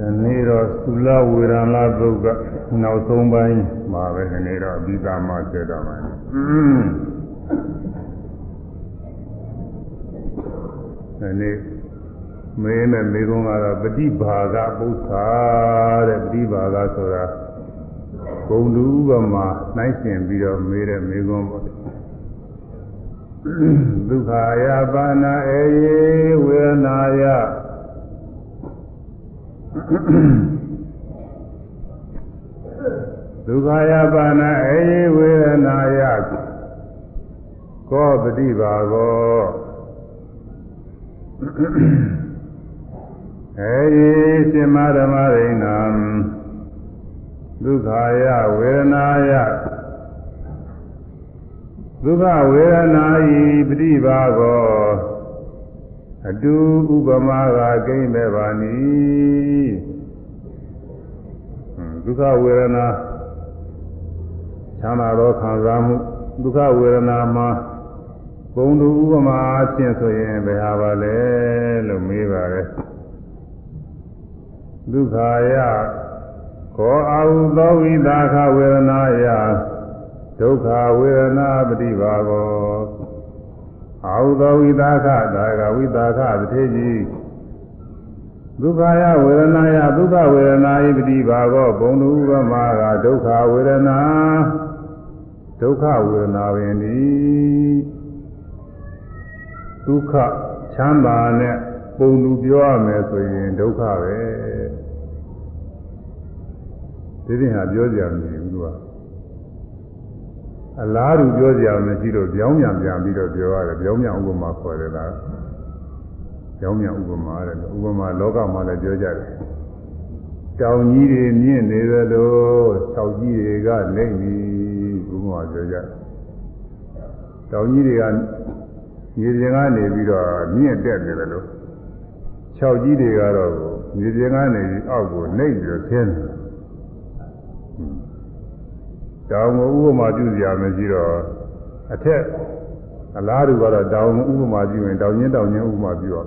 ဒီနေ့တော့သုလဝေဒနာသုတ်ကနောက်ဆုံးပိုင်းမှာပဲဒီနေ့တော့အပြီးသားမှဆက်တော့မှာဒီနေ့မေးနဲ့မေးခွန်းကတော့ပฏิဘာဂပု္ပ္ပာတဲ့ပฏิဘာဂဆိုတာဂုံတူဥပမာနှိုင်းရှင်ပြီးတော့မေးတဲ့မေးခွန်းပေါ့ဒုက္ခယပါဏအေဝေဒနာယ ဒုက္ခယပါဏအေဝေဒနာယကောပฏิပါကောအေရှင်မဓမ္မရိဏံဒုက္ခယဝေဒနာယဒုက္ခဝေဒနာဤပฏิပါကော အတူဥပမာကကိမ့်မဲ့ပါနီဒုက္ခဝေဒနာချမ်းသာသောခံစားမှုဒုက္ခဝေဒနာမှာပုံတူဥပမာအချင်းဆိုရင်ဘယ်ဟာပါလဲလို့မေးပါရဲ့ဒုက္ခယခောအာဟုသောဝိသခဝေဒနာယဒုက္ခဝေဒနာပฏิပါကော အာဟုသောဝိသခဒါကဝိသခတထေကြီးဒုက္ခယဝေဒနာယဒုက္ခဝေဒနာဤပฏิပါကောဘုံတူဥပမာကဒုက္ခဝေဒနာဒုက္ခဝေဒနာပင်ဒီဒုက္ခချမ်းသာနဲ့ပုံသူပြောရမယ်ဆိုရင်ဒုက္ခပဲဒီပြင်ဟာပြောကြမရှိဘူးသူက အလားတူပြောကြမရှိတော့ပြောင်းပြန်ပြန်ပြီးတော့ပြောရတယ်ပြောင်းပြန်ဥပမာခေါ်တယ်လားပြောင်းပြန်ဥပမာတဲ့ဥပမာလောကမှာလည်းပြောကြတယ်တောင်ကြီးတွေမြင့်နေတယ်လို့ခြောက်ကြီးတွေကလိမ့်ပြီဥပမာပြောကြတယ်တောင်ကြီးတွေကမြေပြင်ကနေပြီးတော့မြင့်တက်နေတယ်လို့ခြောက်ကြီးတွေကတော့မြေပြင်ကနေအောက်ကိုနှိပ်ပြီးတော့ဆင်းတယ် တောင်ကိုဥပမာပြုစရာမရှိတော့အထက်အလားတူကတော့တောင်ဥပမာပြုရင်တောင်ချင်းတောင်ချင်းဥပမာပြုတော့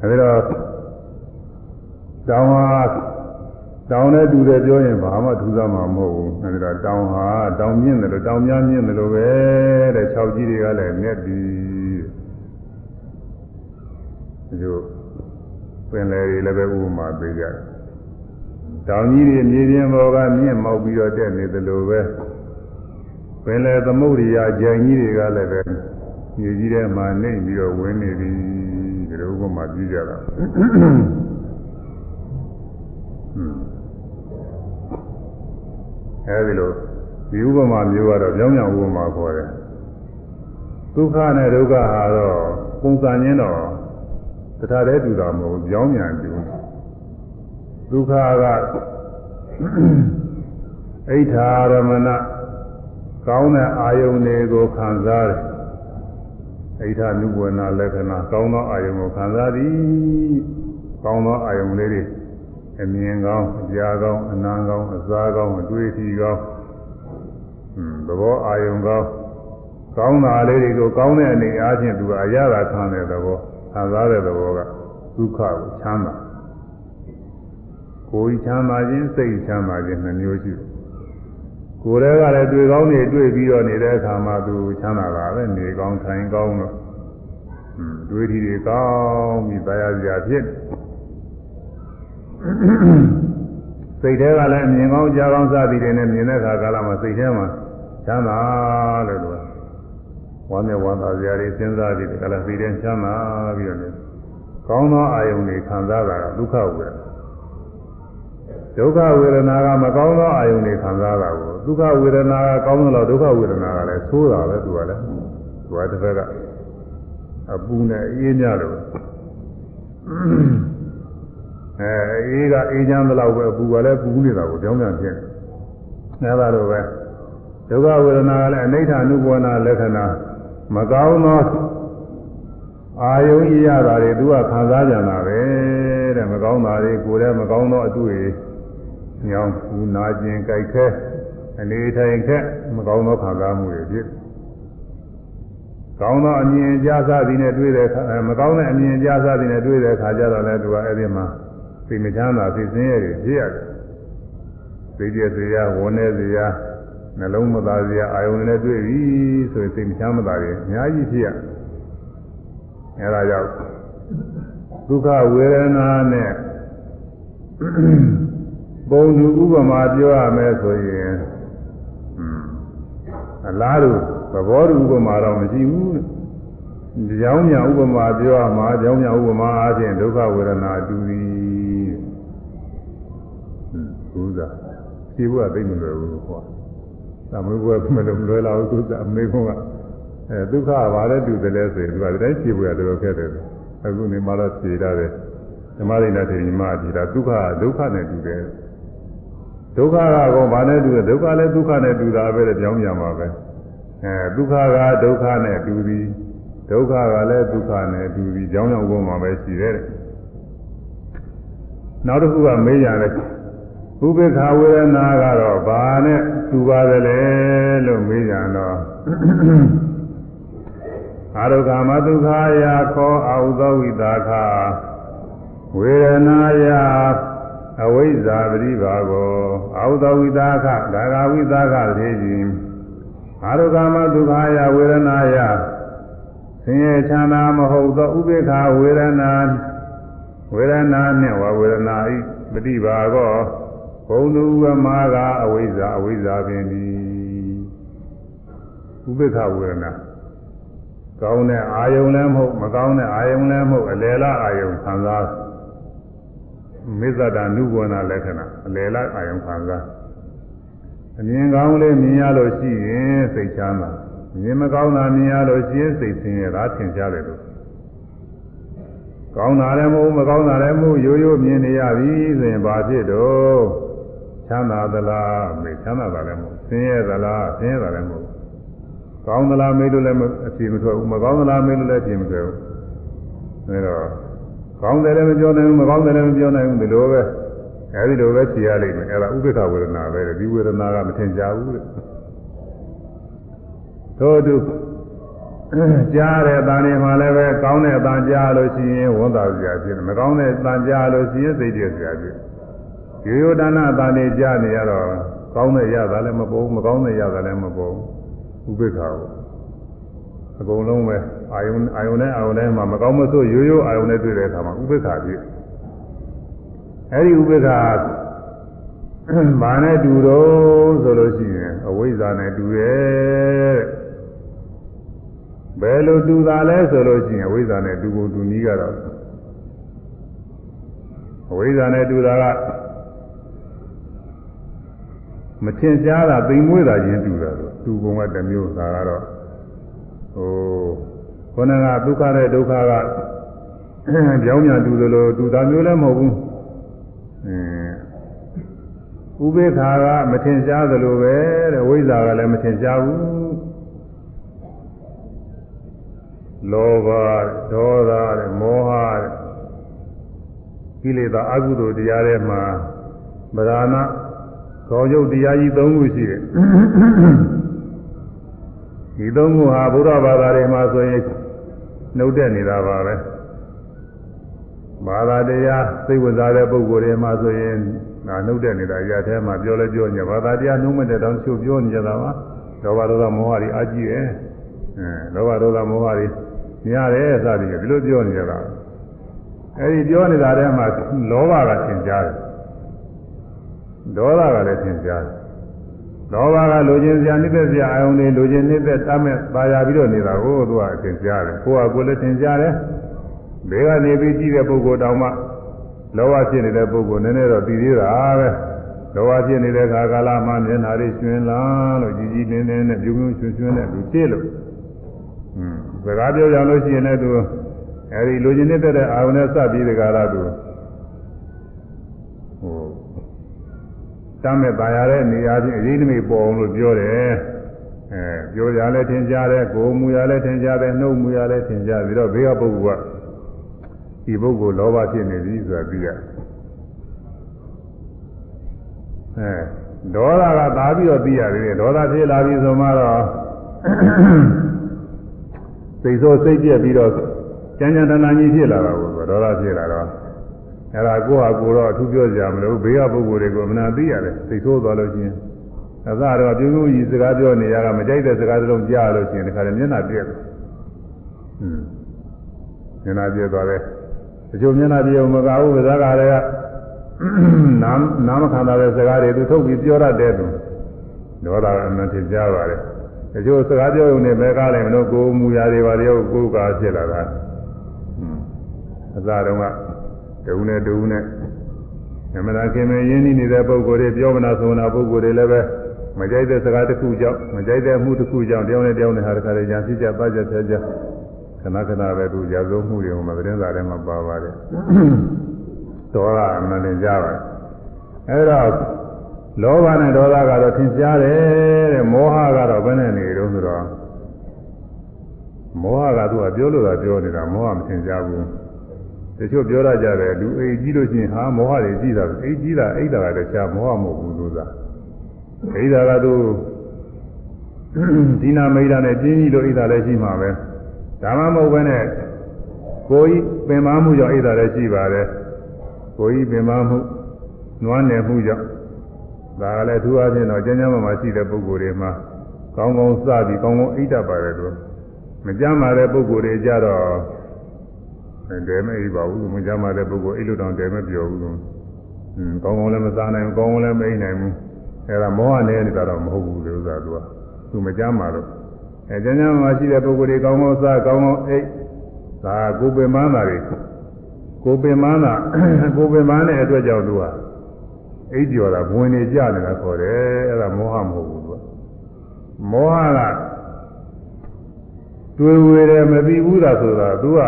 အဲဒီတော့တောင်ဟာတောင်နဲ့တူတယ်ပြောရင်ဘာမှထူးဆန်းမှာမဟုတ်ဘူးအဲဒီတော့တောင်ဟာတောင်မြင့်တယ်လို့တောင်များမြင့်တယ်လို့ပဲတဲ့၆ကြီးတွေကလည်းမြက်ပြီးဒီလိုပင်လယ်တွေလည်းပဲဥပမာပေးကြတယ် တောင်ကြီးတွေမြေပြင်ပေါ်ကမြင့်မောက်ပြီးတော့တက်နေသလိုပဲပင်လယ်သမုဒ္ဒရာကြံကြီးတွေကလည်းပဲမြေကြီးထဲမှာနေပြီးတော့ဝင်နေပြီဒီလိုဥပမာပြကြတာအဲဒီလိုဒီဥပမာမျိုးကတော့ကြောင်းကြောင်ဥပမာခေါ်တယ်ဒုက္ခနဲ့ဒုက္ခဟာတော့ပုံစံချင်းတော့တခါတည်းတူတာမဟုတ်ကြောင်းမြန်တူ ဒုက္ခကအိဋ္ဌာရမဏကောင်းတဲ့အာယုန်တွေကိုခံစားတယ်အိဋ္ဌာနုဝေနာလက္ခဏာကောင်းသောအာယုန်ကိုခံစားသည်ကောင်းသောအာယုန်လေးတွေအမြင်ကောင်းအကြားကောင်းအနာကောင်းအစားကောင်းအတွေ့အထိကောင်းသဘောအာယုံကောင်းကောင်းတာလေးတွေကိုကောင်းတဲ့အနေအားဖြင့်သူကအရသာခံတဲ့သဘောခံစားတဲ့သဘောကဒုက္ခကိုချမ်းသာ ကိုယ်ချမ်းသာခြင်းစိတ်ချမ်းသာခြင်းနှမျိုးရှိတယ်ကိုယ်တည်းကလည်းတွေ့ကောင်းနေတွေ့ပြီးတော့နေတဲ့အခါမှာသူချမ်းသာတာပဲနေကောင်းထိုင်ကောင်းတော့တွေ့ထီတွေကောင်းပြီးတရားစရာဖြစ်စိတ်ထဲကလည်းမြင်ကောင်းကြားကောင်းစသည်တွေနဲ့မြင်တဲ့အခါကာလမှာစိတ်ထဲမှာချမ်းသာလို့လို့ဝမ်းနဲ့ဝမ်းသာစရာတွေစဉ်းစားပြီးကလည်းစိတ်ထဲချမ်းသာပြီးတော့နေကောင်းသောအာယုန်တွေခံစားတာကဒုက္ခဝေဒနာ ဒုက္ခဝေဒနာကမကောင်းသောအာယုန်တွေခံစားတာကိုဒုက္ခဝေဒနာကကောင်းသလားဒုက္ခဝေဒနာကလည်းဆိုးတာပဲသူကလည်းသူကတစ်ဖက်ကအပူနဲ့အေးမြလို့အဲအေးကအေးချမ်းသလောက်ပဲပူကလည်းပူနေတာကိုကြောင်းပြန်ဖြစ်နေအဲဒါလိုပဲဒုက္ခဝေဒနာကလည်းအနိဋ္ဌာနုဘောနာလက္ခဏာမကောင်းသောအာယုံဤရတာတွေသူကခံစားကြတာပဲတဲ့မကောင်းတာတွေကိုယ်တည်းမကောင်းသောအတွေ့အ ညောင်းပူနာခြင်းကြိုက်ခဲအနေထိုင်ခက်မကောင်းသောခံစားမှုတွေဖြစ်ကောင်းသောအမြင်ကြားစားသည်နဲ့တွေ့တဲ့အခါမကောင်းတဲ့အမြင်ကြားစားသည်နဲ့တွေ့တဲ့အခါကျတော့လည်းသူကအဲ့ဒီမှာစိတ်မချမ်းသာစိတ်ဆင်းရဲတွေဖြစ်ရတယ်စိတ်ကြစရာဝန်းနေစရာနှလုံးမသားစရာအာယုန်နဲ့တွေ့ပြီဆိုရင်စိတ်မချမ်းသာတွေအများကြီးဖြစ်ရအဲဒါကြောင့်ဒုက္ခဝေဒနာနဲ့ ပုံသူဥပမာပြောရမယ်ဆိုရင်အလားတူသဘောတူဥပမာတော့မရှိဘူး။ကြောင်းညာဥပမာပြောရမှာကြောင်းညာဥပမာအားဖြင့်ဒုက္ခဝေဒနာတူသည်။ဟုတ်သာဒီဘုရားသိမလွယ်ဘူးကွာ။သမုဘွယ်မလို့လွယ်လာဘူးသူကအမေကအဲဒုက္ခဘာလဲတူတယ်လဲဆိုရင်သူကတိုင်းဖြေဖို့ရတော်ခက်တယ်။အခုနေမှတော့ဖြေရတယ်။ဓမ္မရိနာထေရီမအဖြေတာဒုက္ခဒုက္ခနဲ့တူတယ်။ ဒုက္ခကတော့ဘာနဲ့တူလဲဒုက္ခလည်းဒုက္ခနဲ့တူတာပဲကြောင်းညာမှာပဲ။အဲဒုက္ခကဒုက္ခနဲ့တူသည်ဒုက္ခကလည်းဒုက္ခနဲ့တူသည်ကြောင်းကြောင်းဘုံမှာပဲရှိတယ်တဲ့နောက်တစ်ခုကမေးရတယ်ဥပေက္ခဝေဒနာကတော့ဘာနဲ့တူပါသလဲလို့မေးကြတော့အာရုကာမဒုက္ခယာခောအာဟုသောဝိတာခဝေဒနာယ အဝိဇ္ဇာပရိပါကောအာဟုသောဝိတာခဒါဂဝိတာခသေခြင်းအာရုကာမဒုက္ခယာဝေဒနာယဆင်းရဲချမ်းသာမဟုတ်သောဥပေက္ခဝေဒနာဝေဒနာနှင့်ဝဝေဒနာဤပฏิပါကောဘုံသူဝမာကအဝိဇ္ဇာအဝိဇ္ဇာပင်ဒီဥပေက္ခဝေဒနာကောင်းတဲ့အာယုံလည်းမဟုတ်မကောင်းတဲ့အာယုံလည်းမဟုတ်အလယ်လားအာယုံခံစား မေဇ္ဇတာနုဘဝနာလက္ခဏာအလယ်လားအာယုံခံစားအမြင်ကောင်းလေးမြင်ရလို့ရှိရင်စိတ်ချမ်းသာမြင်မကောင်းတာမြင်ရလို့ရှိရင်စိတ်ဆင်းရဲတာထင်ရှားတယ်လို့ကောင်းတာလည်းမဟုတ်မကောင်းတာလည်းမဟုတ်ရိုးရိုးမြင်နေရပြီဆိုရင်ဘာဖြစ်တော့ချမ်းသာသလားမေချမ်းသာတာလည်းမဟုတ်ဆင်းရဲသလားဆင်းရဲတာလည်းမဟုတ်ကောင်းသလားမေးလို့လည်းအဖြေမထွက်ဘူးမကောင်းသလားမေးလို့လည်းအဖြေမထွက်ဘူးအဲတော့ ကောင်းတယ်လည်းမပြောနိုင်ဘူးမကောင်းတယ်လည်းမပြောနိုင်ဘူးဒီလိုပဲအဲဒီလိုပဲဖြေရလိမ့်မယ်အဲဒါဥပိ္ပခဝေဒနာပဲဒီဝေဒနာကမထင်ကြဘူးတဲ့သို့တူကြားတဲ့အတန်တွေမှာလည်းပဲကောင်းတဲ့အတန်ကြားလို့ရှိရင်ဝန်သာစရာဖြစ်တယ်မကောင်းတဲ့အတန်ကြားလို့ရှိရင်စိတ်ကြစရာဖြစ်ရိုးရိုးတဏ္ဍအတန်တွေကြားနေရတော့ကောင်းတဲ့ရတာလည်းမပေါ်ဘူးမကောင်းတဲ့ရတာလည်းမပေါ်ဘူးဥပိ္ပခာကိုအကုန်လုံးပဲ အာယုန်အာယုန်နဲ့အာယုန်နဲ့မှာမကောင်းမဆိုးရိုးရိုးအာယုန်နဲ့တွေ့တဲ့အခါမှာဥပိ္ပခာဖြစ်အဲဒီဥပိ္ပခာဘာနဲ့တူတော့ဆိုလို့ရှိရင်အဝိဇ္ဇာနဲ့တူရဲ့ဘယ်လိုတူတာလဲဆိုလို့ရှိရင်အဝိဇ္ဇာနဲ့တူကိုတူနည်းကတော့အဝိဇ္ဇာနဲ့တူတာကမထင်ရှားတာသိမ်မွေးတာချင်းတူတာလို့တူပုံကတစ်မျိုးဒါကတော့ဟို ခေါင်းကဒုက္ခနဲ့ဒုက္ခကကြောင်းညာတူသလိုတူတာမျိုးလည်းမဟုတ်ဘူးအင်းဥပေက္ခာကမထင်ရှားသလိုပဲတဲ့ဝိဇ္ဇာကလည်းမထင်ရှားဘူးလောဘဒေါသတဲ့မောဟတဲ့ကိလေသာအကုသိုလ်တရားတွေမှာဗราဏခေါင်းရုပ်တရားကြီး၃ခုရှိတယ်ဒီ၃ခုဟာဘုရားဘာသာတွေမှာဆိုရင် နှုတ်တက်နေတာပါပဲဘာသာတရားစိတ်ဝင်စားတဲ့ပုဂ္ဂိုလ်တွေမှာဆိုရင်ဒါနှုတ်တဲ့နေတာရတဲ့မှာပြောလဲပြောညဘာသာတရားနှုတ်မဲ့တဲ့တောင်ချုပ်ပြောနေကြတာပါလောဘဒေါသမောဟတွေအကြည့်ရဲ့အဲလောဘဒေါသမောဟတွေများတယ်စသည်ဖြင့်ဒီလိုပြောနေကြတာအဲဒီပြောနေတာထဲမှာလောဘကသင်ကြားတယ်ဒေါသကလည်းသင်ကြားတယ် လောဘကလိုချင်စရာနှိမ့်သက်စရာအာယုန်တွေလိုချင်နှိမ့်သက်တတ်မဲ့ပါရပြီးတော့နေတာကိုသူကသင်ကြားတယ်ကိုယ်ကကိုယ်လည်းသင်ကြားတယ်ဘေးကနေပြီးကြည့်တဲ့ပုဂ္ဂိုလ်တောင်မှလောဘဖြစ်နေတဲ့ပုဂ္ဂိုလ်နည်းနည်းတော့ပြီးသေးတာပဲလောဘဖြစ်နေတဲ့ခါကာလမှာမျက်နှာတွေရှင်လာလို့ကြည်ကြည်လင်းလင်းနဲ့ပြုံးပြုံးရွှင်ရွှင်နဲ့လူဖြစ်လို့อืมစကားပြောကြလို့ရှိရင်လည်းသူအဲဒီလူချင်းနေတဲ့အာရုံနဲ့စပြီးဒီကာလသူ တမ်းမဲ့ပါရတဲ့နေရာချင်းအရေးနမိတ်ပေါ်အောင်လို့ပြောတယ်အဲပြောရလဲထင်ရှားတယ်ကိုယ်မူရလဲထင်ရှားတယ်နှုတ်မူရလဲထင်ရှားပြီးတော့ဘေးကပုဂ္ဂိုလ်ကဒီပုဂ္ဂိုလ်လောဘဖြစ်နေပြီဆိုတာသိရအဲဒေါသကသာပြီးတော့သိရသေးတယ်ဒေါသဖြစ်လာပြီဆိုမှတော့စိတ်ဆိုးစိတ်ပြက်ပြီးတော့ကြမ်းကြမ်းတမ်းတမ်းကြီးဖြစ်လာတာကိုဒေါသဖြစ်လာတော့ အဲ့ဒါကိုယ့်ဟာကိုယ်တော့အထူးပြောကြမလို့ဘေးကပုဂ္ဂိုလ်တွေကိုမနာသိရတယ်သိဆိုးသွားလို့ချင်းအစတော့ပြုံးပြုံးကြီးစကားပြောနေရတာမကြိုက်တဲ့စကားတစ်လုံးကြားလို့ချင်းဒီခါလည်းမျက်နှာပြည့်တယ်ဟွန်းမျက်နှာပြည့်သွားတယ်တချို့မျက်နှာပြည့်အောင်မကဘူးစကားတွေကနားနားမခံတာတဲ့စကားတွေသူထုတ်ပြီးပြောတတ်တယ်သူဒေါသအမှန်ထင်ရှားပါတယ်တချို့စကားပြောရုံနဲ့ပဲကားလိုက်မလို့ကိုယ်မူရာတွေပါတွေကိုယ်ကားဖြစ်လာတာအစတု န်းကတူနဲ့တူနဲ့နမနာခင်မင်းရင်းနှီးနေတဲ့ပုဂ္ဂိုလ်တွေပြောမနာဆိုနာပုဂ္ဂိုလ်တွေလည်းပဲမကြိုက်တဲ့စကားတစ်ခုကြောင့်မကြိုက်တဲ့မှုတစ်ခုကြောင့်တယောက်နဲ့တယောက်နဲ့ဟာတခါတည်းညာဖြစ်ကြပါကြဆဲကြခဏခဏပဲသူရာဇဝမှုတွေဟိုမှာသတင်းစာထဲမှာပါပါတယ်ဒေါသမလင်ကြပါတယ်အဲဒါလောဘနဲ့ဒေါသကတော့ထင်ရှားတယ်တဲ့မောဟကတော့ဘယ်နဲ့နေတော့ဆိုတော့မောဟကသူကပြောလို့သာပြောနေတာမောဟမထင်ရှားဘူးတ ချို့ပြောရကြတယ်လူအိမ်ကြီးလို့ရှိရင်ဟာမောဟတွေကြီးတာအိမ်ကြီးတာအိတ်တာကတည်းကမောဟမဟုတ်ဘူးလို့သာအိတ်တာကသူဒီနာမိတ်တာနဲ့ပြင်းကြီးလို့အိတ်တာလည်းရှိမှာပဲဒါမှမဟုတ်ဘဲနဲ့ကိုယ်ကြီးပင်မမှုကြောင့်အိတ်တာလည်းရှိပါတယ်ကိုယ်ကြီးပင်မမှုနွားနယ်မှုကြောင့်ဒါကလည်းသူအချင်းတော့ကျမ်းကျမ်းမာမာရှိတဲ့ပုဂ္ဂိုလ်တွေမှာကောင်းကောင်းစပြီးကောင်းကောင်းအိတ်တတ်ပါတယ်သူမကြမ်းပါတဲ့ပုဂ္ဂိုလ်တွေကြတော့ တဲမအိပ်ပါဘူးမကြမ်းပါတဲ့ပုဂ္ဂိုလ်အိတ်လို့တောင်တဲမပြောဘူးလို့ဟင်းကောင်းကောင်းလည်းမစားနိုင်ဘူးကောင်းကောင်းလည်းမအိပ်နိုင်ဘူးအဲဒါမောဟနဲ့နေတာတော့မဟုတ်ဘူးလေဥစ္စာသူကသူမကြမ်းပါတော့အဲကျမ်းကျမ်းမာရှိတဲ့ပုဂ္ဂိုလ်တွေကောင်းကောင်းစားကောင်းကောင်းအိပ်ဒါကိုပင်မန်းတာတွေကိုပင်မန်းတာကိုပင်မန်းတဲ့အတွက်ကြောင့်သူကအိပ်ကျော်တာဘဝင်နေကြနေတာခေါ်တယ်အဲ့ဒါမောဟမဟုတ်ဘူးသူကမောဟကတွေ့ဝေတယ်မပြီးဘူးသာဆိုတာသူက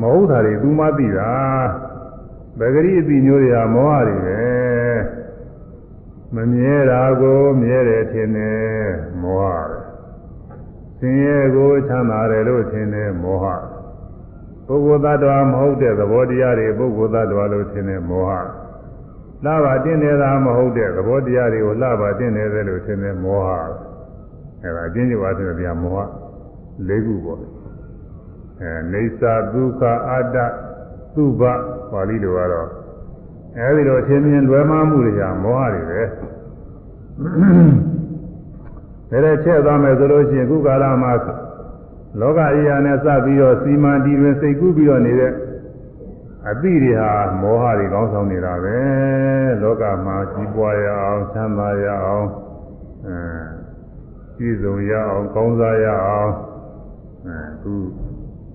မဟုတ်တာတွေသူမှသိတာဗဂရိအတိမျိုးတွေကမောဟတွေပဲမမြဲတာကိုမြဲတယ်ထင်တယ်မောဟပဲဆင်းရဲကိုချမ်းသာတယ်လို့ထင်တယ်မောဟပုဂ္ဂိုလ်သတ္တဝါမဟုတ်တဲ့သဘောတရားတွေပုဂ္ဂိုလ်သတ္တဝါလို့ထင်တယ်မောဟလှပါတင်းနေတာမဟုတ်တဲ့သဘောတရားတွေကိုလှပါတင်းနေတယ်လို့ထင်တယ်မောဟအဲဒါအချင်းချင်းပါဆိုတဲ့မောဟ၄ခုပေါ့ အဲနေသာဒုက္ခအတ္တသုဘပါဠိလိုကတော့အဲဒီလိုအထင်မြင်လွယ်မှားမှုတွေဟာမောဟတွေပဲဒါနဲ့ချက်သွားမယ်ဆိုလို့ရှိရင်ခုကာလမှာလောကအရာနဲ့စပြီးတော့စီမံတည်တွင်စိတ်ကူးပြီးတော့နေတဲ့အသည့်တွေဟာမောဟတွေကောင်းဆောင်နေတာပဲလောကမှာကြီးပွားရအောင်ချမ်းသာရအောင်အဲပြည့်စုံရအောင်ကောင်းစားရအောင်အဲသူ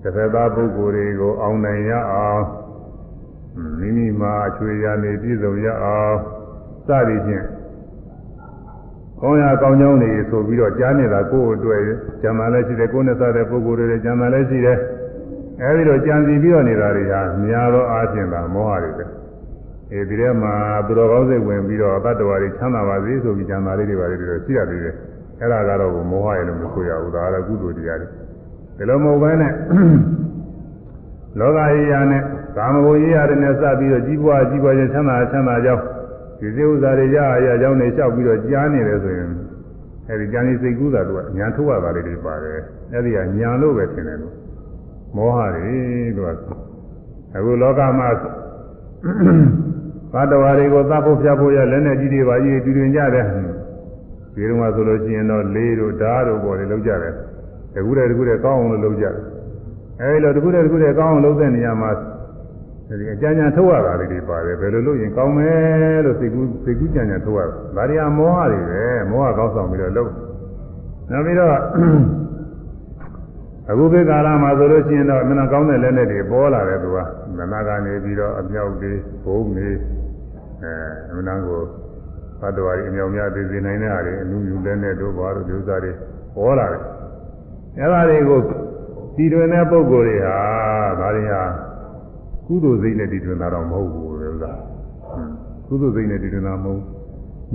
တစ်ဖက်သားပုဂ္ဂိုလ်တွေကိုအောင်နိုင်ရအောင်မိမိမှာအချွေရနေပြည့်စုံရအောင်စသည်ဖြင့်ကောင်းရကောင်းကြောင်းတွေဆိုပြီးတော့ကြားနေတာကိုယ့်အတွက်ကျမ်းသာလည်းရှိတယ်ကိုယ်နဲ့စတဲ့ပုဂ္ဂိုလ်တွေကျမ်းသာလည်းရှိတယ်အဲဒီလိုကြံစီပြီးတော့နေတာတွေဟာများသောအားဖြင့်သာမောဟတွေပဲအဲဒီထဲမှာသူတော်ကောင်းစိတ်ဝင်ပြီးတော့တတ္တဝါတွေချမ်းသာပါစေဆိုပြီးကြံသာလေးတွေပါလေတွေရှိရသေးတယ်အဲ့ဒါကတော့မောဟရဲ့လို့မဆိုရဘူးဒါကတော့ကုသိုလ်တရားတွေ ဒီလိုမဟုတ်ဘဲနဲ့လောကကြီးရာနဲ့ကာမဂုဏ်ကြီးရာတွေနဲ့စပြီးတော့ကြီးပွားကြီးပွားခြင်းချမ်းသာချမ်းသာကြောင်းဒီစေဥစ္စာတွေရရအကြောင်းတွေလျှောက်ပြီးတော့ကြားနေတယ်ဆိုရင်အဲဒီကြံစီစိတ်ကူးတာတို့ကညာထုတ်ရတာလေးတွေပါတယ်အဲဒီကညာလို့ပဲထင်တယ်လို့မောဟတွေလို့အခုလောကမှာဘတ်တော်တွေကိုသတ်ဖို့ဖြတ်ဖို့ရလက်နဲ့ကြီးတွေပါကြီးတူတွင်ကြတယ်ဒီတုန်းကဆိုလို့ရှိရင်တော့လေးတို့ဓာတ်တို့ပေါ်တွေလောက်ကြတယ် တကူတဲ့တကူတဲ့ကောင်းအောင်လို့လောက်ကြတယ်အဲဒီလိုတကူတဲ့တကူတဲ့ကောင်းအောင်လုပ်တဲ့နေရာမှာဒီအကြံဉာဏ်ထုတ်ရတာလေးတွေပါတယ်ဘယ်လိုလုပ်ရင်ကောင်းမယ်လို့စိတ်ကူးစိတ်ကူးကြံဉာဏ်ထုတ်ရတာဒါတွေကမောဟတွေပဲမောဟကောင်းဆောင်ပြီးတော့လုပ်နောက်ပြီးတော့အခုခေတ်ကာလမှာဆိုလို့ရှိရင်တော့မနာကောင်းတဲ့လက်နဲ့တွေပေါ်လာတယ်သူကမနာကနေပြီးတော့အမြောက်တွေဘုံတွေအဲမနာကိုသတ္တဝါတွေအမြောက်များသိစေနိုင်တဲ့ဟာတွေအလူယူလက်နဲ့တို့ဘာတို့ဒီဥစ္စာတွေပေါ်လာတယ် အဲဒါတွေကိုတည်တွင်တဲ့ပုံကိုယ်တွေဟာဒါတွေဟာကုသိုလ်စိတ်နဲ့တည်တွင်တာတော့မဟုတ်ဘူးလေဥစ္စာကုသိုလ်စိတ်နဲ့တည်တွင်တာမဟုတ်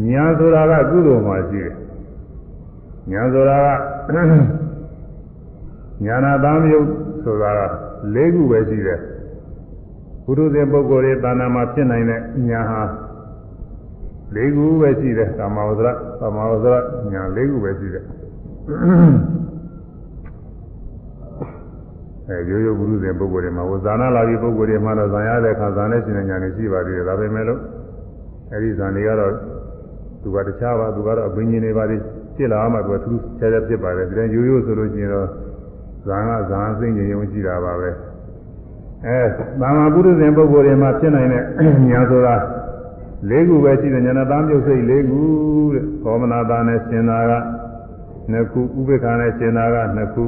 ညာဆိုတာကကုသိုလ်မှာရှိတယ်ညာဆိုတာကညာနာသားမျိုးဆိုတာက၄ခုပဲရှိတယ်ဘုရုဇဉ်ပုဂ္ဂိုလ်ရဲ့သာနာမှာဖြစ်နိုင်တဲ့ညာဟာ၄ခုပဲရှိတယ်ကာမဝဇ္ဇရကာမဝဇ္ဇရညာ၄ခုပဲရှိတယ် အဲရိုးရိုးပုရုဇဉ်ပုဂ္ဂိုလ်တွေမှာဝဇာနာလာပြီးပုဂ္ဂိုလ်တွေမှာတော့ဇာရတဲ့ခါဇာနဲ့ရှင်တဲ့ညာနေရှိပါသေးတယ်ဒါပေမဲ့လို့အဲဒီဇာနေကတော့သူကတခြားပါသူကတော့အဘိညာဉ်တွေပါလိဖြစ်လာမှသူကသူဆဲဆဲဖြစ်ပါတယ်ဒီတိုင်းရိုးရိုးဆိုလို့ရှိရင်တော့ဇာကဇာစိမ့်ခြင်းရုံရှိတာပါပဲအဲဘာမှပုရုဇဉ်ပုဂ္ဂိုလ်တွေမှာဖြစ်နိုင်တဲ့ညာဆိုတာလေးခုပဲရှိတယ်ညာနာသားမြုပ်စိတ်လေးခုတဲ့ဘောမနာသားနဲ့ရှင်သာကနှစ်ခုဥပေက္ခနဲ့ရှင်သာကနှစ်ခု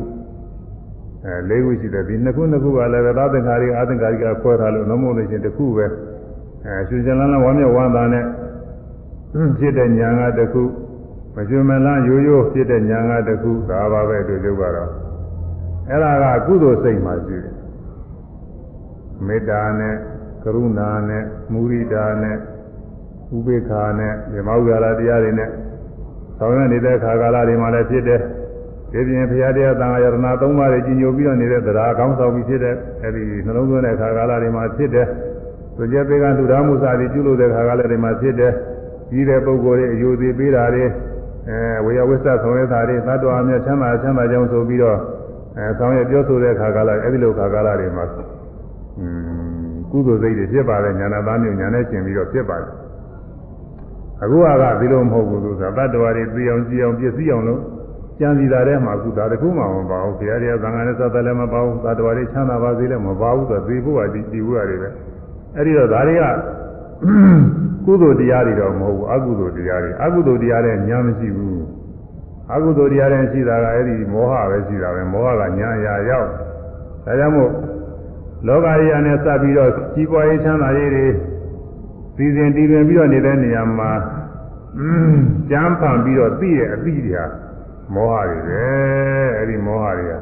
အဲလေးခုရှိတယ်ဒီနှစ်ခုနှစ်ခုကလည်းသာသင်္ခါရိအာသင်္ခါရိကခွဲထားလို့နှမုတ်လို့ရှင်တစ်ခုပဲအဲရှင်ကျန်လန်းလန်းဝမ်းမြောက်ဝမ်းသာနဲ့ဖြစ်တဲ့ညာကတစ်ခုမကျွမ်းမလန်းရိုးရိုးဖြစ်တဲ့ညာကတစ်ခုဒါပါပဲတို့ကျုပ်ကတော့အဲ့ဒါကကုသိုလ်စိတ်မှရှိတယ်မေတ္တာနဲ့ကရုဏာနဲ့မုရိဒာနဲ့ဥပေက္ခာနဲ့ဓမ္မဥဒါရတရားတွေနဲ့ဆောင်ရွက်နေတဲ့ခါကာလတွေမှာလည်းဖြစ်တယ် ဒီပြင်ဘုရားတရားသံဃာယရဏသုံးပါးတွေကြီးညိုပြီးတော့နေတဲ့တရားကောင်းဆောင်ပြီးဖြစ်တဲ့အဲဒီနှလုံးသွင်းတဲ့ခါကာလတွေမှာဖြစ်တယ်သူကျက်ပေကလူသားမှုစာတွေပြုလုပ်တဲ့ခါကာလတွေမှာဖြစ်တယ်ကြီးတဲ့ပုဂ္ဂိုလ်တွေအယူသေးပေးတာတွေအဲဝေယဝိသဆောင်ရွက်တာတွေသတ္တဝါများချမ်းသာချမ်းသာကြောင်းဆိုပြီးတော့အဲဆောင်ရွက်ပြောဆိုတဲ့ခါကာလအဲဒီလိုခါကာလတွေမှာอืมကုသိုလ်စိတ်တွေဖြစ်ပါတယ်ညာနာသားမျိုးညာနဲ့ကျင်ပြီးတော့ဖြစ်ပါတယ်အခုကဒီလိုမဟုတ်ဘူးသူကသတ္တဝါတွေသိအောင်ကြည့်အောင်ပြည့်စည်အောင်လို့ ကြံစီတာထဲမှာအခုဒါတခုမှမပါဘူးဘုရားတရားသံဃာနဲ့သတ်တယ်လည်းမပါဘူးသတ္တဝါတွေချမ်းသာပါစေလည်းမပါဘူးဆိုသိဖို့ကဒီဒီဖို့ရတယ်ပဲအဲ့ဒီတော့ဒါတွေကကုသိုလ်တရားတွေတော့မဟုတ်ဘူးအကုသိုလ်တရားတွေအကုသိုလ်တရားတွေညာမရှိဘူးအကုသိုလ်တရားတွေရှိတာကအဲ့ဒီမောဟပဲရှိတာပဲမောဟကညာရာရောက်ဒါကြောင့်မို့လောကကြီးအနေနဲ့စပ်ပြီးတော့ကြီးပွားရေးချမ်းသာရေးတွေစီစဉ်တည်တွင်ပြီးတော့နေတဲ့နေရာမှာကြမ်းဖန်ပြီးတော့သိရဲ့အသိတွေဟာ မောဟတွေပဲအဲ့ဒီမောဟတွေက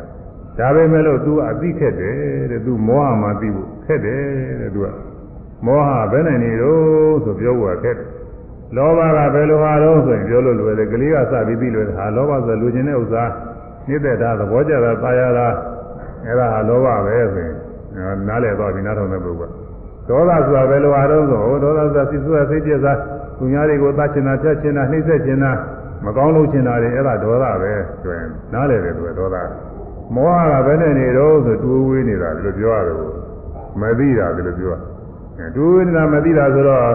ဒါပဲမဲ့လို့ तू အသိခက်တယ်တဲ့ तू မောဟမှသိဖို့ခက်တယ်တဲ့ तू ကမောဟဘယ်နဲ့နေတော့ဆိုပြောဖို့ခက်တယ်လောဘကဘယ်လိုဟာတော့ဆိုရင်ပြောလို့လွယ်တယ်ကလေးကစပြီးပြီးလွယ်တယ်ဟာလောဘဆိုလူကျင်တဲ့ဥစ္စာနေတဲ့တာသဘောကျတာပါရတာအဲ့ဒါဟာလောဘပဲဆိုရင်နားလည်သွားပြီနားထောင်တဲ့ပုဂ္ဂိုလ်ဒေါသဆိုတာဘယ်လိုဟာတော့ဆိုဟိုဒေါသဆိုတာစိတ်ဆိုးစိတ်ပြက်စားသူများတွေကိုသတ်ချင်တာဖြတ်ချင်တာနှိမ့်ဆက်ချင်တာ မကောင်းလို့ချင်တာတွေအဲ့ဒါဒေါသပဲဆိုရင်နားလည်တယ်သူကဒေါသမောဟကဘယ်နဲ့နေတော့ဆိုတူဝေးနေတာဒီလိုပြောရတယ်မသိတာဒီလိုပြောအဲတူဝေးနေတာမသိတာဆိုတော့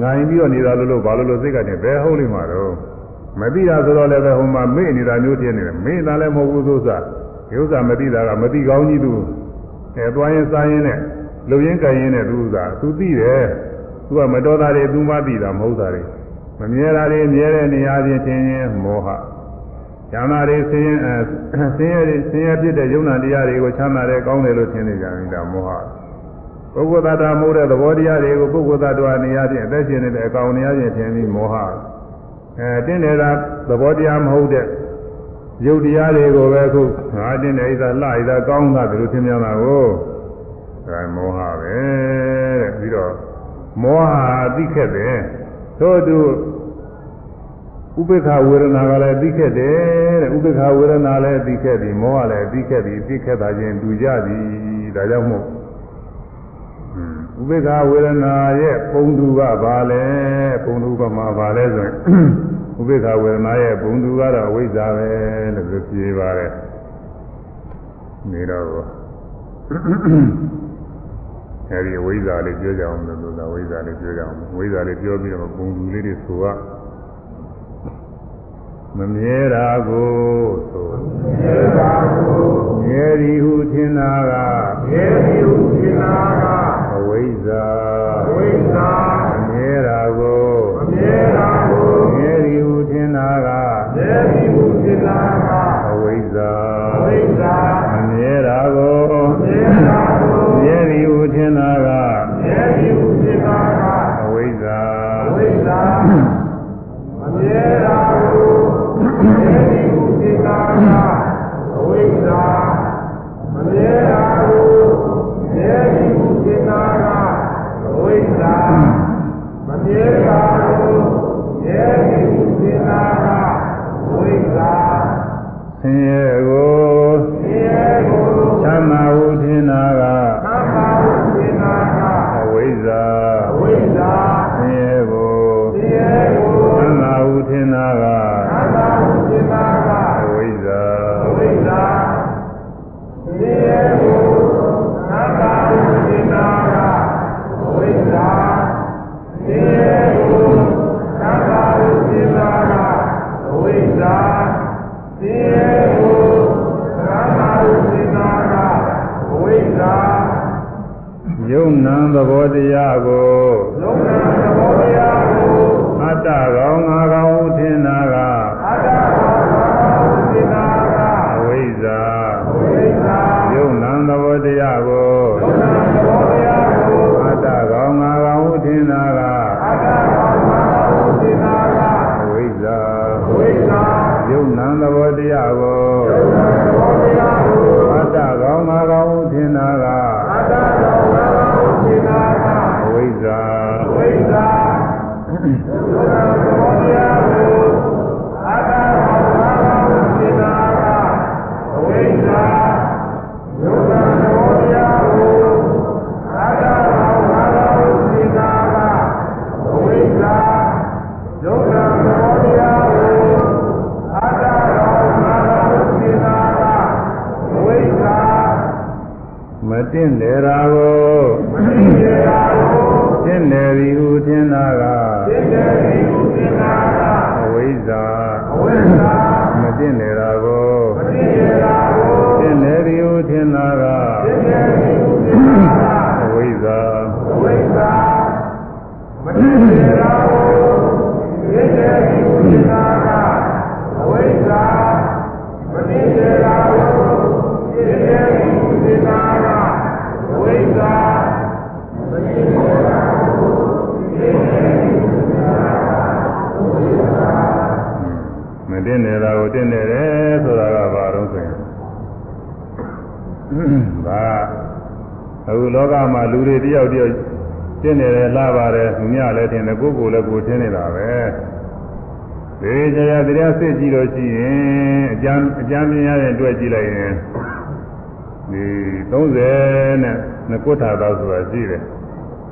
ငိုင်ပြီးတော့နေတာလို့လို့ဘာလို့လို့စိတ်ကနေဘယ်ဟုတ်လိမ့်မှာတော့မသိတာဆိုတော့လည်းပဲဟိုမှာမေ့နေတာမျိုးတည်းနေတယ်မေ့တာလည်းမဟုတ်ဘူးဆိုစားဒီဥစ္စာမသိတာကမသိကောင်းကြီးသူအဲသွားရင်စားရင်နဲ့လုံရင်ကြရင်နဲ့သူဥစ္စာသူသိတယ်သူကမတော်တာတွေသူမှသိတာမဟုတ်တာတွေ မမြဲတာတွေမြဲတဲ့နေရာချင်းချင်းရင်မောဟဉာဏ်သာတွေဆင်းရဲဆင်းရဲဆင်းရဲဖြစ်တဲ့ယုံနာတရားတွေကိုချမ်းသာတယ်ကောင်းတယ်လို့ထင်နေကြတယ်ဒါမောဟပုဂ္ဂိုလ်သတ္တမိုးတဲ့သဘောတရားတွေကိုပုဂ္ဂိုလ်သတ္တဝါနေရာချင်းအသက်ရှင်နေတဲ့အကောင်နေရာချင်းထင်ပြီးမောဟအဲတင်းနေတာသဘောတရားမဟုတ်တဲ့ရုပ်တရားတွေကိုပဲခုငါတင်းနေဣသာလှဣသာကောင်းတာဒီလိုထင်ကြတာကိုဒါမောဟပဲတဲ့ပြီးတော့မောဟသိခက်တယ်သို့သူ ဥပေက္ခဝေဒနာကလည်းသိခက်တယ်တဲ့ဥပေက္ခဝေဒနာလည်းသိခက်ပြီမောဟလည်းသိခက်ပြီသိခက်တာချင်းတူကြသည်ဒါကြောင့်မို့ဥပေက္ခဝေဒနာရဲ့ပုံတူကဘာလဲပုံတူကမှာဘာလဲဆိုရင်ဥပေက္ခဝေဒနာရဲ့ပုံတူကတော့ဝိဇ္ဇာပဲလို့ပြောပြပါတယ်နေတော့အဲဒီဝိဇ္ဇာလေးပြောကြအောင်လို့သာဝိဇ္ဇာလေးပြောကြအောင်ဝိဇ္ဇာလေးပြောပြီးတော့ပုံတူလေးတွေဆိုရ မမြဲတာကိုဆိုမြဲတာကိုမြဲသည်ဟုထင်တာကမြဲသည်ဟုထင်တာကအဝိဇ္ဇာအဝိဇ္ဇာမမြဲတာကိုမမြဲတာကိုမြဲသည်ဟုထင်တာကမြဲသည်ဟုထင်တာ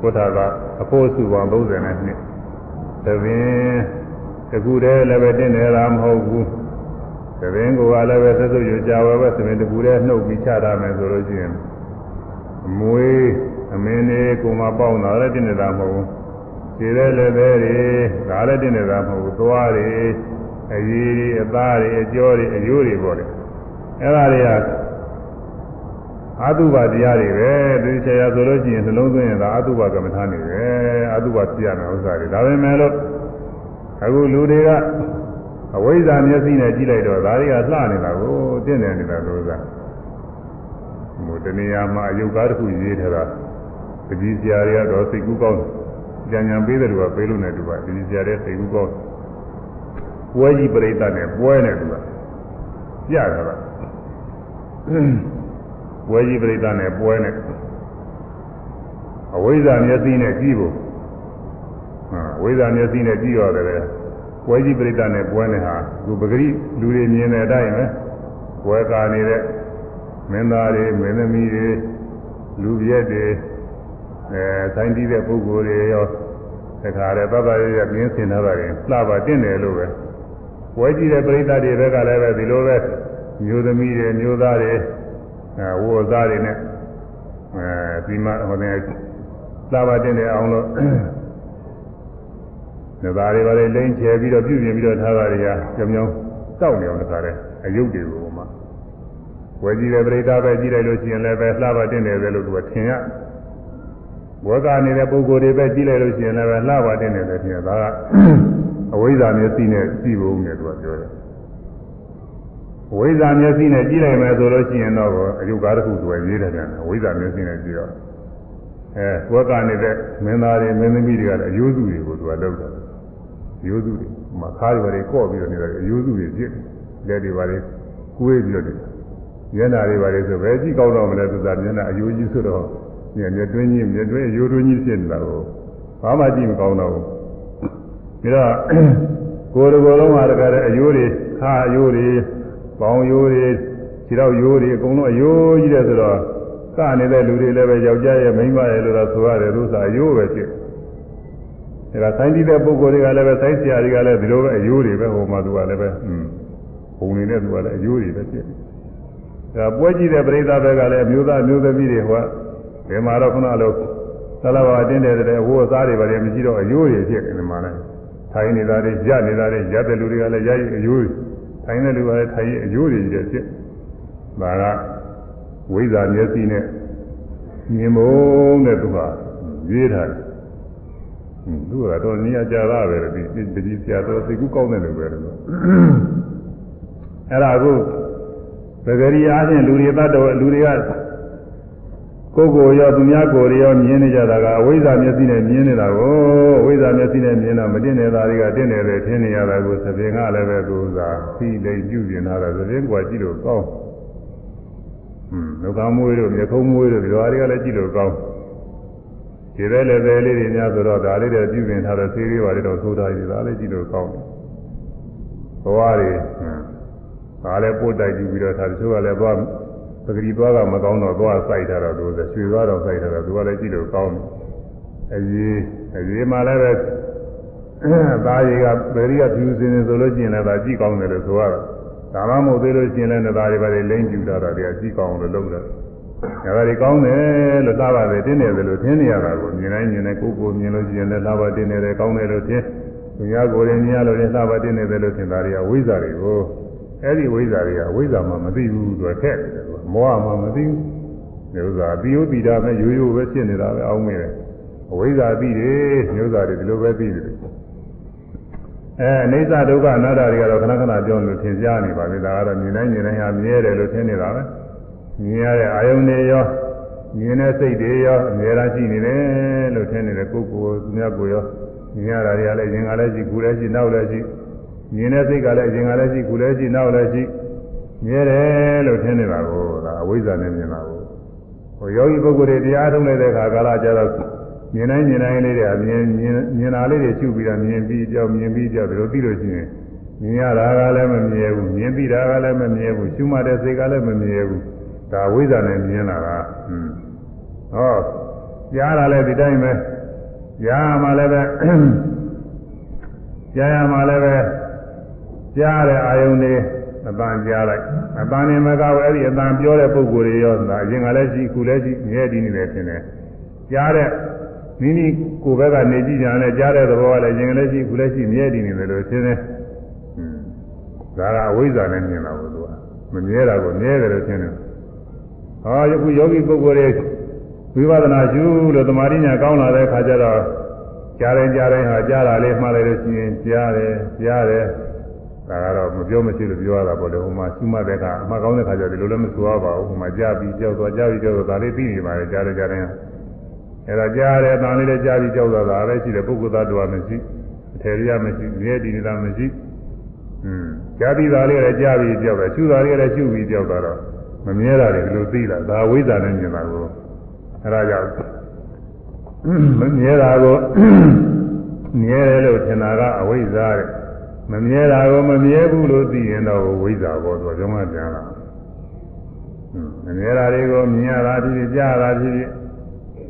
ကုဋ္ဌာသာအဖို့စုပေါင်း30နဲ့နှစ်တပင်တခုတည်းလည်းပဲတင့်တယ်တာမဟုတ်ဘူးတပင်ကလည်းပဲသက်သုရကြဝဲပဲသမင်တခုတည်းနှုတ်ပြီးချတာမယ်ဆိုလို့ရှိရင်အမွေးအမင်းလေးကိုမပေါင်းတာလည်းတင့်တယ်တာမဟုတ်ဘူးခြေတဲ့လည်းပဲတွေဒါလည်းတင့်တယ်တာမဟုတ်ဘူးသွားတွေအရည်တွေအသားတွေအကျော်တွေအယိုးတွေပေါ့လေအဲ့ဒါတွေက အာတုဘတရားတွေပဲဒီဆရာဆိုလို့ရှိရင်နှလုံးသွင်းရင်ဒါအာတုဘကမ္မထာနေပဲအာတုဘဖြစ်ရမယ်ဥစ္စာတွေဒါပဲမဲ့လို့အခုလူတွေကအဝိဇ္ဇာမျက်စိနဲ့ကြည့်လိုက်တော့ဒါတွေကလှနေတာကိုတင့်တယ်နေတာလို့သာဟိုတဏှာမှာအယုတ်ကားတစ်ခုရေးထားတာပကြီးဆရာတွေကတော့စိတ်ကူးကောင်းကြံကြံပေးတယ်လို့ကပေးလို့နေတူပါပကြီးဆရာတွေစိတ်ကူးကောင်းပွဲကြီးပြိတ္တနဲ့ပွဲနေတူပါကြရတာပွဲ ကြီးပြိတ္တနဲ့ပွဲနဲ့အဝိဇ္ဇာမျက်စိနဲ့ကြည့်ဖို့ဟာဝိဇ္ဇာမျက်စိနဲ့ကြည့်ရတယ်လေပွဲကြီးပြိတ္တနဲ့ပွဲနေဟာသူပဂရိလူတွေမြင်တဲ့အတိုင်းပဲပွဲကာနေတဲ့မင်းသားတွေမင်းသမီးတွေလူပြည့်တွေအဲဆိုင်တီးတဲ့ပုဂ္ဂိုလ်တွေရောတခါတည်းသဗ္ဗရရပြင်းစင်ထားတာတွေလှပါတင့်တယ်လို့ပဲပွဲကြည့်တဲ့ပြိတ္တတွေဘက်ကလည်းပဲဒီလိုပဲမျိုးသမီးတွေမျိုးသားတွေ အဲဝိုသားတွေနဲ့အဲဒီမှာဟိုနေလှပါတင့်တယ်အောင်လို့ဒါသားတွေပါလေလိမ့်ချပြီးတော့ပြုပြင်ပြီးတော့ထားတာတွေကကြောင်ကြောင်တောက်နေအောင်တခါတည်းအယုတ်တွေကိုမှဝယ်ကြည့်တဲ့ပြိတ္တပဲကြည့်လိုက်လို့ရှိရင်လည်းပဲလှပါတင့်တယ်ပဲလို့သူကထင်ရဝေကနေတဲ့ပုဂ္ဂိုလ်တွေပဲကြည့်လိုက်လို့ရှိရင်လည်းပဲလှပါတင့်တယ်ပဲထင်ရဒါကအဝိဇ္ဇာမျက်စိနဲ့ကြည့်ဖို့နဲ့သူကပြောတယ် ဝိဇ္ဇာမျက်စိနဲ့ကြည့်လိုက်မယ်ဆိုလို့ရှိရင်တော့အယုတ်ကားတစ်ခုသူကရေးတယ်ပြန်ဝိဇ္ဇာမျက်စိနဲ့ကြည့်တော့အဲဝက်ကနေတဲ့မင်းသားတွေမင်းသမီးတွေကလည်းအယိုးစုတွေကိုသူကလောက်တယ်အယိုးစုတွေမှာခါးတွေပါတွေကော့ပြီးတော့နေတယ်အယိုးစုတွေပြစ်လက်တွေပါတွေကွေးပြီးတော့နေမျက်နှာတွေပါတွေဆိုပဲကြည့်ကောင်းတော့မလဲသူကမျက်နှာအယိုးကြီးဆိုတော့မျက်မျက်တွင်းကြီးမျက်တွင်းအယိုးတွင်းကြီးဖြစ်နေတာကိုဘာမှကြည့်မကောင်းတော့ဘူးဒါတော့ကိုယ်တော်လုံးဟာတခါတည်းအယိုးတွေခါအယိုးတွေ ပေါင်ယိုးတွေခြေတော့ယိုးတွေအကုန်လုံးအယိုးကြီးတယ်ဆိုတော့ကနေတဲ့လူတွေလည်းပဲယောက်ျားရဲ့မိန်းမရဲ့လို့တော့ဆိုရတယ်သူစားအယိုးပဲဖြစ်ဒါကဆိုင်တည်တဲ့ပုဂ္ဂိုလ်တွေကလည်းပဲဆိုင်ဆရာတွေကလည်းဒီလိုပဲအယိုးတွေပဲဟိုမှာသူကလည်းပဲอืมဘုံနေတဲ့သူကလည်းအယိုးတွေပဲဖြစ်ဒါပွဲကြည့်တဲ့ပရိသတ်ဘက်ကလည်းအမျိုးသားအမျိုးသမီးတွေဟိုကဒီမှာတော့ခုနလိုသလဘာတင်းတယ်တဲ့ဟိုအသားတွေပါလေမရှိတော့အယိုးတွေဖြစ်နေမှာလဲထိုင်နေတာတွေရနေတာတွေရတဲ့လူတွေကလည်းရည်အယိုး ထိုင်တဲ့လူကလည်းထိုင်အယိုးတွေကြီးဖြစ်ဒါကဝိဇ္ဇာမျက်စိနဲ့မြင်မုံတဲ့သူကရေးထားတယ်ဟွန်းသူကတော့နေရာကြတာပဲဒီတတိဆရာတော်သိကူကောင်းတယ်လို့ပဲလို့အဲ့ဒါအခုပဂရိအားဖြင့်လူတွေတတ်တော်လူတွေက ကိုယ်ကိုယ်ရောသူများကိုယ်ရောမြင်နေကြတာကအဝိဇ္ဇာမျက်စိနဲ့မြင်နေတာကိုအဝိဇ္ဇာမျက်စိနဲ့မြင်တော့မတင်နေတာတွေကတင်နေတယ်ထင်နေရတာကိုသဖြင့်ကလည်းပဲသူကသိလိမ့်ပြုပြင်လာတာသဖြင့်ကွာကြည့်လို့ကောင်းဟွန်းလောကမွေးတို့မြေခုံးမွေးတို့ဒီလိုအားတွေကလည်းကြည့်လို့ကောင်းဒီပဲလည်းပဲလေးတွေများဆိုတော့ဒါလေးတွေပြုပြင်ထားတဲ့သေးလေးပါလေးတော့သိုးထားရည်ဒါလည်းကြည့်လို့ကောင်းတယ်ဘဝတွေဟွန်းဒါလည်းပို့တိုက်ကြည့်ပြီးတော့ဒါတချို့ကလည်းသွား ပဂရီသွားကမကောင်းတော့သွားစိုက်ထားတော့သူကရွှေသွားတော့စိုက်ထားတော့သူကလည်းကြည့်လို့ကောင်းတယ်အရေးအရေးမှလည်းပဲသားရီကဗေရီကဖြူစင်နေဆိုလို့ရှိရင်လည်းဒါကြည့်ကောင်းတယ်လို့ဆိုရတာဒါမှမဟုတ်သေးလို့ရှိရင်လည်းသားရီပါလေလိမ့်ပြူတာတော့တရားကြည့်ကောင်းလို့လုပ်တယ်ဒါပါဒီကောင်းတယ်လို့သာပါတယ်တင်းနေတယ်လို့ထင်နေရတာကိုမြင်တိုင်းမြင်တိုင်းကိုယ်ကိုမြင်လို့ရှိရင်လည်းသာပါတင်းနေတယ်ကောင်းတယ်လို့ထင်သူများကိုယ်ရင်မြင်ရလို့လည်းသာပါတင်းနေတယ်လို့ထင်တာတွေကဝိဇ္ဇာတွေကိုအဲ့ဒီဝိဇ္ဇာတွေကဝိဇ္ဇာမှမသိဘူးသူကထက်တယ်သူက မောဟမှမသိဘူးဒီဥစ္စာပြီးဥပ္ပိဒါပဲရိုးရိုးပဲဖြစ်နေတာပဲအောင်းမိတယ်အဝိဇ္ဇာသိတယ်မျိုးစားတွေဒီလိုပဲသိတယ်အဲအိဋ္ဌဒုက္ခအနတ္တတွေကတော့ခဏခဏပြောလို့သင်ကြားနေပါပြီဒါကတော့မြင်တိုင်းမြင်တိုင်းဟာမြဲတယ်လို့ထင်နေတာပဲမြင်ရတဲ့အာယုန်တွေရောမြင်တဲ့စိတ်တွေရောအများအားရှိနေတယ်လို့ထင်နေတဲ့ကိုယ်ကိုယ်သူများကိုယ်ရောမြင်ရတာတွေကလည်းရင်ကလည်းရှိကိုယ်လည်းရှိနောက်လည်းရှိမြင်တဲ့စိတ်ကလည်းရင်ကလည်းရှိကိုယ်လည်းရှိနောက်လည်းရှိ မြဲတယ်လို့ထင်နေတာကိုဒါအဝိဇ္ဇာနဲ့မြင်တာကိုဟိုယောဂီပုဂ္ဂိုလ်တွေတရားထုတ်လိုက်တဲ့အခါကာလကျတော့မြင်တိုင်းမြင်တိုင်းလေးတွေကမြင်မြင်မြင်တာလေးတွေရှုပြီးတော့မြင်ပြီးကြောက်မြင်ပြီးကြောက်ဒီလိုသိလို့ရှိရင်မြင်ရတာကလည်းမမြဲဘူးမြင်ပြီးတာကလည်းမမြဲဘူးရှုမှတ်တဲ့စိတ်ကလည်းမမြဲဘူးဒါဝိဇ္ဇာနဲ့မြင်လာတာဟွန်းဟောကြားတာလည်းဒီတိုင်းပဲကြားမှလည်းပဲကြားရမှလည်းပဲကြားတဲ့အာယုန်တွေ အပန်းကြားလိုက်အပန်းနေမကဘူးအဲ့ဒီအပန်းပြောတဲ့ပုံကိုယ်တွေရောဒါအရင်ကလည်းရှိခုလည်းရှိမြဲတည်နေတယ်ထင်တယ်ကြားတဲ့မိမိကိုယ်ဘက်ကနေကြည့်ကြတယ်ကြားတဲ့သဘောကလည်းရင်လည်းရှိခုလည်းရှိမြဲတည်နေတယ်လို့ရှင်းတယ်။ဒါကအဝိဇ္ဇာနဲ့မြင်တာကိုသူကမမြဲတာကိုမြဲတယ်လို့ရှင်းတယ်။ဟောယခုယောဂီပုဂ္ဂိုလ်တွေဝိပဿနာရှုလို့သမာဓိညာကောင်းလာတဲ့အခါကျတော့ကြားရင်ကြားရင်ဟာကြားတာလေးမှားလိုက်လို့ရှိရင်ကြားတယ်ကြားတယ် ဒါကတော့မပြောမရှိလို့ပြောရတာပေါ့လေဟိုမှာရှုမှတ်တဲ့အခါအမှားကောင်းတဲ့အခါကျတော့ဒီလိုလည်းမဆိုရပါဘူးဟိုမှာကြားပြီးကြောက်သွားကြားပြီးကြောက်သွားဒါလေးသိနေပါလေကြားတယ်ကြားတယ်အဲဒါကြားတယ်အတန်လေးလည်းကြားပြီးကြောက်သွားတာလည်းရှိတယ်ပုဂ္ဂိုလ်သားတော်မရှိအထေရမရှိမြဲတည်နေတာမရှိอืมကြားပြီးသားလေးလည်းကြားပြီးကြောက်တယ်ရှုတာလေးလည်းရှုပြီးကြောက်တာတော့မမြဲတာတွေဒီလိုသိလာဒါဝိဇ္ဇာနဲ့မြင်တာကိုအဲဒါကြောင့်မမြဲတာကိုမြဲတယ်လို့ထင်တာကအဝိဇ္ဇာတဲ့ မမြဲတာကိုမမြဲဘူးလို့သိရင်တော့ဝိဇ္ဇာပေါ်တော့ကျောင်းကပြန်လာမမြဲတာတွေကိုမြင်ရတာဖြစ်ဖြစ်ကြားရတာဖြစ်ဖြစ်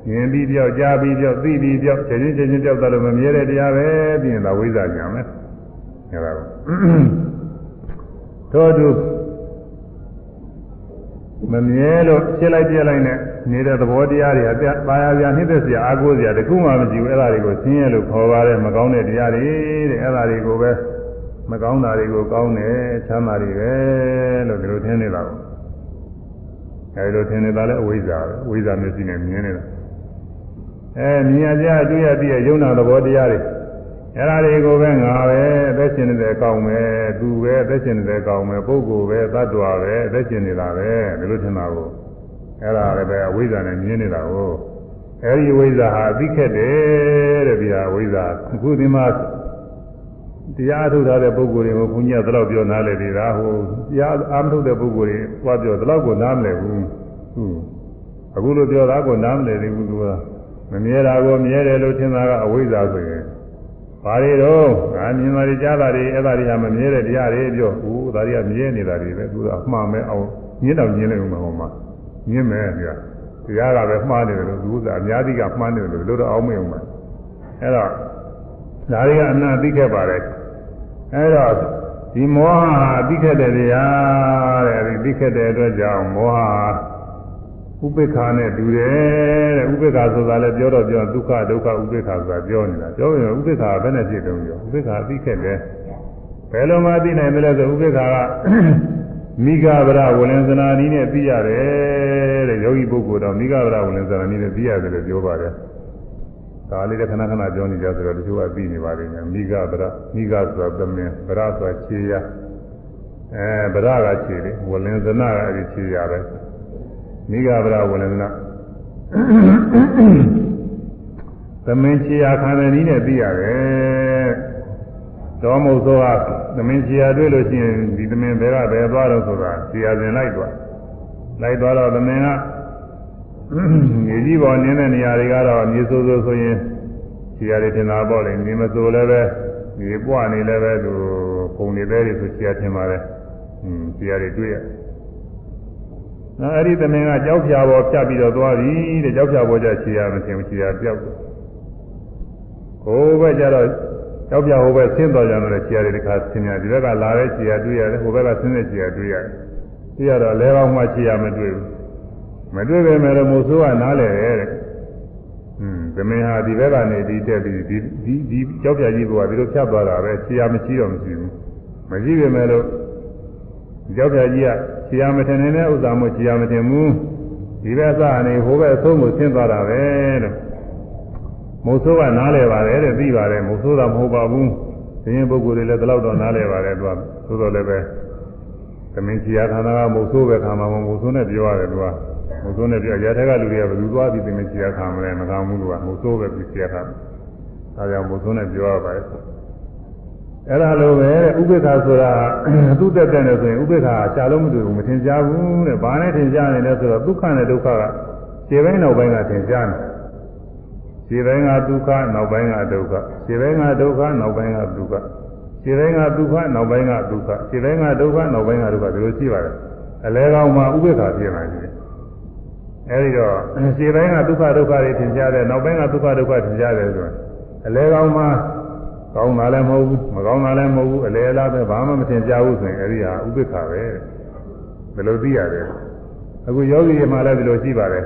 မြင်ပြီးပြောက်ကြားပြီးပြောက်သိပြီးပြောက်ချိန်ချင်းချင်းပြောက်တယ်လို့မမြဲတဲ့တရားပဲပြီးရင်တော့ဝိဇ္ဇာညာမယ်အဲဒါကိုသောတုမမြဲလို့ဖြစ်လိုက်ပြလိုက်နဲ့နေတဲ့သဘောတရားတွေအပြပါရပြနှိမ့်သက်စရာအာကိုးစရာတခုမှမရှိဘူးအဲ့ဒါတွေကိုဆင်းရဲလို့ခေါ်ပါတယ်မကောင်းတဲ့တရားတွေတဲ့အဲ့ဒါတွေကိုပဲ မကောင်းတာတွေကိုကောင်းတယ်ချမ်းသာတွေပဲလို့ဒီလိုထင်နေတာကိုအဲဒီလိုထင်နေတာလည်းအဝိဇ္ဇာပဲအဝိဇ္ဇာမျက်စိနဲ့မြင်နေတာအဲမြင်ရကြတွေ့ရပြီးရုံနာသဘောတရားတွေအဲ့ဒါတွေကိုပဲငါပဲအသက်ရှင်နေတယ်ကောင်းမယ်သူပဲအသက်ရှင်နေတယ်ကောင်းမယ်ပုဂ္ဂိုလ်ပဲသတ္တဝါပဲအသက်ရှင်နေတာပဲဒီလိုထင်တာကိုအဲ့ဒါလည်းပဲအဝိဇ္ဇာနဲ့မြင်နေတာကိုအဲဒီအဝိဇ္ဇာဟာအသိခက်တယ်တဲ့ဗျာအဝိဇ္ဇာအခုဒီမှာ တရားထုတ်ထားတဲ့ပုဂ္ဂိုလ်တွေကိုဘုန်းကြီးကဒီလောက်ပြောနားလည်နေတာဟိုတရားအားမထုတ်တဲ့ပုဂ္ဂိုလ်တွေသွားပြောဒီလောက်ကိုနားမလည်ဘူးဟုတ်အခုလိုပြောတာကိုနားမလည်သေးဘူးသူကမမြဲတာကိုမြဲတယ်လို့ထင်တာကအဝိဇ္ဇာဆိုရင်ဘာတွေတော့ငါမြင်တာတွေကြားတာတွေအဲ့ဒါတွေကမမြဲတဲ့တရားတွေပြောဦးဒါတွေကမြဲနေတာတွေပဲသူကအမှားမဲအောင်ညင်းတော့ညင်းလိုက်ဦးမှာဟိုမှာညင်းမယ်ပြတရားကပဲမှားနေတယ်လို့သူကအများကြီးကမှားနေတယ်လို့လို့တော့အောင်မယုံပါအဲ့တော့ဒါတွေကအနာသိခဲ့ပါတယ် အဲ့တော့ဒီမောဟဟာသိခဲ့တဲ့တရားတဲ့ဒီသိခဲ့တဲ့အတွက်ကြောင့်မောဟဥပိ္ပခာနဲ့တူတယ်တဲ့ဥပိ္ပခာဆိုတာလည်းပြောတော့ပြောဒုက္ခဒုက္ခဥပိ္ပခာဆိုတာပြောနေတာပြောရင်ဥပိ္ပခာဘယ်နဲ့ဖြစ်တုံးပြောဥပိ္ပခာသိခဲ့တယ်ဘယ်လိုမှသိနိုင်မလဲဆိုဥပိ္ပခာကမိဂဗရဝလင်္ဇနာနည်းနဲ့သိရတယ်တဲ့ယောဂီပုဂ္ဂိုလ်တော့မိဂဗရဝလင်္ဇနာနည်းနဲ့သိရတယ်လို့ပြောပါတယ် ဒါလေးလည်းခဏခဏပြောနေကြဆိုတော့တချို့ကသိနေပါလိမ့်မယ်မိဂဗရမိဂဆိုတာသမင်ဗရဆိုတာခြေရအဲဗရကခြေလေဝလင်္ဇနာကအဲဒီခြေရပဲမိဂဗရဝလင်္ဇနာသမင်ခြေရခံတဲ့နည်းနဲ့သိရတယ်တော်မုတ်သောကသမင်ခြေရတွေ့လို့ရှိရင်ဒီသမင်ဘယ်ကဘယ်သွားတော့ဆိုတာခြေရစဉ်လိုက်သွားလိုက်သွားတော့သမင်က မြေကြီးပေါ်နင်းတဲ့နေရာတွေကတော့မြေဆိုးဆိုးဆိုရင်ခြေရတွေထင်တာပေါ့လေမြေမဆိုးလည်းပဲမြေပွားနေလည်းပဲသူပုံနေတဲ့တွေဆိုခြေရထင်ပါတယ်อืมခြေရတွေတွေ့ရနောက်အဲ့ဒီသမင်ကကြောက်ဖြာပေါ်ဖြတ်ပြီးတော့သွားပြီတဲ့ကြောက်ဖြာပေါ်ကျခြေရမထင်ဘူးခြေရပြောက်တယ်ကိုယ်ပဲကြတော့ကြောက်ဖြာဟိုဘက်ဆင်းတော်ကြတယ်ခြေရတွေတစ်ခါဆင်းရဒီဘက်ကလာတဲ့ခြေရတွေ့ရတယ်ဟိုဘက်ကဆင်းတဲ့ခြေရတွေ့ရတယ်သိရတော့လဲကောင်းမှခြေရမတွေ့ဘူး မတွေ့ပေမဲ့လည်းမို့ဆိုးကနားလဲတယ်တဲ့อืมသမင်ဟာဒီဘက်ကနေဒီတက်ပြီးဒီဒီဒီကြောက်ပြကြီးကဒီလိုဖြတ်သွားတာပဲခြေရမရှိတော့မရှိဘူးမရှိပေမဲ့လို့ကြောက်ပြကြီးကခြေရမထင်နေတဲ့ဥစ္စာမို့ခြေရမထင်ဘူးဒီဘက်စကနေဟိုဘက်အဆုံးကိုဆင်းသွားတာပဲတဲ့မို့ဆိုးကနားလဲပါတယ်တဲ့သိပါတယ်မို့ဆိုးတာမဟုတ်ပါဘူးသင်ရင်ပုဂ္ဂိုလ်တွေလည်းဒီလောက်တော့နားလဲပါတယ်သူကသို့တော်လည်းပဲသမင်ခြေရဌာနကမို့ဆိုးပဲခံမှာမမို့ဆိုးနဲ့ပြောရတယ်သူက မုဆိုးနဲ့ပြောရတဲ့ကလူတွေကဘယ်သူသွားပြီးသိမချရာခံမလဲမခံဘူးလို့ကမုဆိုးပဲပြီးချရာခံဒါကြောင့်မုဆိုးနဲ့ပြောရပါတယ်အဲ့ဒါလိုပဲတဲ့ဥပိ္ပခာဆိုတာသူ့တက်တဲ့နဲ့ဆိုရင်ဥပိ္ပခာရှာလို့မတွေ့ဘူးမထင်ရှားဘူးတဲ့ဘာနဲ့ထင်ရှားနေလဲဆိုတော့ဒုက္ခနဲ့ဒုက္ခကခြေပိုင်းနောက်ပိုင်းကထင်ရှားနေခြေပိုင်းကဒုက္ခနောက်ပိုင်းကဒုက္ခခြေပိုင်းကဒုက္ခနောက်ပိုင်းကဒုက္ခခြေပိုင်းကဒုက္ခနောက်ပိုင်းကဒုက္ခခြေပိုင်းကဒုက္ခနောက်ပိုင်းကဒုက္ခဒီလိုရှိပါတယ်အလဲကောင်းမှာဥပိ္ပခာပြင်လာတယ် အဲဒီတော့ခြေပိုင်းကဒုက္ခဒုက္ခတွေသင်ကြားတယ်နောက်ပိုင်းကဒုက္ခဒုက္ခသင်ကြားတယ်ဆိုရင်အလဲကောင်းမှကောင်းတာလည်းမဟုတ်ဘူးမကောင်းတာလည်းမဟုတ်ဘူးအလဲအလားပဲဘာမှမသင်ကြားဘူးဆိုရင်အဲဒီဟာဥပိ္ပခာပဲဘယ်လိုသိရလဲအခုယောဂီတွေမှာလည်းဒီလိုရှိပါတယ်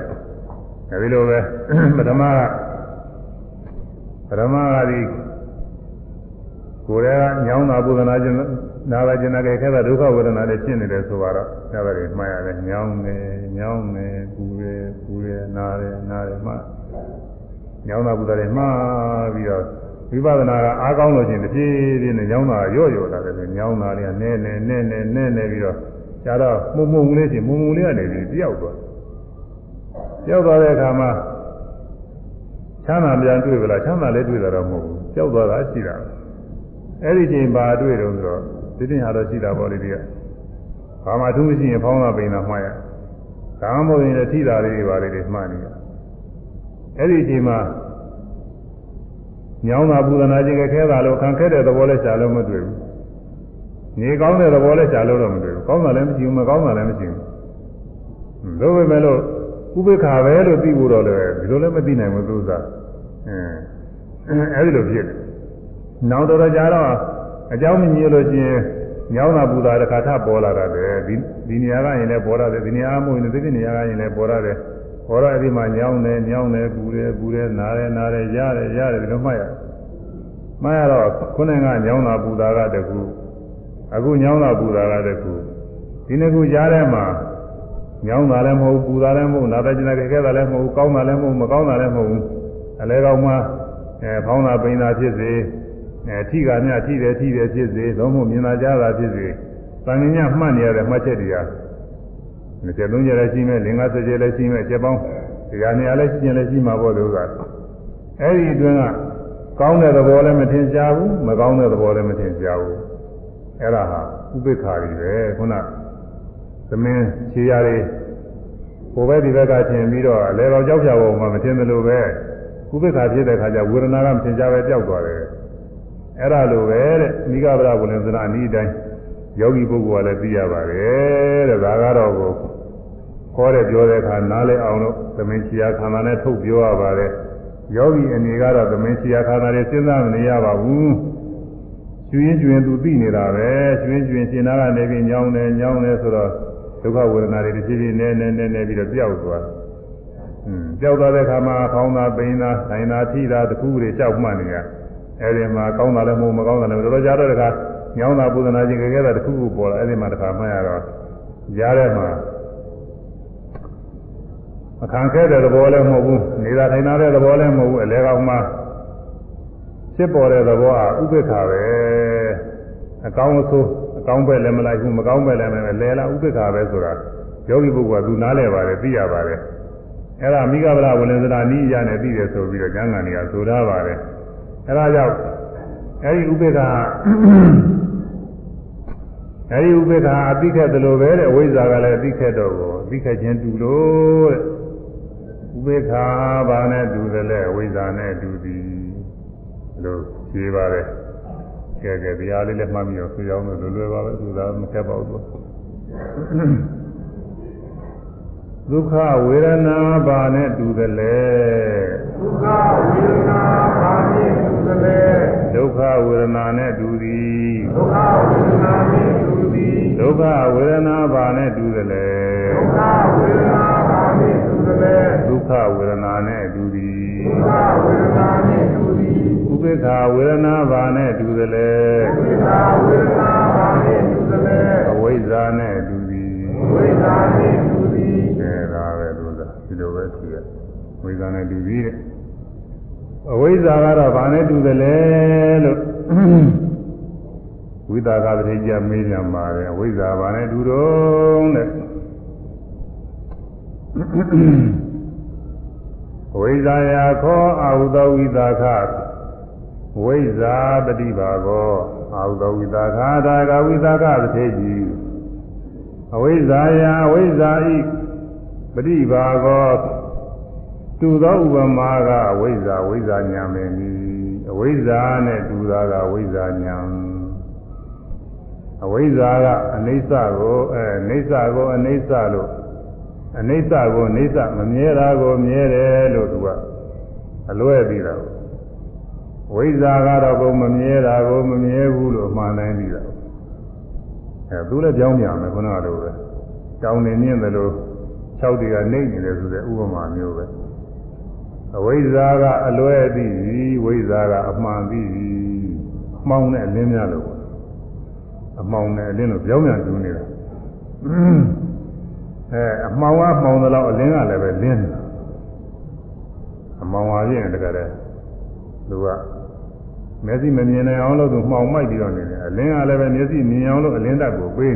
အဲဒီလိုပဲပထမကပထမကဒီကိုယ်ကညောင်းတာပုဒနာခြင်း နာပါခြင်းနာကြခဲ့တဲ့ဒုက္ခဝေဒနာတွေဖြစ်နေတယ်ဆိုတော့ဒါပဲမှတ်ရတယ်ညောင်းနေညောင်းနေပူရဲပူရဲနာရဲနာရဲမှညောင်းတာပုဒနာတွေမှားပြီးတော့ဝိပဿနာကအားကောင်းလို့ချင်းတဖြည်းဖြည်းနဲ့ညောင်းတာရော့ရော့လာတယ်ညောင်းတာလေးကနဲနဲနဲနဲနဲနဲပြီးတော့ကျတော့မှုံမှုံလေးချင်းမှုံမှုံလေးကနေပြီးပြောက်သွားပြောက်သွားတဲ့အခါမှာချမ်းသာပြန်တွေ့ကြလားချမ်းသာလည်းတွေ့တာတော့မဟုတ်ဘူးကြောက်သွားတာရှိတာအဲ့ဒီချိန်ပါတွေ့တော့ဆိုတော့ ဒီတင်ဟာတော့ရှိတာပေါ့လေဒီကဘာမှသူမရှိရင်ဖောင်းတာပိန်တာမှားရဒါမှမဟုတ်ရင်လည်းထိတာလေးတွေပါလေတွေမှားနေရအဲ့ဒီချိန်မှာညောင်းတာပူဇနာခြင်းခဲတာလို့ခံခဲ့တဲ့သဘောလဲရှားလို့မတွေ့ဘူးနေကောင်းတဲ့သဘောလဲရှားလို့တော့မတွေ့ဘူးကောင်းတာလည်းမရှိဘူးမကောင်းတာလည်းမရှိဘူးသို့ပေမဲ့လို့ဥပိ္ပခာပဲလို့သိဖို့တော့လည်းဒီလိုလည်းမသိနိုင်ဘူးသူစားအဲအဲဒီလိုဖြစ်တယ်နောက်တော့ကြာတော့ အကြောင်းမညို့လို့ချင်းညောင်းတာပူတာတစ်ခါထပေါ်လာတာပဲဒီဒီနေရာကရင်လည်းပေါ်ရတယ်ဒီနေရာမို့ရင်ဒီနေရာကရင်လည်းပေါ်ရတယ်ပေါ်တော့အဲ့ဒီမှာညောင်းတယ်ညောင်းတယ်ပူတယ်ပူတယ်နားတယ်နားတယ်ရတယ်ရတယ်ဒီလိုမှတ်ရမှတ်ရတော့ခုနကညောင်းတာပူတာကတကူအခုညောင်းတာပူတာကတကူဒီနှစ်ခုကြားထဲမှာညောင်းတာလည်းမဟုတ်ပူတာလည်းမဟုတ်နားတယ်ကျင်တယ်ခဲတာလည်းမဟုတ်ကောင်းတာလည်းမဟုတ်မကောင်းတာလည်းမဟုတ်အလဲကောင်းမှအဲဖောင်းတာပိန်တာဖြစ်စေ အဲထိကမြထိတယ်ထိတယ်ဖြစ်စေသုံးဖို့မြင်လာကြတာဖြစ်စေတန်မြတ်မှတ်နေရတဲ့မှတ်ချက်တွေက20 30လည်းရှိမယ်လင်္ကာစကြလည်းရှိမယ်ချက်ပေါင်းတရားနေရာလည်းရှိရင်လည်းရှိမှာပေါ့လို့ကအဲ့ဒီအတွင်းကကောင်းတဲ့သဘောလည်းမထင်ရှားဘူးမကောင်းတဲ့သဘောလည်းမထင်ရှားဘူးအဲ့ဒါဟာဥပိ္ပခာတွေပဲခုနသမင်းခြေရည်ဟိုဘက်ဒီဘက်ကထင်ပြီးတော့လေတော်ကြောက်ကြဖို့မှမထင်သလိုပဲဥပိ္ပခာဖြစ်တဲ့ခါကျဝေဒနာကမထင်ရှားပဲကြောက်သွားတယ် အဲ့ဒါလိုပဲတဲ့မိဂဗရဝလင်္ဇနာအနည်းတိုင်းယောဂီပုဂ္ဂိုလ်ကလည်းသိရပါတယ်တဲ့ဒါကတော့ကိုခေါ်တဲ့ပြောတဲ့အခါနားလဲအောင်လို့သမင်ချီယာခန္ဓာနဲ့ထုတ်ပြောရပါတယ်ယောဂီအနေကတော့သမင်ချီယာခန္ဓာတွေစဉ်းစားမနေရပါဘူးကျွင်းကျွင်းသူသိနေတာပဲကျွင်းကျွင်းရှင်နာကနေပြီးညောင်းတယ်ညောင်းတယ်ဆိုတော့ဒုက္ခဝေဒနာတွေတစ်ဖြည်းဖြည်းနဲ့နဲ့နဲ့နဲ့ပြီးတော့ပျောက်သွားอืมပျောက်သွားတဲ့အခါမှာခေါင်းသာပိန်သာဆိုင်သာထိသာတခုတွေကြောက်မှတ်နေရ အဲဒီမှာကောင်းတာလည်းမဟုတ်မကောင်းတာလည်းတော်တော်ကြာတော့တခါညောင်းတာပူဇနာခြင်းကြခဲ့တာတခုခုပေါ်လာအဲဒီမှာတခါမှတ်ရတော့ကြားထဲမှာခံခဲ့တဲ့သဘောလည်းမဟုတ်ဘူးနေတာထိုင်တာတဲ့သဘောလည်းမဟုတ်ဘူးအလဲကောင်မှဖြစ်ပေါ်တဲ့သဘောဟာဥပိ္ပခာပဲအကောင်းအဆိုးအကောင်းပဲလည်းမလိုက်ဘူးမကောင်းပဲလည်းမလဲလဲလားဥပိ္ပခာပဲဆိုတာယောဂီပုဂ္ဂိုလ်ကသူနားလဲပါတယ်သိရပါတယ်အဲ့ဒါမိဂဗလာဝိလင်္စရာနိယနဲ့သိတယ်ဆိုပြီးတော့ကျမ်းဂန်တွေကဆိုထားပါတယ် အဲ့ဒါကြောင့်အဲ့ဒီဥပိ္ပခာအဲဒီဥပေက္ခာအသိခက်တယ်လို့ပဲတဲ့အဝိဇ္ဇာကလည်းအသိခက်တော့ကိုအသိခက်ခြင်းတူလို့တဲ့ဥပေက္ခာဘာနဲ့တူတယ်လဲအဝိဇ္ဇာနဲ့တူသည်လို့ဖြေပါတယ်ကဲကဲတရားလေးလည်းမှတ်ပြီးတော့ဆိုရအောင်လို့လွယ်ပါပဲသူသာမခက်ပါဘူး ဒုက္ခဝေဒနာဘာနဲ့တူတယ်လဲဒုက္ခဝေဒနာဘာနဲ့တူတယ်လဲဒုက္ခဝေဒနာနဲ့တူသည်ဒုက္ခဝေဒနာနဲ့တူသည်ဒုက္ခဝေဒနာဘာနဲ့တူတယ်လဲဒုက္ခဝေဒနာဘာနဲ့တူတယ်လဲဒုက္ခဝေဒနာနဲ့တူသည်ဒုက္ခဝေဒနာနဲ့တူသည်ဥပေက္ခဝေဒနာဘာနဲ့တူတယ်လဲဥပေက္ခဝေဒနာဘာနဲ့တူတယ်လဲအဝိဇ္ဇာနဲ့တူသည်အဝိဇ္ဇာနဲ့ ဇ္ဇာနဲ့တူသည်တဲ့အဝိဇ္ဇာကတော့ဘာနဲ့တူတယ်လဲလို့ဝိသကာပရိကြမေးကြပါတယ်ဝိဇ္ဇာဘာနဲ့တူတော့တဲ့ဝိဇ္ဇာယခောအာဟုသောဝိသခဝိဇ္ဇာပฏิပါကောအာဟုသောဝိသခဒါကဝိသခသထေကြီးအဝိဇ္ဇာယအဝိဇ္ဇာဤပฏิပါကော တူသောဥပမာကအဝိဇ္ဇာဝိဇ္ဇာညာမင်းဤအဝိဇ္ဇာနဲ့တူတာကဝိဇ္ဇာညာအဝိဇ္ဇာကအနိစ္စကိုအဲနိစ္စကိုအနိစ္စလို့အနိစ္စကိုနိစ္စမမြဲတာကိုမြဲတယ်လို့သူကအလွဲပြီးတာဝိဇ္ဇာကတော့ကိုမမြဲတာကိုမမြဲဘူးလို့အမှန်တိုင်းပြီးတာအဲသူလည်းကြောင်းပြန်မယ်ခုနကလိုပဲတောင်းနေမြင့်တယ်လို့၆တီကနေနေတယ်ဆိုတဲ့ဥပမာမျိုးပဲ အဝိဇ္ဇာကအလွဲသိပြီဝိဇ္ဇာကအမှန်သိပြီမှောင်တဲ့အလင်းများလို့အမှောင်နဲ့အလင်းလို့ပြောင်းပြန်တူးနေတာအဲအမှောင်ကမှောင်တယ်လို့အလင်းကလည်းပဲလင်းတယ်အမှောင်ပါရင်တကယ်တည်းသူကမျက်စိမမြင်နိုင်အောင်လို့သူမှောင်မိုက်ပြီးတော့နေတယ်အလင်းကလည်းပဲမျက်စိမြင်အောင်လို့အလင်းဓာတ်ကိုပေး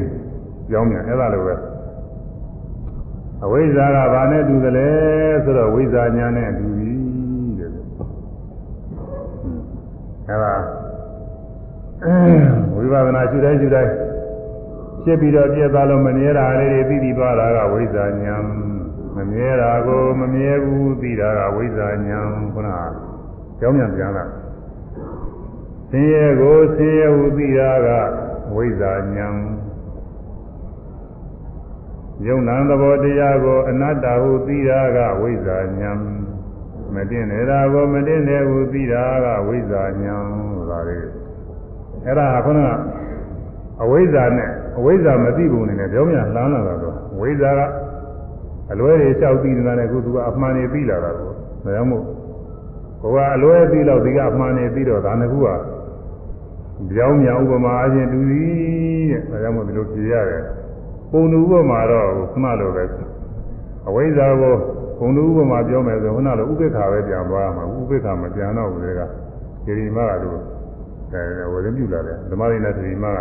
ပြောင်းပြန်အဲ့ဒါလိုပဲ အဝိဇ္ဇာကဘာနဲ့တူတယ်လဲဆိုတော့ဝိဇ္ဇာညာနဲ့တူပြီတဲ့အဲ့ဒါဝိပဿနာရှုတိုင်းရှုတိုင်းဖြစ်ပြီးတော့ပြည့်သွားလို့မမြဲတာလေးတွေသိပြီးသွားတာကဝိဇ္ဇာညာမမြဲတာကိုမမြဲဘူးသိတာကဝိဇ္ဇာညာခုနကကြောင်းပြန်ပြန်လာဆင်းရဲကိုဆင်းရဲဟုသိတာကဝိဇ္ဇာညာ ယုံနာသဘောတရားကိုအနတ္တဟုသိတာကဝိဇ္ဇာဉာဏ်မတင်နေတာကိုမတင်နေဟုသိတာကဝိဇ္ဇာဉာဏ်ဆိုတာလေအဲ့ဒါကခုနကအဝိဇ္ဇာနဲ့အဝိဇ္ဇာမသိပုံနဲ့ပြောမြလှမ်းလာတာတော့ဝိဇ္ဇာကအလွဲတွေလျှောက်ပြီးနေတာနဲ့ခုသူကအမှန်တွေပြီးလာတာကိုဒါကြောင့်မို့ကိုကအလွဲပြီးတော့ဒီကအမှန်တွေပြီးတော့ဒါနှစ်ခုကကြောင်းမြောင်ဥပမာအချင်းတူသည်တဲ့ဒါကြောင့်မို့ဒီလိုကြည်ရတယ် ပုံတူဥပမာတော့ခုနလိုပဲအဝိဇ္ဇာကိုပုံတူဥပမာပြောမယ်ဆိုခုနလိုဥပိ္ပခာပဲပြန်သွားရမှာဥပိ္ပခာမပြန်တော့ဘူးလေကဒီဒီမကတော့အဲဝရပြုလာတယ်ဓမ္မရင်းနဲ့ဒီမက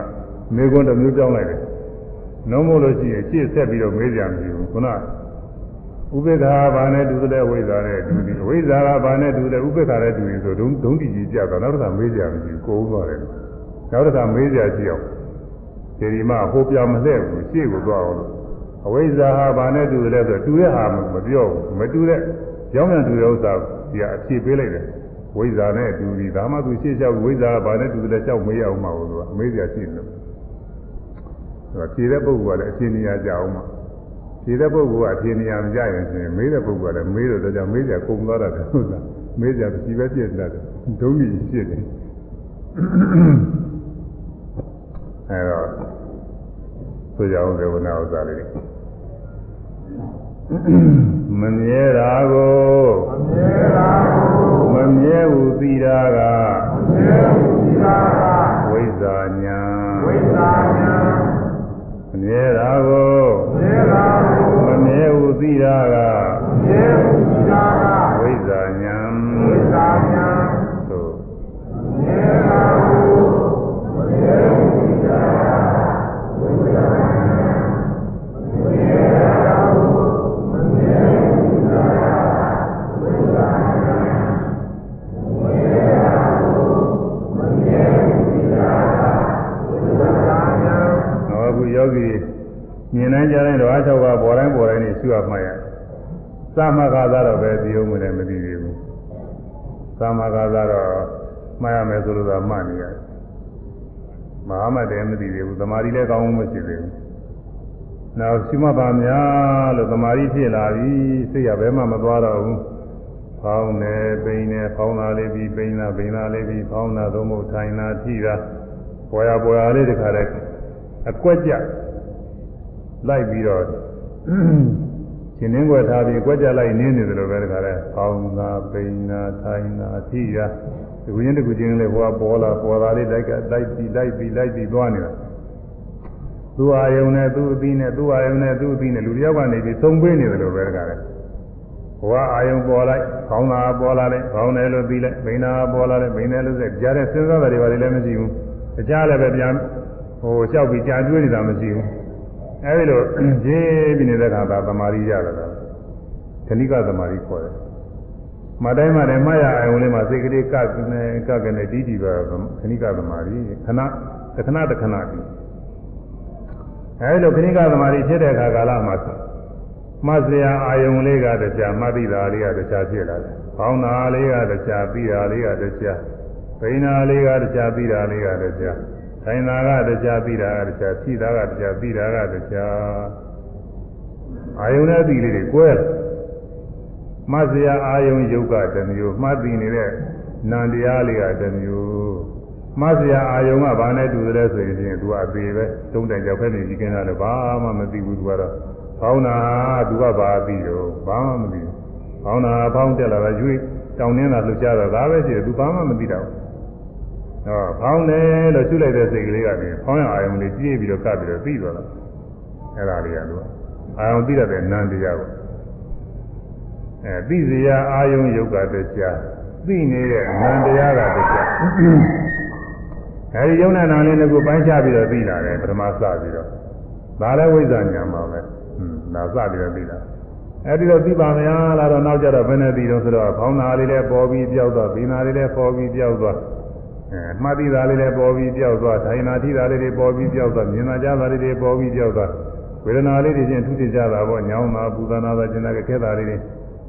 မေကွန်းတစ်မျိုးကြောင်းလိုက်တယ်နှုံးမို့လို့ရှိရင်ရှေ့ဆက်ပြီးတော့မေးကြမရှိဘူးခုနဥပိ္ပခာဘာနဲ့တူတဲ့ဝိဇ္ဇာနဲ့တူတယ်ဝိဇ္ဇာကဘာနဲ့တူတယ်ဥပိ္ပခာနဲ့တူရင်ဆိုဒုံဒုံတိကြီးကြတော့နောက်တစ်ခါမေးကြမရှိဘူးကိုယ်ဥသွားတယ်နောက်တစ်ခါမေးကြကြည့်အောင် ဒီဒီမှဟိုပြမလှဲ့ဘူးရှေ့ကိုသွားအောင်လို့အဝိဇ္ဇာဟာဘာနဲ့တူတယ်လဲဆိုတူတဲ့ဟာမပြောဘူးမတူတဲ့ကြောင်းမြန်တူတဲ့ဥစ္စာဒီကအဖြေပေးလိုက်တယ်ဝိဇ္ဇာနဲ့တူပြီဒါမှသူရှေ့လျှောက်ဝိဇ္ဇာကဘာနဲ့တူတယ်လဲလျှောက်မေးရအောင်မဟုတ်ဘူးသူကအမေးစရာရှိတယ်လို့ဆိုတော့ဖြေတဲ့ပုဂ္ဂိုလ်ကလည်းအဖြေနေရာကြအောင်မှာဖြေတဲ့ပုဂ္ဂိုလ်ကအဖြေနေရာမကြရင်ဆိုရင်မေးတဲ့ပုဂ္ဂိုလ်ကလည်းမေးတော့ကြောင့်မေးစရာကုန်သွားတာတယ်ဟုတ်လားမေးစရာမရှိပဲပြည့်တတ်တယ်ဒုံကြီးဖြစ်တယ် အဲတော့ဆိုကြအောင်ဒေဝနာဥစ္စာလေးမမြဲတာကိုမမြဲတာကိုမမြဲဘူးသိတာကမမြဲဘူးသိတာကဝိဇ္ဇာညာဝိဇ္ဇာညာမမြဲတာကိုမမြဲတာကိုမမြဲဘူးသိတာကမမြဲဘူးသိတာကဝိဇ္ဇာညာဝိဇ္ဇာညာ မြင်တိုင်းကြားတိုင်းတော့အား၆ပါးပေါ်တိုင်းပေါ်တိုင်းနေရှုရမှရသမဂါသာတော့ပဲဒီုံမနဲ့မသိသေးဘူးသမဂါသာတော့မှားရမယ်ဆိုလို့သာမှတ်နေရတယ်မဟာမတည်းမသိသေးဘူးသမာဓိလည်းကောင်းမှမရှိသေးဘူးနောက်ရှိမပါများလို့သမာဓိဖြစ်လာပြီစိတ်ရဘဲမှမသွားတော့ဘူးဖောင်းနေပိန်နေဖောင်းတာလေးပြီးပိန်တာပိန်တာလေးပြီးဖောင်းတာသုံးဖို့ထိုင်တာထိတာပေါ်ရပေါ်ရလေးတခါတည်းအကွက်ကြ လိုက်ပြီးတော့ရှင်နှင်းွယ်ထားပြီးအကွက်ကြလိုက်နင်းနေတယ်လို့ပဲတခါတည်းဖောင်းတာပိန်တာထိုင်တာထိတာဒီကုချင်းတကူချင်းလေးဟိုကပေါ်လာပေါ်လာလေးလိုက်ကလိုက်ပြီးလိုက်ပြီးလိုက်ပြီးသွားနေတာသူ့အာယုံနဲ့သူ့အသီးနဲ့သူ့အာယုံနဲ့သူ့အသီးနဲ့လူတယောက်ကနေပြီးသုံးပေးနေတယ်လို့ပဲတခါတည်းဟိုကအာယုံပေါ်လိုက်ခေါင်းသာပေါ်လာလိုက်ခေါင်းတယ်လို့ပြီးလိုက်ဘိန်းသာပေါ်လာလိုက်ဘိန်းတယ်လို့ဆက်ကြားတဲ့စဉ်းစားတာတွေပါလည်းမရှိဘူးတခြားလည်းပဲပြန်ဟိုလျှောက်ပြီးကြာကျွေးနေတာမရှိဘူး အဲဒီလိုဂျင်းပြီးနေတဲ့ခါသာသမာဓိရတယ်လားခဏိကသမာဓိခေါ်တယ်မတိုင်းမတိုင်းမှတ်ရအောင်လေးမှာစိတ်ကလေးကကနေကကနေတီးတီးပါခဏိကသမာဓိခဏတခဏတခဏပြီးအဲဒီလိုခဏိကသမာဓိဖြစ်တဲ့အခါကာလမှာမှတ်စရာအာယုံလေးကတရားမှတ်သိတာလေးကတရားဖြစ်လာတယ်။ဘောင်းနာလေးကတရားပြီးတာလေးကတရားဘိနာလေးကတရားပြီးတာလေးကတရား ထိုင်တာကတရားပြီးတာကတရားဖြိတာကတရားပြီးတာကတရားအာယုံနဲ့ပြီးလေးတွေကွဲမှတ်စရာအာယုံယုတ်ကတစ်မျိုးမှတ်သိနေတဲ့နံတရားလေးကတစ်မျိုးမှတ်စရာအာယုံကဘာနဲ့တူတယ်ဆိုရင်သူကအသေးပဲတုံးတိုင်ကြောက်ဖက်နေကြီးကင်းတာလည်းဘာမှမသိဘူးသူကတော့ဖောင်းတာသူကဘာသိတော့ဘာမှမသိဘူးဖောင်းတာဖောင်းတက်လာတာရွေးတောင်းနေတာလှုပ်ရှားတော့ဒါပဲရှိတယ်သူဘာမှမသိတော့ ဟောဖောင်းတယ်လို့ရှုလိုက်တဲ့စိတ်ကလေးကနေဖောင်းရအာယုံလေးကြည့်ပြီးတော့ကပ်ပြီးတော့သိသွားတာအဲ့ဒါလေးကသူကအာယုံသိတဲ့နန္တရားကိုအဲသိစရာအာယုံယုတ်ကတရားသိနေတဲ့နန္တရားကတရားအဲဒီယုံနာနာလေးကိုပိုင်းခြားပြီးတော့သိလာတယ်ပထမစပြီးတော့ဒါလည်းဝိဇ္ဇာညာမှာပဲဒါစပြီးတော့သိတာအဲဒီတော့သိပါမလားလားတော့နောက်ကြတော့ဘယ်နဲ့သိတော့ဆိုတော့ဖောင်းနာလေးလည်းပေါ်ပြီးပြောက်သွားဘိနာလေးလည်းပေါ်ပြီးပြောက်သွား အဲမှတ်သိတာလေးလည်းပေါ်ပြီးပြောက်သွားထိုင်နာထိတာလေးတွေပေါ်ပြီးပြောက်သွားမြင်နာကြတာလေးတွေပေါ်ပြီးပြောက်သွားဝေဒနာလေးတွေချင်းထူးထကြတာပေါ့ညောင်းတာပူဇာနာတာကျင်တာခဲတာလေးတွေ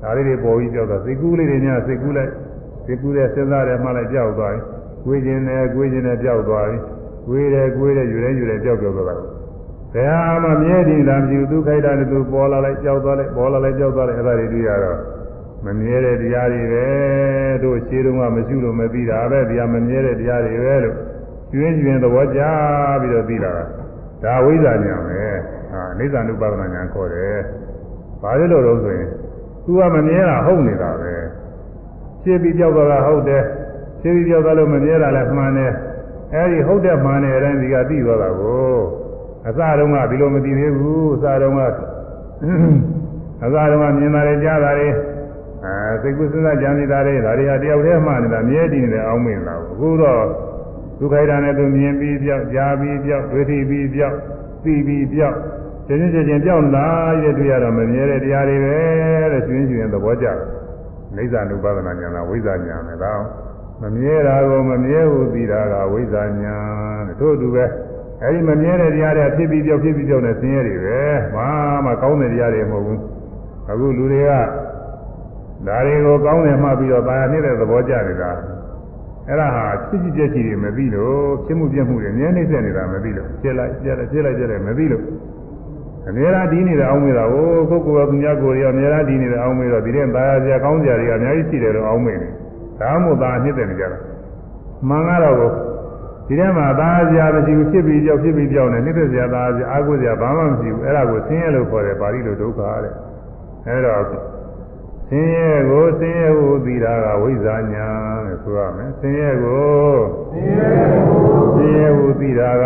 ဒါလေးတွေပေါ်ပြီးပြောက်သွားစိတ်ကူးလေးတွေများစိတ်ကူးလိုက်စိတ်ကူးတဲ့စဉ်းစားတယ်မှလည်းပြောက်သွားပြီကိုယ်ကျင်တယ်ကိုယ်ကျင်တယ်ပြောက်သွားပြီကိုယ်တယ်ကိုယ်တယ်ယူတယ်ယူတယ်ပြောက်ပြောက်သွားတာဘယ်ဟာမှမြဲတည်တာမရှိဘူးသူခိုက်တာနဲ့သူပေါ်လာလိုက်ကြောက်သွားလိုက်ပေါ်လာလိုက်ကြောက်သွားလိုက်အဲ့ဒါတွေတွေ့ရတော့ မမြဲတဲ့တရားတွေပဲတို့ရှင်းတော့မှမရှိလို့မသိတာပဲတရားမမြဲတဲ့တရားတွေပဲလို့ကျွင်းကျွင်းသဘောကျပြီးတော့သိလာတာဒါဝိဇ္ဇာညာပဲဟာအိဋ္ဌာနုပါဒနာညာခေါ်တယ်ဘာလို့လို့တော့ဆိုရင်သူကမမြဲတာဟုတ်နေတာပဲရှင်းပြီးကြောက်သွားတာဟုတ်တယ်ရှင်းပြီးကြောက်သွားလို့မမြဲတာလည်းမှန်တယ်အဲဒီဟုတ်တဲ့မှန်တဲ့အတိုင်းဒီကသိသွားတာကိုအစတုန်းကဒီလိုမသိသေးဘူးအစတုန်းကအစတုန်းကမြင်တာတွေကြားတာတွေ အဲစိတ်ကူးစဉ်းစားကြံနေတာတွေဒါတွေကတယောက်တည်းမှနေတာမြဲတည်နေတယ်အောင်းမင်းလာဘူးအခုတော့ဒုက္ခိတာနဲ့သူမြင်ပြီးပြောက်ကြားပြီးပြောက်ဝိသိပြီးပြောက်သိပြီးပြောက်ချင်းချင်းချင်းပြောက်လာရတဲ့တွေ့ရတော့မမြဲတဲ့တရားတွေပဲတဲ့ရှင်ရှင်သဘောကျတယ်နိစ္စ ानु ပါဒနာညာလားဝိဇ္ဇာညာနဲ့ဒါမမြဲတာကိုမမြဲဘူးသိတာကဝိဇ္ဇာညာတဲ့ထို့အတူပဲအဲဒီမမြဲတဲ့တရားတွေဖြစ်ပြီးပြောက်ဖြစ်ပြီးပြောက်နေဆင်းရဲတွေပဲဘာမှကောင်းတဲ့တရားတွေမဟုတ်ဘူးအခုလူတွေက ဒါတွေကိုကောင်းတယ်မှပြီးတော့ဗာနေတဲ့သဘောကျနေတာအဲ့ဒါဟာဖြစ်ဖြစ်ပြည့်ချီတွေမသိလို့ဖြစ်မှုပြည့်မှုတွေအများနှိမ့်ဆက်နေတာမသိလို့ပြက်လိုက်ပြက်လိုက်ပြက်လိုက်ပြက်လိုက်မသိလို့အများအားဒီနေတဲ့အောင်းမေးတာဟိုကိုကိုယ်ကသူများကိုယ်ရောအများအားဒီနေတဲ့အောင်းမေးတော့ဒီတဲ့သာယာစရာကောင်းစရာတွေကအများကြီးရှိတယ်လို့အောင်းမေးနေဒါမှမဟုတ်သာနှိမ့်တယ်နေကြတာမှန်ကတော့ဒီထဲမှာသာစရာမရှိဘူးဖြစ်ပြီးကြောက်ဖြစ်ပြီးကြောက်နေနှိမ့်တဲ့စရာသာစရာအာကိုစရာဘာမှမရှိဘူးအဲ့ဒါကိုဆင်းရဲလို့ခေါ်တယ်ပါဠိလိုဒုက္ခတဲ့အဲ့တော့ ဆင်းရဲကိုဆင်းရဲကိုသိတာကဝိဇ္ဇာညာလို့ဆိုရမယ်ဆင်းရဲကိုဆင်းရဲကိုဆင်းရဲကိုသိတာက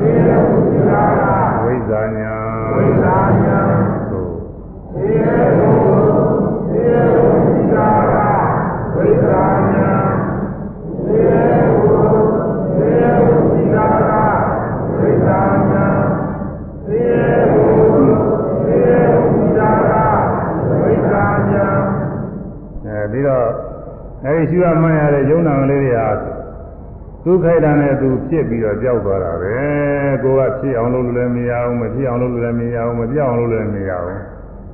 ဆင်းရဲကိုသိတာကဝိဇ္ဇာညာဝိဇ္ဇာညာသို့ဆင်းရဲကို အဲပြီးတော့အဲဒီရှိရမှန်းရတဲ့ယုံနာလေးတွေဟာသူခိုက်တာနဲ့သူဖြစ်ပြီးတော့ကြောက်သွားတာပဲကိုကဖြစ်အောင်လုပ်လို့လည်းမရအောင်မဖြစ်အောင်လုပ်လို့လည်းမရအောင်မပြောင်းအောင်လုပ်လို့လည်းမရအောင်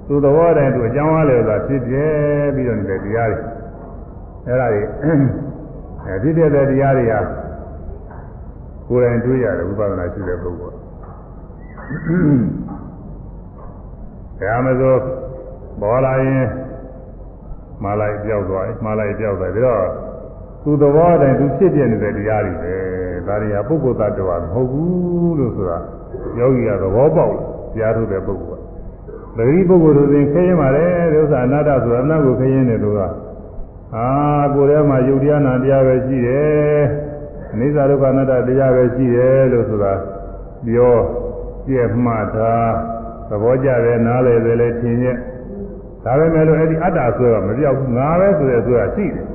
သူသဘောတိုင်းသူအကြောင်းအားလည်းသာဖြစ်ပြဲပြီးတော့နေတဲ့တရားတွေအဲ့ဒါတွေအဲဖြစ်ပြတဲ့တရားတွေဟာကိုယ်တိုင်တွေးရတယ်ဝိပဿနာရှိတဲ့ပုဂ္ဂိုလ်ဒါမှမဟုတ်ပေါ်လာရင် မာလိုက်ပြောက်သွားတယ်မာလိုက်ပြောက်သွားတယ်ဒါတော့သူသဘောတည်းသူဖြစ်ပြနေတဲ့တရားတွေပဲဒါတွေကပုဂ္ဂိုလ်တ attva မဟုတ်ဘူးလို့ဆိုတာယောဂီကသဘောပေါက်ကြားထုတ်တဲ့ပုဂ္ဂိုလ်ကပဂရိပုဂ္ဂိုလ်တို့ရင်ခရင်ပါတယ်ဒီဥစ္စာအနတ္တဆိုတာအနတ်ကိုခရင်တယ်လို့ကအာကိုယ်ထဲမှာယုတ်တရားနာတရားပဲရှိတယ်အနိစ္စဒုက္ခအနတ္တတရားပဲရှိတယ်လို့ဆိုတာပြောပြည့်မှတ်တာသဘောကျတယ်နားလည်တယ်လည်းထင်ရဲ့ ဒါပဲမဲ့လို့အဲ့ဒီအတ္တဆိုတာမပြောက်ဘူးငါပဲဆိုတဲ့ဆိုတာရှိတယ်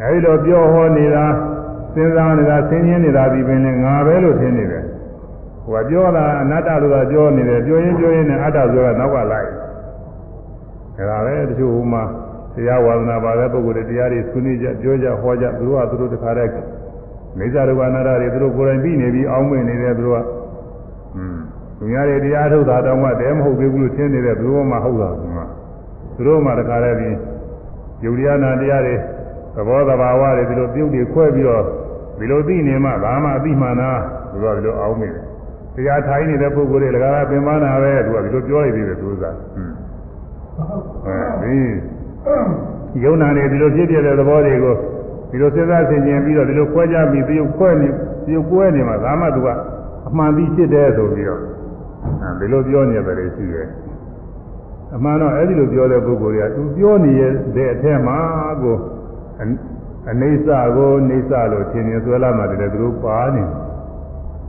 အဲအဲဒီတော့ပြောဟောနေတာစဉ်းစားနေတာဆင်းရဲနေတာဒီပင်လည်းငါပဲလို့ထင်နေတယ်ဟိုကပြောတာအနတ္တလို့ကပြောနေတယ်ပြောရင်ပြောရင်လည်းအတ္တဆိုတာနောက်ကလိုက်ဒါပဲတချို့ဟိုမှာတရားဝါဒနာပါတဲ့ပုဂ္ဂိုလ်တွေတရားတွေဆွေးနွေးကြပြောကြဟောကြသူတို့ကသူတို့တခါတည်းမိစ္ဆာဒုက္ခအနာတ္တတွေသူတို့ကိုယ်တိုင်ပြီးနေပြီးအောင်းမွေနေတယ်သူတို့ကอืม သူများတွေတရားထုတ်တာတောင်မှတဲမဟုတ်သေးဘူးလို့ထင်နေတဲ့သူတို့မှဟုတ်တာကသူတို့မှတခါတည်းပြီးယုတ်တရားနာတရားတွေသဘောတဘာဝတွေဒီလိုပြုတ်တွေခွဲပြီးတော့ဒီလိုသိနေမှဒါမှအသိမှန်တာသူကဒီလိုအောင်းမိတယ်တရားထိုင်နေတဲ့ပုဂ္ဂိုလ်တွေလည်းကပင်မနာပဲသူကဒီလိုပြောရသေးတယ်သူကအဲဒီယုံနာနေဒီလိုဖြစ်ပြတဲ့သဘောတွေကိုဒီလိုစဉ်းစားဆင်ခြင်ပြီးတော့ဒီလိုခွဲကြပြီးပြုတ်ခွဲနေပြုတ်ကွဲနေမှဒါမှသူကအမှန်သိဖြစ်တယ်ဆိုပြီးတော့အဲ ဒီလိုပြောနေတယ်ရှိတယ်အမှန်တော့အဲ့ဒီလိုပြောတဲ့ပုဂ္ဂိုလ်တွေကသူပြောနေတဲ့အထက်မှာကိုအနေဆာကိုနေဆာလို့ထင်နေဆွဲလာမှတည်းသူတို့ပါနေ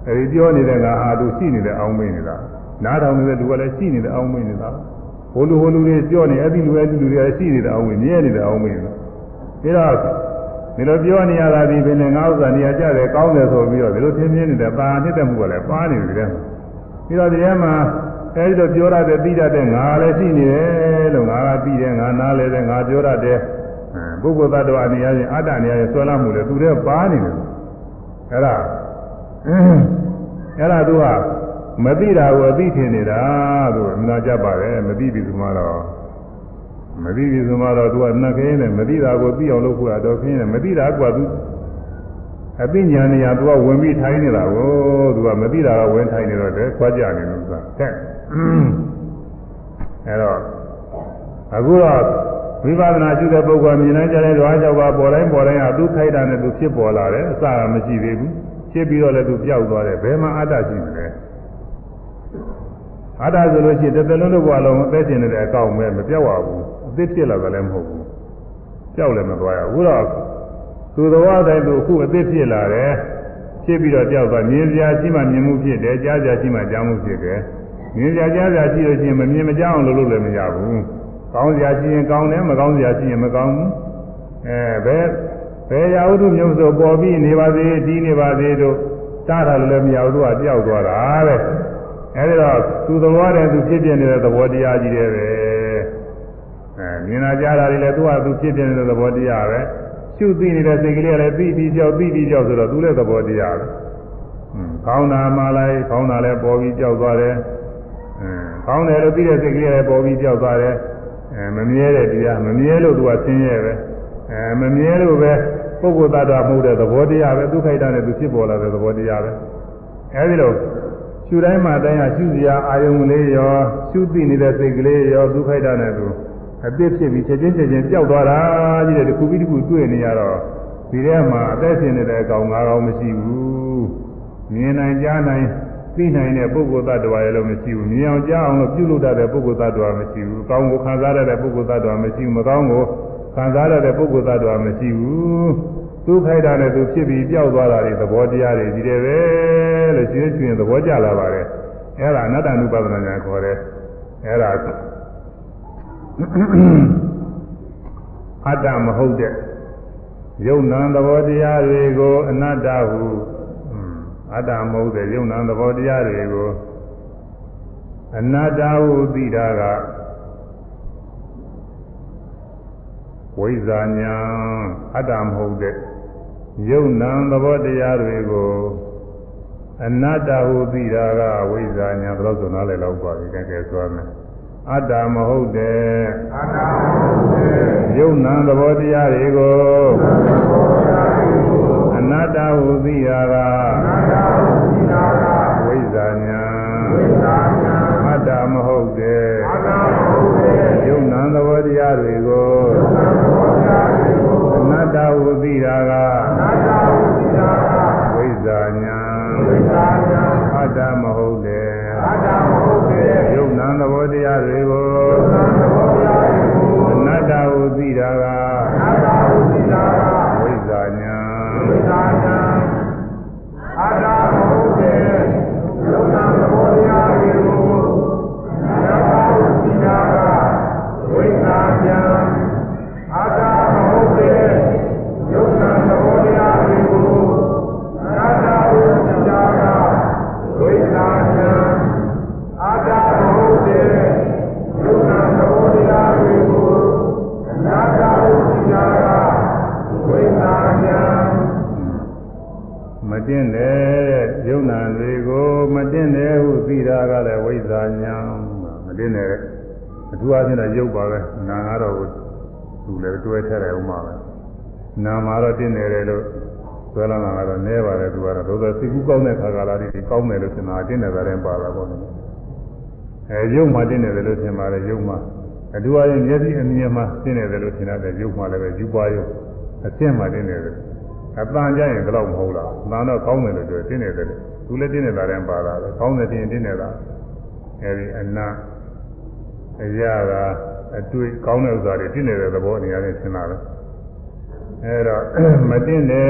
အဲဒီပြောနေတဲ့ငါဟာသူရှိနေတဲ့အောင်းမင်းနေတာနားထောင်နေတဲ့သူကလည်းရှိနေတဲ့အောင်းမင်းနေတာဟိုလူဟိုလူတွေပြောနေအဲ့ဒီလူအဲ့ဒီလူတွေရှိနေတဲ့အောင်းမင်းမြဲနေတဲ့အောင်းမင်းနေတာဒါတော့ဒီလိုပြောနေရတာဒီပင်နဲ့ငါဥစ္စာနေရာကြတယ်ကောင်းတယ်ဆိုပြီးတော့ဒီလိုသင်ပြနေတဲ့ပါနှစ်သက်မှုကလည်းပါနေတယ်တဲ့ ပြီးတော့ဒီထဲမှာအဲဒီလိုပြောရတဲ့ပြီးတတ်တဲ့ငါလည်းရှိနေတယ်လို့ငါကပြီးတယ်ငါနားလဲတယ်ငါပြောရတဲ့ပုဂ္ဂိုလ်သတ္တဝါနေရာချင်းအတ္တနေရာချင်းဆွဲလာမှုလေသူတဲ့ပါနေတယ်အဲ့ဒါအဲ့ဒါသူကမသိတာကိုအသိထင်နေတာသူကနာကြပါတယ်မသိပြီဆိုမှတော့မသိပြီဆိုမှတော့သူကနှက်ခင်းနဲ့မသိတာကိုသိအောင်လုပ်ဖို့တော့ခင်းနဲ့မသိတာကသူ အသိဉာဏ်နေရာသူကဝင်ပြီးထိုင်နေတာကိုသူကမသိတာကဝင်ထိုင်နေတော့တယ်ခွာကြနေလို့ဆိုတာတဲ့အဲ့တော့အခုတော့ဝိပဿနာရှိတဲ့ပုဂ္ဂိုလ်မြင်နိုင်ကြတဲ့ဓဝါကြောက်ပါပေါ်တိုင်းပေါ်တိုင်းကသူခိုက်တာနဲ့သူဖြစ်ပေါ်လာတယ်အစကမရှိသေးဘူးဖြစ်ပြီးတော့လည်းသူပျောက်သွားတယ်ဘယ်မှာအတ္တရှိမလဲအတ္တဆိုလို့ရှိရင်တစ်သက်လုံးတစ်ဘဝလုံးအသက်ရှင်နေတဲ့အကောင့်ပဲမပြောက်ရဘူးအသက်ဖြစ်လာတယ်လည်းမဟုတ်ဘူးပျောက်လည်းမသွားရဘူးတော့ သူတော်ဝတိုင်းသူအခုအသက်ဖြစ်လာတယ်ဖြစ်ပြီးတော့ကြောက်သွားမြင်စရာရှိမှမြင်မှုဖြစ်တယ်ကြားစရာရှိမှကြားမှုဖြစ်တယ်မြင်စရာကြားစရာရှိလို့ရှိရင်မမြင်မကြားအောင်လုပ်လို့လည်းမရဘူးကောင်းစရာရှိရင်ကောင်းတယ်မကောင်းစရာရှိရင်မကောင်းဘူးအဲဘယ်ဘယ်ရာဟုတုမျိုးဆိုပေါ်ပြီးနေပါစေဒီနေပါစေတို့တားတာလည်းမရဘူးသူကကြောက်သွားတာတဲ့အဲဒီတော့သူသဘောတည်းသူဖြစ်ပြနေတဲ့သဘောတရားကြီးတယ်ပဲအဲမြင်လာကြတာတွေလည်းသူကသူဖြစ်ပြနေတဲ့သဘောတရားပဲ ရှုသိနေတဲ့စိတ်ကလေးကလည်းသိပြီးကြောက်သိပြီးကြောက်ဆိုတော့သူလည်းသဘောတရားပဲ။ခေါင်းနာမှလိုက်ခေါင်းနာလည်းပေါ်ပြီးကြောက်သွားတယ်။အဲခေါင်းတယ်လို့သိတဲ့စိတ်ကလေးလည်းပေါ်ပြီးကြောက်သွားတယ်။အဲမမြဲတဲ့တရားမမြဲလို့သူကဆင်းရဲပဲ။အဲမမြဲလို့ပဲပုဂ္ဂိုလ်သတ္တဝါမဟုတ်တဲ့သဘောတရားပဲသူခိုက်တာနဲ့သူဖြစ်ပေါ်လာတဲ့သဘောတရားပဲ။အဲဒီလိုရှုတိုင်းမှာတိုင်းဟာရှုစရာအာယုံလေးရောရှုသိနေတဲ့စိတ်ကလေးရောသူခိုက်တာနဲ့သူ အသစ်ဖြစ်ပြီးချက်ချင်းချက်ချင်းပျောက်သွားတာကြီးတဲ့တစ်ခုပြီးတစ်ခုတွေ့နေရတော့ဒီထဲမှာအသက်ရှင်နေတဲ့အကောင်ငါးကောင်မရှိဘူးမြင်နိုင်ကြားနိုင်သိနိုင်တဲ့ပုဂ္ဂိုလ်သတ္တဝါရဲ့လို့မရှိဘူးမြင်အောင်ကြားအောင်လို့ပြုလုပ်တတ်တဲ့ပုဂ္ဂိုလ်သတ္တဝါမရှိဘူးကောင်းကိုခံစားရတဲ့ပုဂ္ဂိုလ်သတ္တဝါမရှိဘူးမကောင်းကိုခံစားရတဲ့ပုဂ္ဂိုလ်သတ္တဝါမရှိဘူးသူခိုက်တာနဲ့သူဖြစ်ပြီးပျောက်သွားတာတွေသဘောတရားတွေဒီတယ်ပဲလို့ရှင်းရှင်းသဘောကျလာပါတယ်အဲ့ဒါအနတ္တ ानु ပဒနာညာခေါ်တယ်အဲ့ဒါ အတ္တမဟုတ်တဲ့ယုံနာသဘောတရားတွေကိုအနတ္တဟုအတ္တမဟုတ်တဲ့ယုံနာသဘောတရားတွေကိုအနတ္တဟုသိတာကဝိဇ္ဇာညာအတ္တမဟုတ်တဲ့ယုံနာသဘောတရားတွေကိုအနတ္တဟုသိတာကအဝိဇ္ဇာညာဘယ်တော့ဆိုနားလည်တော့ပါပြီတကယ်ဆိုရမယ် အတ္တမဟုတ်တဲ့အတ္တဟုတ်တယ်ယုံနာသဘောတရားတွေကိုဘောရာကိုအနတ္တဟုသိတာကအတ္တဟုတ်ဒီနာကဝိဇ္ဇာညာဝိသညာအတ္တမဟုတ်တဲ့အတ္တဟုတ်တယ်ယုံနာသဘောတရားတွေကိုဘောရာကိုအနတ္တဟုသိတာကအတ္တဟုတ်ဒီနာကဝိဇ္ဇာညာဝိသညာအတ္တမ တရားတွေကို သူလည်းတွဲထည့်တယ်ဥမာပဲနာမှာတော့တင်နေတယ်လို့ဆွဲလာတာကတော့နဲပါတယ်သူကတော့သို့သောစိတ်ကူးကောင်းတဲ့ခါကာလလေးကောင်းတယ်လို့ထင်တာတင်နေတာလည်းပါတာပေါ့လေအဲရုပ်မှတင်နေတယ်လို့ထင်ပါတယ်ရုပ်မှအထူးအချင်းမျက်စိအမြင်မှတင်နေတယ်လို့ထင်တဲ့ရုပ်မှလည်းပဲယူပါရုပ်အဆင့်မှတင်နေတယ်အပန်းကြရင်တော့မဟုတ်လား။နာတော့ကောင်းတယ်လို့ပြောတင်းနေတယ်လေ။သူလည်းတင်းနေတာတည်းပါတာပဲ။ကောင်းတယ်တင်းတင်းနေတာ။အဲဒီအနာအရာက အတွေ့ကောင်းတဲ့ဥစ္စာတွေတင်းနေတဲ့သဘောအနေနဲ့ရှင်းလာတယ်။အဲတော့မတင်းတဲ့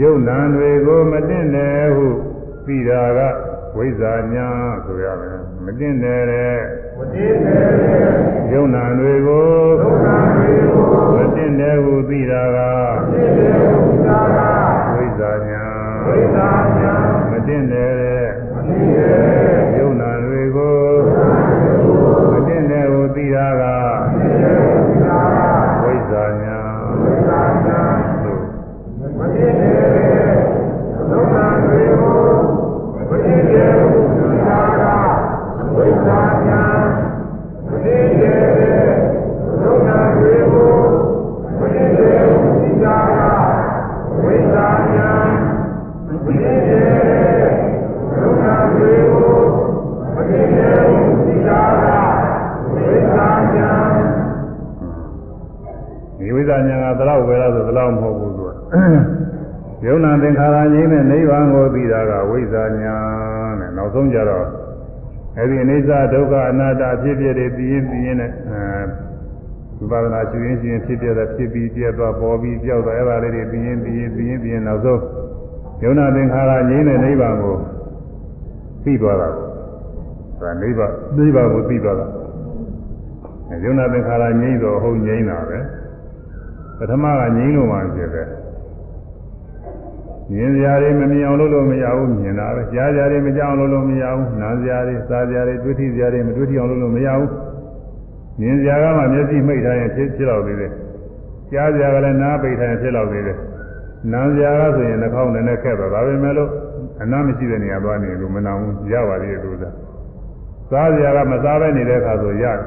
ယုံနာတွေကိုမတင်းတယ်ဟုပြီးတာကဝိဇ္ဇာညာဆိုရမယ်။မတင်းတဲ့ဝတိနေလေယုံနာတွေကိုဒုက္ခတွေကိုမတင်းတယ်ဟုပြီးတာကသိတဲ့ဥစ္စာကဝိဇ္ဇာညာဝိသညာမတင်တဲ့သိတဲ့ယုံ တဲ့ဟူသိတာက ယုံနာသင်္ခါရငြိမ်းတဲ့နိဗ္ဗာန်ကိုသိတာကဝိဇ္ဇာညာနဲ့နောက်ဆုံးကြတော့အဲဒီအနိစ္စဒုက္ခအနတ္တအဖြစ်အပျက်တွေသိရင်သိရင်နဲ့အဲဝိပဿနာရှုရင်းရှင်းဖြစ်ပြတဲ့ဖြစ်ပြီးပြည့်သွားပေါ်ပြီးပြောက်သွားအဲ့ဒါလေးတွေသိရင်သိရင်သိရင်သိရင်နောက်ဆုံးယုံနာသင်္ခါရငြိမ်းတဲ့နိဗ္ဗာန်ကိုသိသွားတာပေါ့ဒါနိဗ္ဗာန်နိဗ္ဗာန်ကိုသိသွားတာယုံနာသင်္ခါရငြိမ်းတော့ဟုတ်ငြိမ်းတာပဲပထမကငြိမ်းလို့မှဖြစ်တယ် မြင်စရာတွေမမြင်အောင်လုပ်လို့မရဘူးမြင်တာပဲကြားစရာတွေမကြောက်အောင်လုပ်လို့မရဘူးနားစရာတွေစားစရာတွေတွေ့ထိစရာတွေမတွေ့ထိအောင်လုပ်လို့မရဘူးမြင်စရာကမှမျက်စိမှိတ်ထားရင်ဖြစ်ဖြစ်တော့သေးတယ်ကြားစရာကလည်းနားပိတ်ထားရင်ဖြစ်တော့သေးတယ်နားစရာကဆိုရင်နှာခေါင်းနဲ့နဲ့ခက်တော့ဒါပဲမဲ့လို့အနားမရှိတဲ့နေရာသွားနေလို့မနာဘူးရပါသေးတယ်သူကစားစရာကမစားပဲနေတဲ့အခါဆိုရတယ်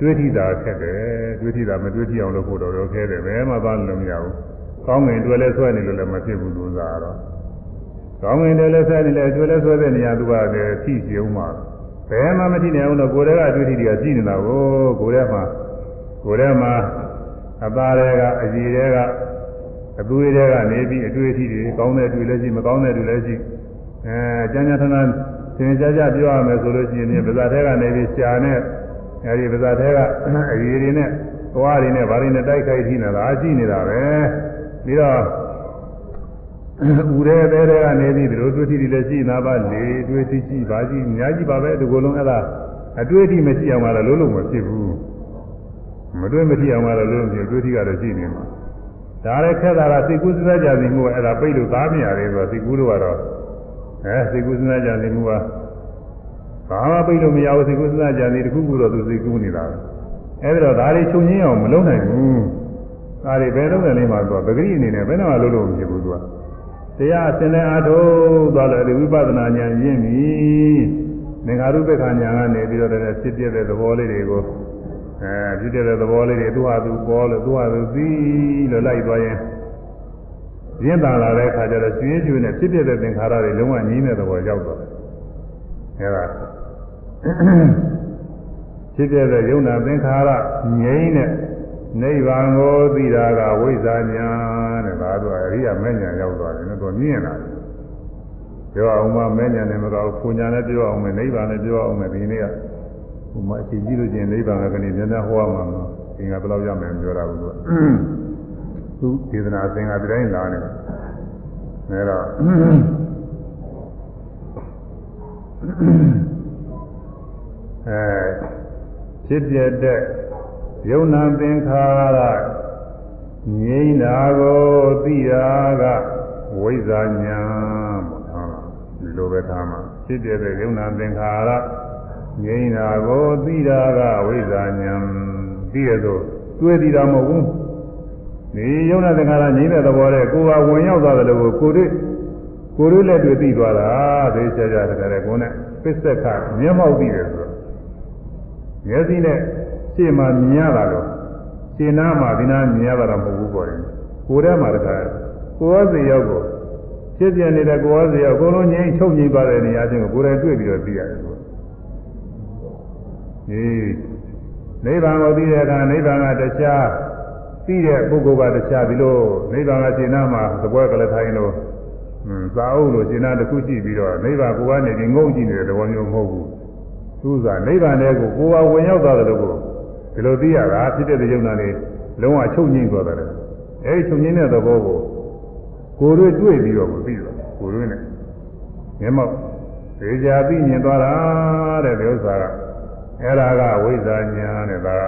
တွေးထိတာခက်တယ်တွေးထိတာမတွေးထိအောင်လုပ်ဖို့တော့တော့ခဲတယ်ဘယ်မှသွားလို့မရဘူး ကောင်းငင်တွေ့လဲဆွဲနေလို့လည်းမဖြစ်ဘူးသူစားတော့ကောင်းငင်တွေ့လဲဆွဲနေလဲတွေ့လဲဆွဲတဲ့နေရာသူကလည်းထိစီအောင်မှာဘယ်မှမထိနိုင်အောင်တော့ကိုယ်တည်းကအတွေ့အထိတွေကရှိနေတာကိုကိုယ်တည်းမှာကိုယ်တည်းမှာအသားတွေကအကြည်တွေကအသွေးတွေကနေပြီးအတွေ့အထိတွေကောင်းတဲ့အတွေ့လည်းရှိမကောင်းတဲ့အတွေ့လည်းရှိအဲကျမ်းကျမ်းထမ်းထမ်းသင်ကြားကြပြောရမယ်ဆိုလို့ရှိရင်ပါဇာထဲကနေပြီးရှာနဲ့အဲဒီပါဇာထဲကအကြည်တွေနဲ့သွားတွေနဲ့ဗားတွေနဲ့တိုက်ခိုက်ထိနေတာအရှိနေတာပဲ ပြီးတော့ဦးရဲသေးတဲ့ကနေပြီးဒီလိုတွေ့ထိတွေလည်းရှိနာပါလေတွေ့ထိရှိပါကြီးအများကြီးပါပဲဒီကိုယ်လုံးအဲ့ဒါအတွေ့အထိမရှိအောင်လည်းလုံးလုံးမဖြစ်ဘူးမတွေ့မထိအောင်လည်းလုံးလုံးဖြစ်တွေ့ထိကတော့ရှိနေမှာဒါလည်းခက်တာကစိတ်ကူးစဉ်းစားကြသိမှုကအဲ့ဒါပိတ်လို့သားမရတယ်ဆိုတော့စိတ်ကူးလို့ကတော့အဲစိတ်ကူးစဉ်းစားကြသိမှုကဘာမှပိတ်လို့မရဘူးစိတ်ကူးစဉ်းစားကြသိတခုခုတော့သူစိတ်ကူးနေတာပဲအဲ့ဒါတော့ဒါတွေချုပ်ငင်းအောင်မလုပ်နိုင်ဘူး ဒါတွေဘယ်တော့လဲမှာသူကပဂရိအနေနဲ့ဘယ်တော့မှလုပ်လို့မဖြစ်ဘူးသူကတရားအစင်နဲ့အားထုတ်သွားတယ်ဒီဝိပဿနာဉာဏ်ရင်းပြီသင်္ခါရုပ္ပခဉာဏ်ကနေပြီးတော့လည်းဖြစ်ပြတဲ့သဘောလေးတွေကိုအဲဖြစ်ပြတဲ့သဘောလေးတွေသူ့ဟာသူပေါ်လို့သူ့ဟာသူသိလို့လိုက်သွားရင်ရင်းတန်လာတဲ့အခါကျတော့ကျွင်းကျွင်းနဲ့ဖြစ်ပြတဲ့သင်္ခါရတွေလုံးဝငြင်းတဲ့သဘောရောက်သွားတယ်အဲဒါဖြစ်ပြတဲ့ယုံနာသင်္ခါရငြိမ့်တဲ့ နိဗ္ဗာန်ကိုသိတာကဝိဇ္ဇာညာတဲ့ဒါတော့အရိယာမဉ္ဇဉ်ရောက်သွားတယ်နော်သူမြင်လာတယ်ပြောအောင်မမဉ္ဇဉ်နဲ့မကောက်ပူညာနဲ့ပြောအောင်မယ်နိဗ္ဗာန်နဲ့ပြောအောင်မယ်ဒီနေ့ကဟိုမှာအချိန်ကြည့်လို့ချင်းနိဗ္ဗာန်ကကနေများများဟောရမှာနော်ဒီကဘယ်လောက်ရမယ်ပြောတာဘူးသူကသူဒေသနာအစဉ်ကဒီတိုင်းလာနေတယ်အဲတော့အဲဖြစ်ပြတဲ့ ယုံနာသင်္ခါရငြိမ့်တာကိုသိတာကဝိဇ္ဇာညာပေါ့နော်ဒီလိုပဲထားမှာဖြစ်ပြတဲ့ယုံနာသင်္ခါရငြိမ့်တာကိုသိတာကဝိဇ္ဇာညာသိရသောတွေ့တည်တာမဟုတ်ဘူးဒီယုံနာသင်္ခါရငြိမ့်တဲ့သဘောနဲ့ကိုယ်ကဝင်ရောက်သွားတယ်လို့ကိုယ်တွေ့ကိုယ်တို့လက်တွေ့သိသွားတာသိချာချာတကယ်ကိုယ်နဲ့ပစ္စက်ကမျက်မှောက်သိတယ်ဆိုတော့မျက်စိနဲ့ ရှေ့မှာမြင်ရတာတော့ရှင်းနာမှာဒီနာမြင်ရတာတော့မဟုတ်ဘူးပေါ်တယ်ကိုယ်ထဲမှာတခါကိုယ်ဝစီရောက်ကိုဖြစ်ပြနေတဲ့ကိုယ်ဝစီရောက်အကုန်လုံးငြိမ်းချုပ်ငြိမ်းသွားတဲ့နေရာချင်းကိုကိုယ်တိုင်တွေ့ပြီးတော့သိရတယ်ဆိုဒီနိဗ္ဗာန်ကိုသိတဲ့အခါနိဗ္ဗာန်ကတရားသိတဲ့ပုဂ္ဂိုလ်ကတရားဒီလိုနိဗ္ဗာန်ကရှင်းနာမှာသပွဲကလေးထိုင်လို့သာအုပ်လို့ရှင်းနာတစ်ခုရှိပြီးတော့နိဗ္ဗာန်ကိုကနေဒီငုံကြည့်နေတဲ့သဘောမျိုးမဟုတ်ဘူးသူကနိဗ္ဗာန်တဲ့ကိုကိုယ်ကဝင်ရောက်သွားတယ်လို့ကို ဒီလိုသိရတာဖြစ်တဲ့ယုံနာနေလုံးဝချုပ်ငိမ့်သွားတယ်အဲဒီချုပ်ငိမ့်တဲ့သဘောကိုကိုယ်တို့တွေ့ပြီးတော့ကိုသိတယ်ကိုယ်တို့နဲ့မျက်မှောက်ဒေကြသိမြင်သွားတာတဲ့ဒီဥစ္စာကအဲ့ဒါကဝိဇ္ဇာညာတဲ့ဒါက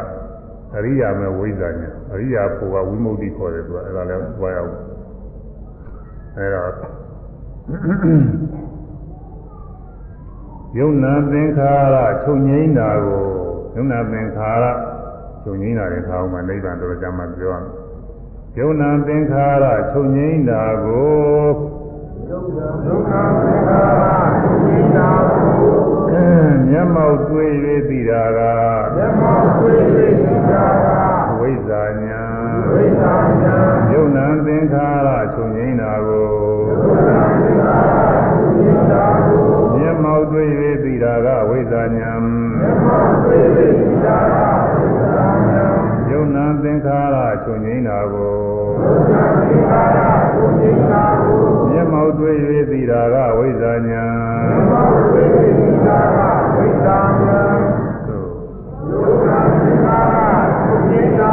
အရိယာမဲ့ဝိဇ္ဇာညာအရိယာဖို့ကဝိမု ക്തി ခေါ်တယ်သူကအဲ့ဒါလည်းပြောရအောင်အဲ့တော့ယုံနာသင်္ခါရချုပ်ငိမ့်တာကိုယုံနာသင်္ခါရ ချုပ်ငိမ့်တာတွေခါအောင်မှနိဗ္ဗာန်တော်ကြမှာပြောရမယ်ယုံနာသင်္ခါရချုပ်ငိမ့်တာကိုယုံနာသင်္ခါရချုပ်ငိမ့်တာကိုမျက်မှောက်တွေ့၍သိတာကမျက်မှောက်တွေ့၍သိတာကဝိဇ္ဇာညာဝိဇ္ဇာညာယုံနာသင်္ခါရချုပ်ငိမ့်တာကိုယုံနာသင်္ခါရချုပ်ငိမ့်တာကိုမျက်မှောက်တွေ့၍သိတာကဝိဇ္ဇာညာမျက်မှောက်တွေ့၍သိတာကဝိဇ္ဇာညာယုံနာ သင်္ခါရချုပ်ငိမ့်တာကိုယုံနာသင်္ခါရချုပ်ငိမ့်တာကိုမျက်မှောက်တွေ့၍သိတာကဝိဇ္ဇာညာမျက်မှောက်တွေ့၍သိတာကဝိဇ္ဇာညာယုံနာသင်္ခါရချုပ်ငိမ့်တာ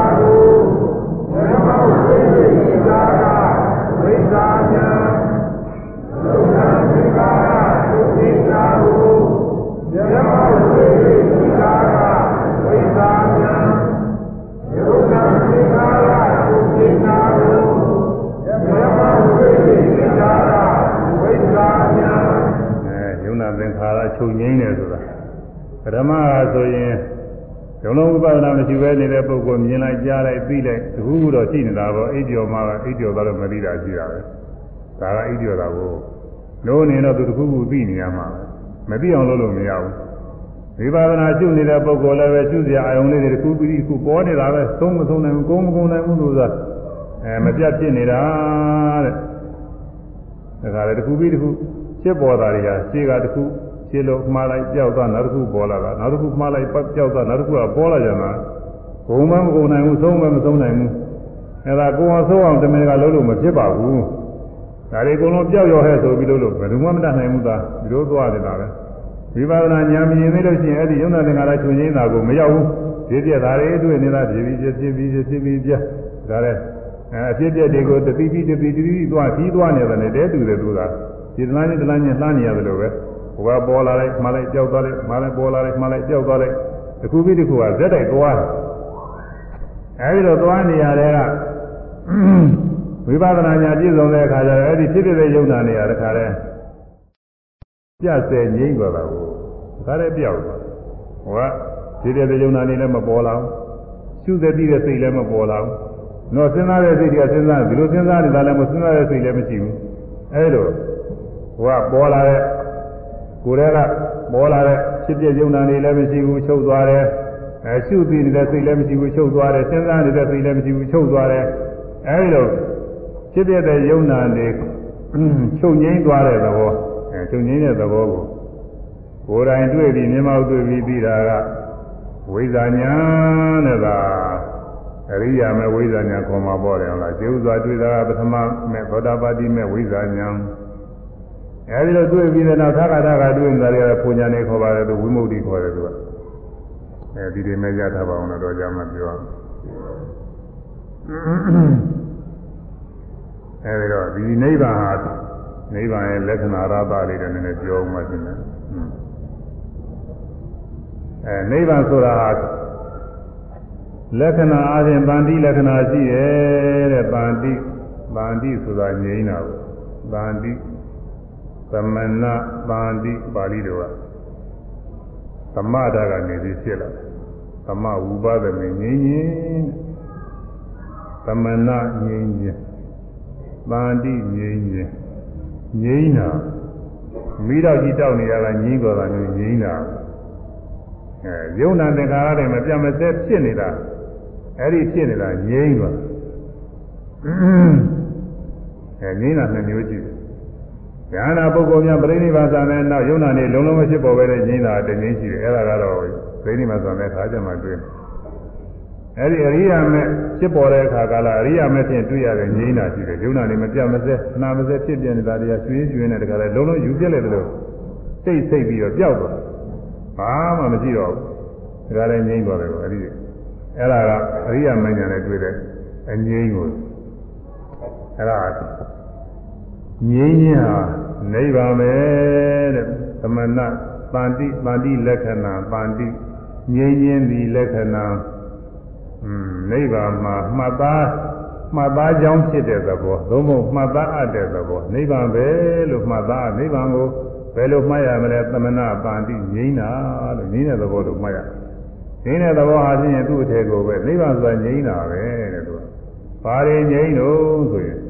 ခါရချုပ်ငိမ့်တယ်ဆိုတာပထမကဆိုရင်ဇုံလုံးဝိပဿနာမရှိဘဲနေတဲ့ပုဂ္ဂိုလ်မြင်လိုက်ကြားလိုက်သိလိုက်တခုခုတော့ရှိနေတာပေါ့အိပ်ကျော်မှာအိပ်ကျော်သွားလို့မသိတာရှိတာပဲဒါကအိပ်ကျော်တာကိုလို့နေတော့သူတခုခုသိနေရမှာမသိအောင်လုပ်လို့မရဘူးဝိပဿနာရှုနေတဲ့ပုဂ္ဂိုလ်လည်းပဲရှုစရာအာယုံလေးတွေတခုပြီးတခုပေါ်နေတာပဲသုံးမသုံးနိုင်ဘူးကုန်းမကုန်းနိုင်ဘူးလို့ဆိုတာအဲမပြတ်ဖြစ်နေတာတဲ့ဒါကြလေတခုပြီးတခုဖြစ်ပေါ်တာတွေကရှေ့ကတခု ရှင်းလို့မှားလိုက်ကြောက်သွားနောက်တစ်ခုပေါ်လာတာနောက်တစ်ခုမှားလိုက်ပတ်ကြောက်သွားနောက်တစ်ခုကပေါ်လာကြမှာဘုံမမကုန်နိုင်ဘူးသုံးမမသုံးနိုင်ဘူးအဲဒါကိုယ်အောင်ဆုံးအောင်တမင်ကလုံးလို့မဖြစ်ပါဘူးဒါတွေအကုန်လုံးပျောက်ရောဟဲ့ဆိုပြီးလို့လို့ဘယ်သူမှမတတ်နိုင်ဘူးသာဒီလိုသွားနေတာပဲဝိပဿနာဉာဏ်မြင်သေးလို့ရှိရင်အဲ့ဒီယုံနာသင်္ခါရချုပ်ငင်းတာကိုမရောက်ဘူးဒီပြက်သားတွေတွေ့နေတာဖြစ်ပြီးဖြစ်ပြီးဖြစ်ပြီးပြက်ဒါလည်းအဲအဖြစ်ပြက်တွေကိုတတိပိတတိတိသွားပြီးသွားနေတယ်နဲ့တဲတူတယ်သူကဒီတလားချင်းတလားချင်းလှမ်းနေရတယ်လို့ပဲ ဟိုကပေါ်လာလိုက်မှလိုက်ကြောက်သွားလိုက်မှလိုက်ပေါ်လာလိုက်မှလိုက်ကြောက်သွားလိုက်တစ်ခုပြီးတစ်ခုကဇက်တိုက်သွားတယ်အဲဒီတော့သွားနေရတဲ့ကဝိပဿနာညာပြည့်စုံတဲ့အခါကျတော့အဲ့ဒီဖြစ်ဖြစ်တဲ့ယုံနာနေရတဲ့ခါလဲပြတ်စဲငြိမ့်သွားတာကိုခါတဲ့ပြောက်သွားဟိုကဖြစ်ဖြစ်တဲ့ယုံနာနေလည်းမပေါ်လာဘူးရှုတဲ့ပြီးတဲ့စိတ်လည်းမပေါ်လာဘူးတော့စဉ်းစားတဲ့စိတ်တွေကစဉ်းစားဒီလိုစဉ်းစားနေတာလည်းမစဉ်းစားတဲ့စိတ်လည်းမရှိဘူးအဲလိုဟိုကပေါ်လာတဲ့ ကိုယ်တည်းကပေါ်လာတဲ့ဖြစ်ပြယုံနာနေလည်းမရှိဘူးချုပ်သွားတယ်အဲရှုသိနေတဲ့စိတ်လည်းမရှိဘူးချုပ်သွားတယ်စဉ်းစားနေတဲ့စိတ်လည်းမရှိဘူးချုပ်သွားတယ်အဲဒီလိုဖြစ်ပြတဲ့ယုံနာနေချုပ်ငိမ့်သွားတဲ့သဘောအဲချုပ်ငိမ့်တဲ့သဘောကိုကိုယ်တိုင်တွေ့ပြီးမျက်မှောက်တွေ့ပြီးပြီးတာကဝိဇာညာတဲ့သာအရိယာမေဝိဇာညာခေါ်မှာပေါ့တယ်ဟုတ်လားကျေဥစွာတွေ့တာကပထမမဲ့သောတာပတိမဲ့ဝိဇာညာ အဲဒီလိုတွေ့ပြီးတဲ့နောက်သာဂတာကတွေ့နေတာတွေကပူညာနေခေါ်ပါတယ်သူဝိမု ക്തി ခေါ်တယ်သူကအဲဒီဒီမဲ့ရထားပါအောင်တော့ကြာမှပြောအဲဒီတော့ဒီနိဗ္ဗာန်ဟာနိဗ္ဗာန်ရဲ့လက္ခဏာရသလေးတွေနည်းနည်းပြောမှရှင်းတယ်အဲနိဗ္ဗာန်ဆိုတာဟာလက္ခဏာအချင်းဗန္တိလက္ခဏာရှိရဲ့တဲ့ဗန္တိဗန္တိဆိုတာငြိမ်းတာကိုဗန္တိ သမဏဗန္တိပါဠိတော်ကသမတာကနေပြီးဖြစ်လာတယ်သမဝုပဒမေငြိမ်းခြင်းသမဏငြိမ်းခြင်းဗန္တိငြိမ်းခြင်းငြိမ်းတာမိတော့ကြီးတောက်နေရတာငြိမ်းတော်တာမျိုးငြိမ်းတာအဲယုံနာသင်္ခါရတွေမပြတ်မစဲဖြစ်နေတာအဲ့ဒီဖြစ်နေတာငြိမ်းသွားအဲငြိမ်းတာနှစ်မျိုးရှိတယ် ဉာဏ်နာပုဂ္ဂိုလ်များပြိဋိဘာသာနဲ့နောက်ယုံနာနေလုံးလုံးမဖြစ်ပေါ်ပဲတဲ့ငြိမ်းတာတငြိမ်းရှိတယ်အဲ့ဒါကတော့ပြိဋိဘာသာနဲ့ခါကြမှာတွေ့တယ်အဲ့ဒီအရိယာမဲ့ဖြစ်ပေါ်တဲ့အခါကလာအရိယာမဲ့ဖြင့်တွေ့ရတဲ့ငြိမ်းတာရှိတယ်ယုံနာနေမပြတ်မစဲနာမစဲဖြစ်ပြနေတာတရားကျွေးကျွေးနဲ့တကယ်လုံးလုံးယူပြက်လိုက်တယ်လို့စိတ်စိတ်ပြီးတော့ပျောက်သွားဘာမှမရှိတော့ဘူးဒါကြလည်းငြိမ်းသွားတယ်ကောအဲ့ဒီအဲ့ဒါကအရိယာမဉ္ဇဉ်နဲ့တွေ့တဲ့အငြိမ်းကိုအဲ့ဒါ ငြိမ်းခြင်းဟာနိဗ္ဗာန်ပဲတဲ့သမဏပန္တိပန္တိလက္ခဏာပန္တိငြိမ်းခြင်းဒီလက္ခဏာอืมနိဗ္ဗာန်မှာမှတ်သားမှတ်သားကြောင်းဖြစ်တဲ့သဘောသို့မဟုတ်မှတ်သားအပ်တဲ့သဘောနိဗ္ဗာန်ပဲလို့မှတ်သားနိဗ္ဗာန်ကိုဘယ်လိုမှတ်ရမလဲသမဏပန္တိငြိမ်းတာလို့ငြိမ်းတဲ့သဘောလို့မှတ်ရငြိမ်းတဲ့သဘောဟာဖြင့်သူ့အထည်ကိုပဲနိဗ္ဗာန်ဆိုတာငြိမ်းတာပဲတဲ့သူကဘာတွေငြိမ်းလို့ဆိုရင်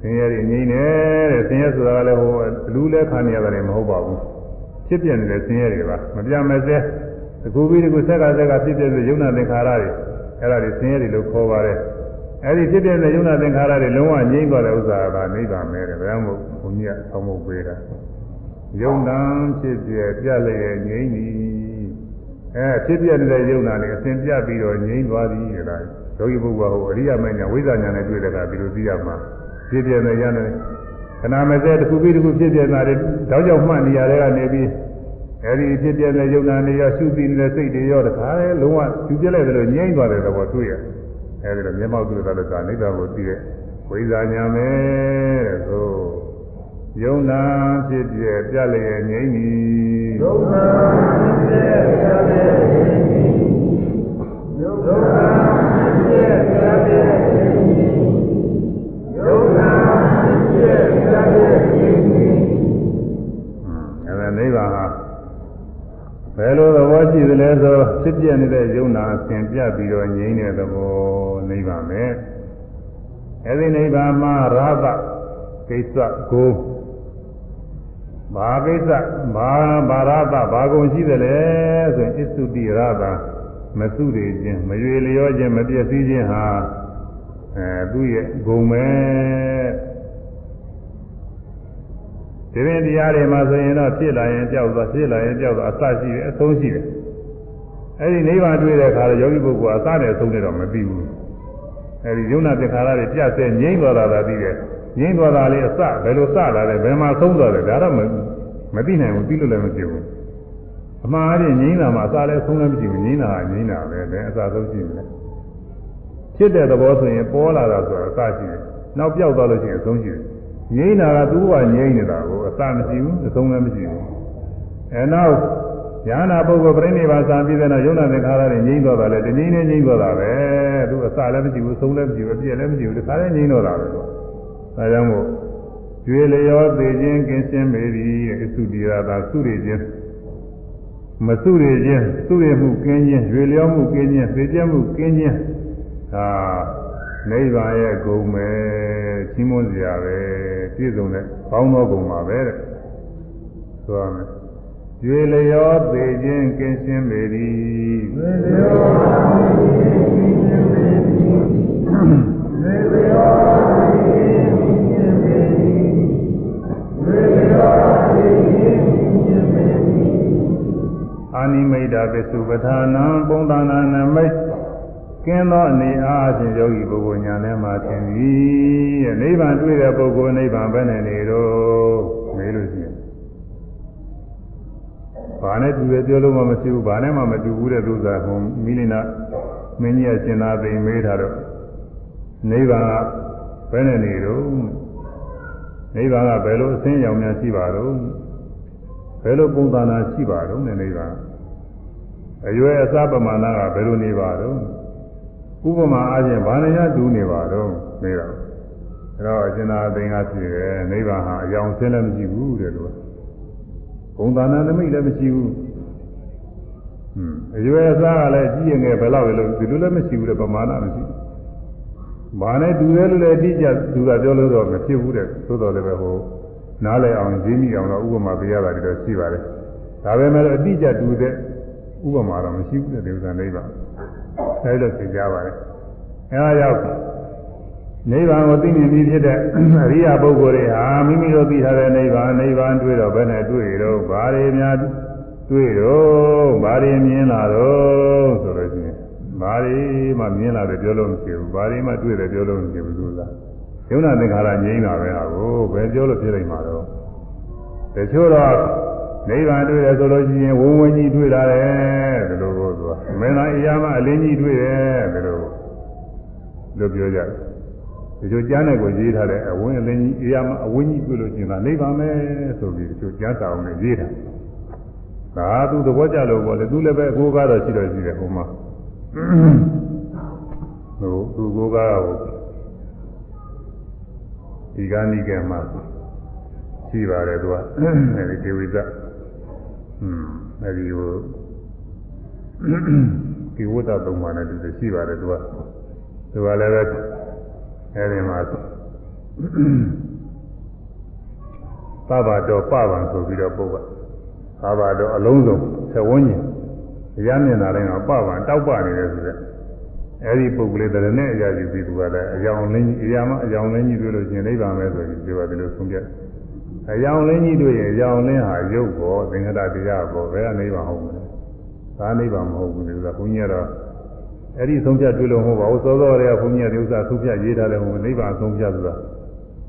ဆင်းရဲတွေငြိမ်းတယ်တဲ့ဆင်းရဲဆိုတာကလည်းဟိုလူလဲခံနေရတယ်မဟုတ်ပါဘူးဖြစ်ပြနေတဲ့ဆင်းရဲတွေပါမပြမစဲတကူပြီးတကူဆက်ကဆက်ကဖြစ်ပြတဲ့ယုံနာသင်္ခါရတွေအဲ့ဒါတွေဆင်းရဲတွေလို့ခေါ်ပါတယ်အဲ့ဒီဖြစ်ပြတဲ့ယုံနာသင်္ခါရတွေလုံးဝငြိမ်းသွားတဲ့ဥစ္စာကနိဗ္ဗာန်ပဲတဲ့ဘယ်မှဘုန်းကြီးကဆောင်းဖို့ပေးတာယုံနာဖြစ်ပြပြလျက်ငြိမ်းသည်အဲဖြစ်ပြနေတဲ့ယုံနာတွေအစဉ်ပြပြီးတော့ငြိမ်းသွားသည်တဲ့လားယောဂီပုဂ္ဂိုလ်ဟိုအရိယာမညာဝိဇ္ဇာညာနဲ့တွေ့တဲ့အခါဒီလိုသိရမှာ ဖြစ်ပြနေရတယ်ခဏမစဲတစ်ခုပြီးတစ်ခုဖြစ်ပြနေတာတွေတောက်ကြောက်မှတ်နေရတဲ့ကနေပြီးအဲဒီဖြစ်ပြတဲ့ယုံနာနေရရှုသိနေတဲ့စိတ်တွေရောတခါလေလုံးဝယူပြလိုက်တယ်လို့ငြိမ်းသွားတဲ့သဘောတွေ့ရအဲဒီတော့မျက်မှောက်တွေ့တာလည်းသာနိဗ္ဗာန်ကိုသိတဲ့ဝိဇ္ဇာညာပဲတဲ့ဆိုယုံနာဖြစ်ပြပြလျက်ငြိမ်းသည်ယုံနာဖြစ်ပြပြလျက်ငြိမ်းသည်ယုံနာဖြစ်ပြပြလျက်ငြိမ်းသည်ယုံနာဖြစ်ပြပြလျက်ငြိမ်းသည် အဲဒါနိဗ္ဗာန်ဟာဘယ်လိုသဘောရှိသလဲဆိုဖြစ်ပြနေတဲ့ယုံနာအစဉ်ပြပြီးတော့ငြိမ်းတဲ့သဘောနိဗ္ဗာန်ပဲအဲဒီနိဗ္ဗာန်မှာရာသကိစ္စကိုဘာကိစ္စဘာဘာရသဘာကုန်ရှိတယ်လဲဆိုရင်အစ္စုတိရသမစုရခြင်းမရွေလျောခြင်းမပြည့်စည်ခြင်းဟာအဲသူ့ရဲ့ဂုံပဲ ဒီရင်တရားတွေမှာဆိုရင်တော့ဖြစ်လာရင်ကြောက်သွားဖြစ်လာရင်ကြောက်သွားအစရှိတယ်အဆုံးရှိတယ်အဲဒီနိဗ္ဗာန်တွေ့တဲ့အခါတော့ယောဂီပုဂ္ဂိုလ်အစနဲ့အဆုံးနဲ့တော့မပြီးဘူးအဲဒီယုံနာသင်္ခါရတွေပြတ်ဆဲငြိမ့်သွားတာသာသိတယ်ငြိမ့်သွားတာလေးအစဘယ်လိုစလာလဲဘယ်မှာဆုံးသွားလဲဒါတော့မသိနိုင်ဘူးပြီးလို့လည်းမဖြစ်ဘူးအမှားအရင်ငြိမ့်တာမှာအစလည်းဆုံးလည်းမရှိဘူးငြိမ့်တာကငြိမ့်တာပဲဘယ်အစဆုံးရှိမလဲဖြစ်တဲ့သဘောဆိုရင်ပေါ်လာတာဆိုတာအစရှိတယ်နောက်ပြောက်သွားလို့ရှိရင်အဆုံးရှိတယ် ငြိမ့်တာကသူ့ကငြိမ့်နေတာကိုအစမရှိဘူးအဆုံးလည်းမရှိဘူးအဲနောက်ဉာဏပုဂ္ဂိုလ်ပြိဋိဘာသာပြီးတဲ့နောက်ယုံနာသင်္ခါရတွေငြိမ့်တော့တာလေတနည်းနဲ့ငြိမ့်တော့တာပဲသူအစလည်းမရှိဘူးအဆုံးလည်းမရှိဘူးအပြည့်လည်းမရှိဘူးဒီခါလည်းငြိမ့်တော့တာပဲသူဒါကြောင့်မို့ကျွေလျောသေးခြင်းကင်းရှင်းပေသည်အစုတိရသာစုရခြင်းမစုရခြင်းစုရမှုကင်းခြင်းကျွေလျောမှုကင်းခြင်းသိကျမှုကင်းခြင်းဒါ နိဗ္ဗာန်ရဲ့ဂုံပဲချင်းမွန်းစရာပဲပြည့်စုံတဲ့ကောင်းသောဂုံပါပဲတဲ့ဆိုရမယ်ကျွေလျောပေခြင်းကင်းရှင်းပေသည်ကျွေလျောပေခြင်းကင်းရှင်းပေသည်ကျွေလျောပေခြင်းကင်းရှင်းပေသည်ကျွေလျောပေခြင်းကင်းရှင်းပေသည်အာနိမိတ်တာပစ္စုပ္ပထာနံပုံသနာနမိတ် ကင်းသောအနေအားဖြင့်ယောဂီပုဂ္ဂိုလ်ညာထဲမှာသင်သည်တဲ့နိဗ္ဗာန်တွေ့တဲ့ပုဂ္ဂိုလ်နိဗ္ဗာန်ပဲနဲ့နေတော့မေးလို့ရှိရင်ဘာနဲ့တူတယ်ပြောလို့မှမရှိဘူးဘာနဲ့မှမတူဘူးတဲ့သူစားဟိုမိလိနာမင်းကြီးကရှင်သာသိမေးထားတော့နိဗ္ဗာန်ကဘယ်နဲ့နေတော့နိဗ္ဗာန်ကဘယ်လိုအစင်းရောင်များရှိပါတော့ဘယ်လိုပုံသဏ္ဍာန်ရှိပါတော့နဲ့နိဗ္ဗာန်အရွယ်အစားပမာဏကဘယ်လိုနေပါတော့ ဥပမာအားဖြင့်ဘာနဲ့ရတူနေပါတော့မေးတော့အဲတော့အရှင်သာသိင်္ဂဖြစ်တယ်နိဗ္ဗာန်ဟာအယောင်ဆင်းလည်းမရှိဘူးတဲ့လို့ဘုံသာနာနမိတ်လည်းမရှိဘူးဟွန်းအရွယ်အစားကလည်းကြီးရင်ငယ်ဘယ်လောက်လဲလို့ဒီလိုလည်းမရှိဘူးတဲ့ပမာဏမရှိဘူးဘာနဲ့တူတယ်လို့လည်းအတိအကျသူကပြောလို့တော့မဖြစ်ဘူးတဲ့သို့တော်လည်းပဲဟိုနားလည်အောင်ရင်းမိအောင်တော့ဥပမာပေးရတာတွေတော့ရှိပါတယ်ဒါပေမဲ့အတိအကျတူတဲ့ ဥပမာတော့မရှိဘူးတဲ့ဒီဥစ္စာနိဗ္ဗာန်အဲလိုသင်ကြပါတယ်အဲဒါကြောင့်နိဗ္ဗာန်ကိုသိမြင်ပြီးဖြစ်တဲ့အရိယာပုဂ္ဂိုလ်တွေဟာမိမိတို့သိထားတဲ့နိဗ္ဗာန်နိဗ္ဗာန်တွေ့တော့ဘယ်နဲ့တွေ့တော့ဘာတွေများတွေ့တော့ဘာတွေမြင်လာတော့ဆိုလို့ရှိရင်ဘာတွေမှမြင်လာတယ်ပြောလို့မရှိဘူးဘာတွေမှတွေ့တယ်ပြောလို့မရှိဘူးသူကယုံနာသင်္ခါရငြိမ်းတာပဲဟာကိုဘယ်ပြောလို့ဖြစ်နိုင်မှာတော့တချို့တော့ နိဗ္ဗာန်တွေ့တယ်ဆိုလို့ရှိရင်ဝုံဝင်းကြီးတွေ့လာတယ်ဒီလိုကိုသူကမင်းသားအရာမအလင်းကြီးတွေ့တယ်ဒီလိုလို့ပြောကြတယ်ဒီလိုကျမ်းနဲ့ကိုရေးထားတဲ့အဝင်းအလင်းကြီးအရာမအဝင်းကြီးတွေ့လို့ရှိရင်ဒါနိဗ္ဗာန်ပဲဆိုပြီးဒီလိုကျမ်းစာအောင်နဲ့ရေးတာဒါသူသဘောကျလို့ပေါ့လေသူလည်းပဲအကိုကားတော့ရှိတော့ရှိတယ်ဟိုမှာဟိုသူကိုကားဟိုဒီကနိကေမှာရှိပါတယ်သူကအဲဒီဒေဝိဇ္ဇ อืมအဲဒီဟိုဒီဝတ္တသုံးပါးနဲ့တူတယ်ရှိပါတယ်သူကသူကလည်းပဲအဲဒီမှာသဘာတော်ပဗံဆိုပြီးတော့ပုဂ္ဂသဘာတော်အလုံးစုံသဝန်းကျင်ရမ်းမြင်တာလည်းတော့ပဗံတောက်ပနေတယ်ဆိုတဲ့အဲဒီပုဂ္ဂိုလ်တရနဲ့အရာကြီးပြီးသူကလည်းအယောင်လင်းကြီးအရာမအယောင်လင်းကြီးတွေ့လို့ရှင်နိဗ္ဗာန်ပဲဆိုရင်ဒီကဒီလိုဆုံးဖြတ် အယောင်လင်းကြီးတွေ့ရင်အယောင်လင်းဟာရုပ်ပေါ်သင်္ခါရတရားပေါ်ဘယ်ကနိဗ္ဗာန်ဟုတ်မလဲဒါနိဗ္ဗာန်မဟုတ်ဘူးလေကဘုန်းကြီးကတော့အဲ့ဒီဆုံးဖြတ်တွေ့လို့မဟုတ်ပါဘူးစောစောတည်းကဘုန်းကြီးကဒီဥစ္စာဆုံးဖြတ်ရေးထားတယ်မဟုတ်ဘူးနိဗ္ဗာန်ဆုံးဖြတ်ဆိုတာ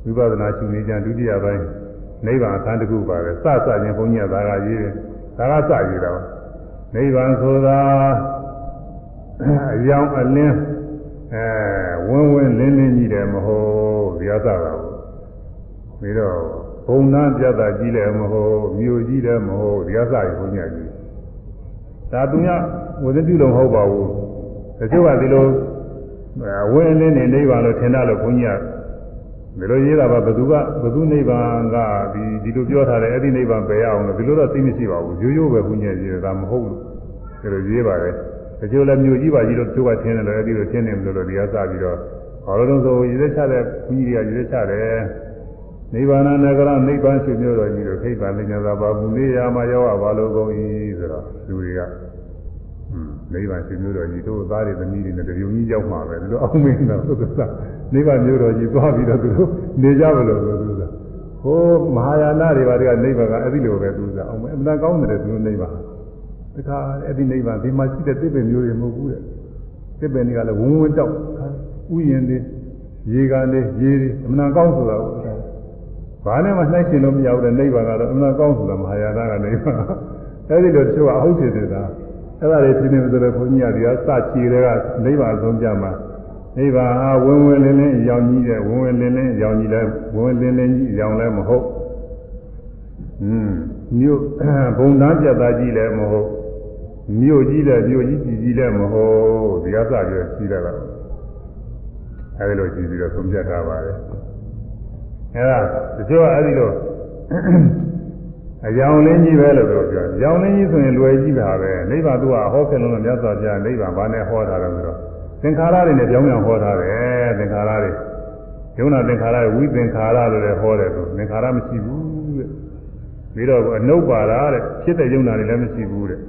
ဝိပဿနာရှင်နေကြဒုတိယပိုင်းနိဗ္ဗာန်အခန်းတစ်ခုပါပဲစစချင်းဘုန်းကြီးကဒါကရေးတယ်ဒါကစရေးတာပါနိဗ္ဗာန်ဆိုတာအယောင်အလင်းအဲဝင်းဝင်းလင်းလင်းကြီးတယ်မဟုတ်ဒီအစတာကိုပြီးတော့ဘုံ နာပြတ်တာကြီးလည်းမဟုတ်မြို့ကြီးလည်းမဟုတ်ဒီအစကြီးဘုန်းကြီးကြီးဒါသူများဝိသတိလုံးမဟုတ်ပါဘူးတချို့ကဒီလိုဝင်းလင်းနေနိဗ္ဗာန်လို့ထင်တာလို့ဘုန်းကြီးကဒီလိုရေးတာပါဘသူကဘသူနိဗ္ဗာန်ကဒီဒီလိုပြောထားတယ်အဲ့ဒီနိဗ္ဗာန်ပယ်ရအောင်လို့ဒီလိုတော့သိမရှိပါဘူးရိုးရိုးပဲဘုန်းကြီးရေးတာမဟုတ်ဘူးဒီလိုရေးပါတယ်တချို့လည်းမြို့ကြီးပါကြီးလို့သူကထင်းတယ်လို့အဲ့ဒီလိုထင်းနေလို့ဒီကစပြီးတော့ဘာလို့လဲဆိုရေးသက်ချတဲ့ဘုန်းကြီးတွေကရေးသက်ချတယ် နိဗ္ဗာန်နဂရနိဗ္ဗာန်ရှင်မျိုးတော်ကြီးတို့ခိဗ္ဗာလညာသာပါမူလေးရာမှာရောက်ရပါလို့ကုန်၏ဆိုတော့လူတွေကနိဗ္ဗာန်ရှင်မျိုးတော်ကြီးတို့သားတွေသမီးတွေနဲ့တပြုံကြီးရောက်မှာပဲဒီလိုအောင်မင်းတော့သုသနိဗ္ဗာန်မျိုးတော်ကြီးသွားပြီးတော့သူတို့နေကြမလို့ဆိုသူကဟိုမဟာယာနတွေဘာတွေကနိဗ္ဗာန်ကအဲ့ဒီလိုပဲသူကအောင်မင်းအမှန်ကောင်းတယ်သူနိဗ္ဗာန်တခါအဲ့ဒီနိဗ္ဗာန်ဒီမှာရှိတဲ့သစ်ပင်မျိုးတွေမဟုတ်ဘူးတဲ့သစ်ပင်တွေကလည်းဝုန်းဝန်းတောက်ဥယျာဉ်တွေရေကန်တွေရေတွေအမှန်ကောင်းဆိုတာကို ဘာနဲ့မှနှိုက်ရှင်လို့မရဘူးတဲ့နိဗ္ဗာန်ကတော့အမှန်ကောင်းဆိုတာမဟာယာနကနိဗ္ဗာန်အဲ့ဒီလိုတချို့ကအဟုတ်ဖြစ်နေတာအဲ့ဒါတွေပြင်းနေဆိုတော့ဘုန်းကြီးကဒီကစချီတွေကနိဗ္ဗာန်ဆုံးကြမှာနိဗ္ဗာန်ဟာဝင်ဝင်လင်းလင်းအကြောင်းကြီးတဲ့ဝင်ဝင်လင်းလင်းအကြောင်းကြီးလဲဝင်ဝင်လင်းလင်းကြီးအကြောင်းလဲမဟုတ်อืมမြို့ဘုံတန်းပြတ်သားကြီးလည်းမဟုတ်မြို့ကြီးလည်းမြို့ကြီးကြီးကြီးလည်းမဟုတ်ဒီကစပြီးကြီးတယ်ကတော့အဲဒီလိုကြီးပြီးတော့ဆုံးဖြတ်ထားပါတယ် အဲဒါတချို့ကအဲဒီလိုအကြောင်းလင်းကြီးပဲလို့ပြောပြောအကြောင်းလင်းကြီးဆိုရင်လွယ်ကြီးပါပဲနိဗ္ဗာန်သူကဟောခဲ့လို့မြတ်စွာဘုရားနိဗ္ဗာန်ဘာနဲ့ဟောတာလဲဆိုတော့သင်္ခါရတွေနဲ့ကြောင်းကြောင်ဟောထားတယ်သင်္ခါရတွေယုံနာသင်္ခါရဝိသင်္ခါရလို့လည်းဟောတယ်သူသင်္ခါရမရှိဘူးတဲ့ပြီးတော့အနုပ္ပါဒတဲ့ဖြစ်တဲ့ယုံနာတွေလည်းမရှိဘူးတဲ့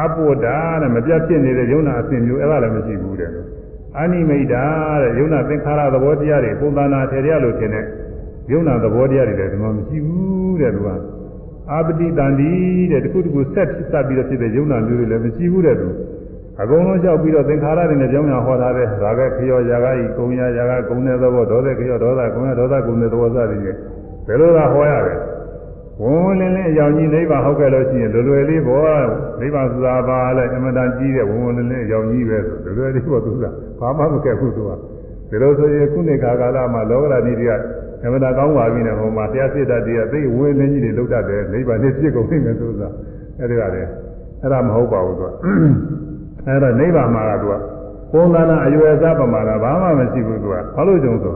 အပုဒ္ဒါတဲ့မပြတ်ဖြစ်နေတဲ့ယုံနာအစဉ်မျိုးအဲ့ဒါလည်းမရှိဘူးတဲ့ အာနိမိတ်တာတဲ့ယုံနာသင်္ခါရသဘောတရားတွေပုံသဏ္ဍာန်ထေရလို့ထင်တဲ့ယုံနာသဘောတရားတွေလည်းဒီမှာမရှိဘူးတဲ့သူကအာပတိတန်ဒီတဲ့တခုတခုဆက်စပ်ပြီးတော့ဖြစ်တဲ့ယုံနာမျိုးတွေလည်းမရှိဘူးတဲ့သူအကုန်လုံးလျှောက်ပြီးတော့သင်္ခါရတွေနဲ့ကြောင်းညာဟောထားတဲ့ဒါပဲခရောယာကဤကုံယာယာကကုံတဲ့သဘောဒေါသခရောဒေါသကုံယာဒေါသကုံတဲ့သဘောစသည်ဖြင့်ဘယ်လိုသာဟောရတယ် ဝန်ဝန်လင်းလင်းအကြောင်းကြီးနိဗ္ဗာန်ဟုတ်ခဲ့လို့ရှိရင်လွယ်လွယ်လေးပေါ့နိဗ္ဗာန်ဆိုတာပါလဲအမှန်တန်ကြီးတဲ့ဝန်ဝန်လင်းလင်းအကြောင်းကြီးပဲဆိုလွယ်လွယ်လေးပေါ့သူကဘာမှမကက်ဘူးသူကဒီလိုဆိုရင်ခုနှစ်ခါကာလမှာလောကဓာတ်ဤတွေကအမှန်တန်ကောင်းပါပြီနဲ့ဟိုမှာတရားစစ်တတ်တွေကသိဝင်းလင်းကြီးတွေလောက်တတ်တယ်နိဗ္ဗာန်နဲ့ပြည့်ကုန်နေတယ်ဆိုတာအဲ့ဒါကလည်းအဲ့ဒါမဟုတ်ပါဘူးသူကအဲ့ဒါနိဗ္ဗာန်မှာကသူကပုံသဏ္ဍာန်အရွယ်စားပမာဏဘာမှမရှိဘူးသူကဘာလို့ကြုံဆို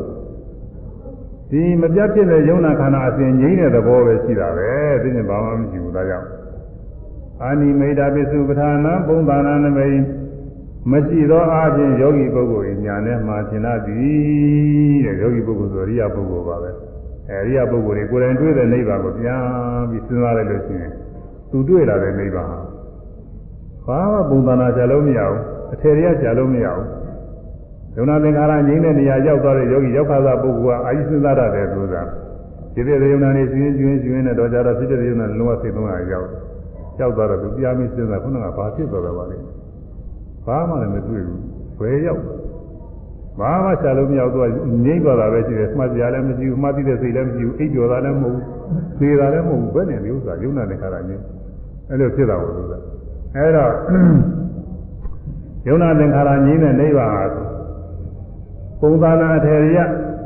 ဒီမပြတ်ဖြစ်တဲ့ယုံနာခန္ဓာအစဉ်ငြိမ့်တဲ့သဘောပဲရှိတာပဲသိရင်ဘာမှမရှိဘူးဒါကြောင့်အာနိမိတာပိစုပဌာနပုံသဏ္ဍာန်နမိတ်မရှိသောအားဖြင့်ယောဂီပုဂ္ဂိုလ်ညာနဲ့မှာသင်တတ်သည်တဲ့ယောဂီပုဂ္ဂိုလ်ဆိုရိယပုဂ္ဂိုလ်ပါပဲအဲရိယပုဂ္ဂိုလ်တွေကိုယ်တိုင်တွေ့တဲ့နိဗ္ဗာန်ကိုပြန်ပြီးစဉ်းစားလိုက်လို့ရှိရင်သူတွေ့လာတဲ့နိဗ္ဗာန်ဘာမှပုံသဏ္ဍာန်ကြလို့မရဘူးအထေရကြလို့မရဘူး ဒုနာသင်္ခါရငြိမ်းတဲ့နေရာရောက်သွားတဲ့ယောဂီရောက်ခါသာပုဂ္ဂိုလ်ကအာယုစဉ်းစားတတ်တယ်ဆိုတာဒီတဲ့ယုံနာနေကျွင်းကျွင်းကျွင်းနဲ့တော့ကြတော့ဖြစ်တဲ့ယုံနာလုံးဝစိတ်သုံးရရောက်ရောက်သွားတော့သူပြားမစဉ်းစားခုနကဘာဖြစ်သွားတယ်ပါလဲဘာမှလည်းမတွေ့ဘူးဘယ်ရောက်ဘာမှချလို့မရောက်တော့ငြိမ့်သွားတာပဲရှိတယ်မှတ်ကြလည်းမရှိဘူးမှတ်သိတဲ့စိတ်လည်းမရှိဘူးအိပ်ပျော်တာလည်းမဟုတ်ဘူးသေတာလည်းမဟုတ်ဘူးဘယ်နဲ့ဒီဥစ္စာယုံနာသင်္ခါရငြိမ်းအဲ့လိုဖြစ်တာကိုလို့အဲ့တော့ယုံနာသင်္ခါရငြိမ်းတဲ့နိဗ္ဗာန်ဟာ ပုံသဏ္ဍာန်အထေရ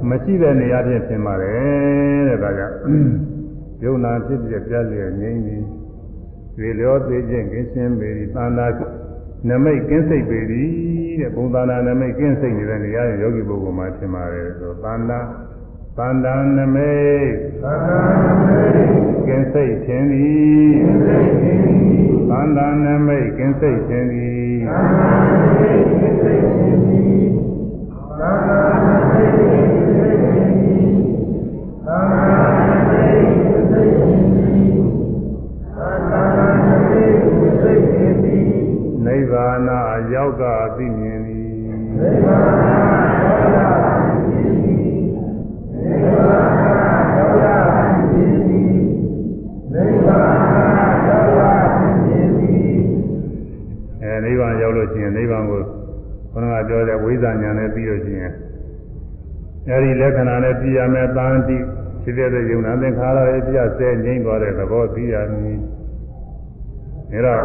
မရှိတဲ့နေရာဖြင့်သင်ပါတယ်တဲ့ဒါကြောင့်ယုံနာဖြစ်ပြပြလျက်ငြိမ်းပြီးသေလျောသေးခြင်းကင်းရှင်းပေသည်သန္တာနမိတ်ကင်းစိတ်ပေသည်တဲ့ပုံသဏ္ဍာန်နမိတ်ကင်းစိတ်နေတဲ့နေရာရဲ့ယောဂီပုဂ္ဂိုလ်မှာသင်ပါတယ်ဆိုသန္တာသန္တာနမိတ်သန္တာနမိတ်ကင်းစိတ်ခြင်းသည်ကင်းစိတ်ခြင်းသည်သန္တာနမိတ်ကင်းစိတ်ခြင်းသည်သန္တာနမိတ်ကင်းစိတ်ခြင်းသည်သ န္တာနမိတ်ကင်းစိတ်ခြင်းသည်သန္တာနမိတ်ကင်းစိတ်ခြင်းသည်သန္တာနမိတ်ကင်းစိတ်ခြင်းသည်နိဗ္ဗာန်အရောက်ကသိမြင်သည်နိဗ္ဗာန်အရောက်ကသိမြင်သည်နိဗ္ဗာန်အရောက်ကသိမြင်သည်နိဗ္ဗာန်အရောက်ကသိမြင်သည်အဲနိဗ္ဗာန်ရောက်လို့ရှိရင်နိဗ္ဗာန် ကိုခန္ဓာပြောတဲ့ဝိဇ္ဇာဉာဏ်နဲ့ပြီးလို့ရှိရင်အဲဒီလက္ခဏာနဲ့ပြရမယ်တန်တိဖြစ်တဲ့ယုံနာသင်္ခါရရဲ့ပြဆဲငြိမ့်သွားတဲ့သဘောသိရမည်အဲတော့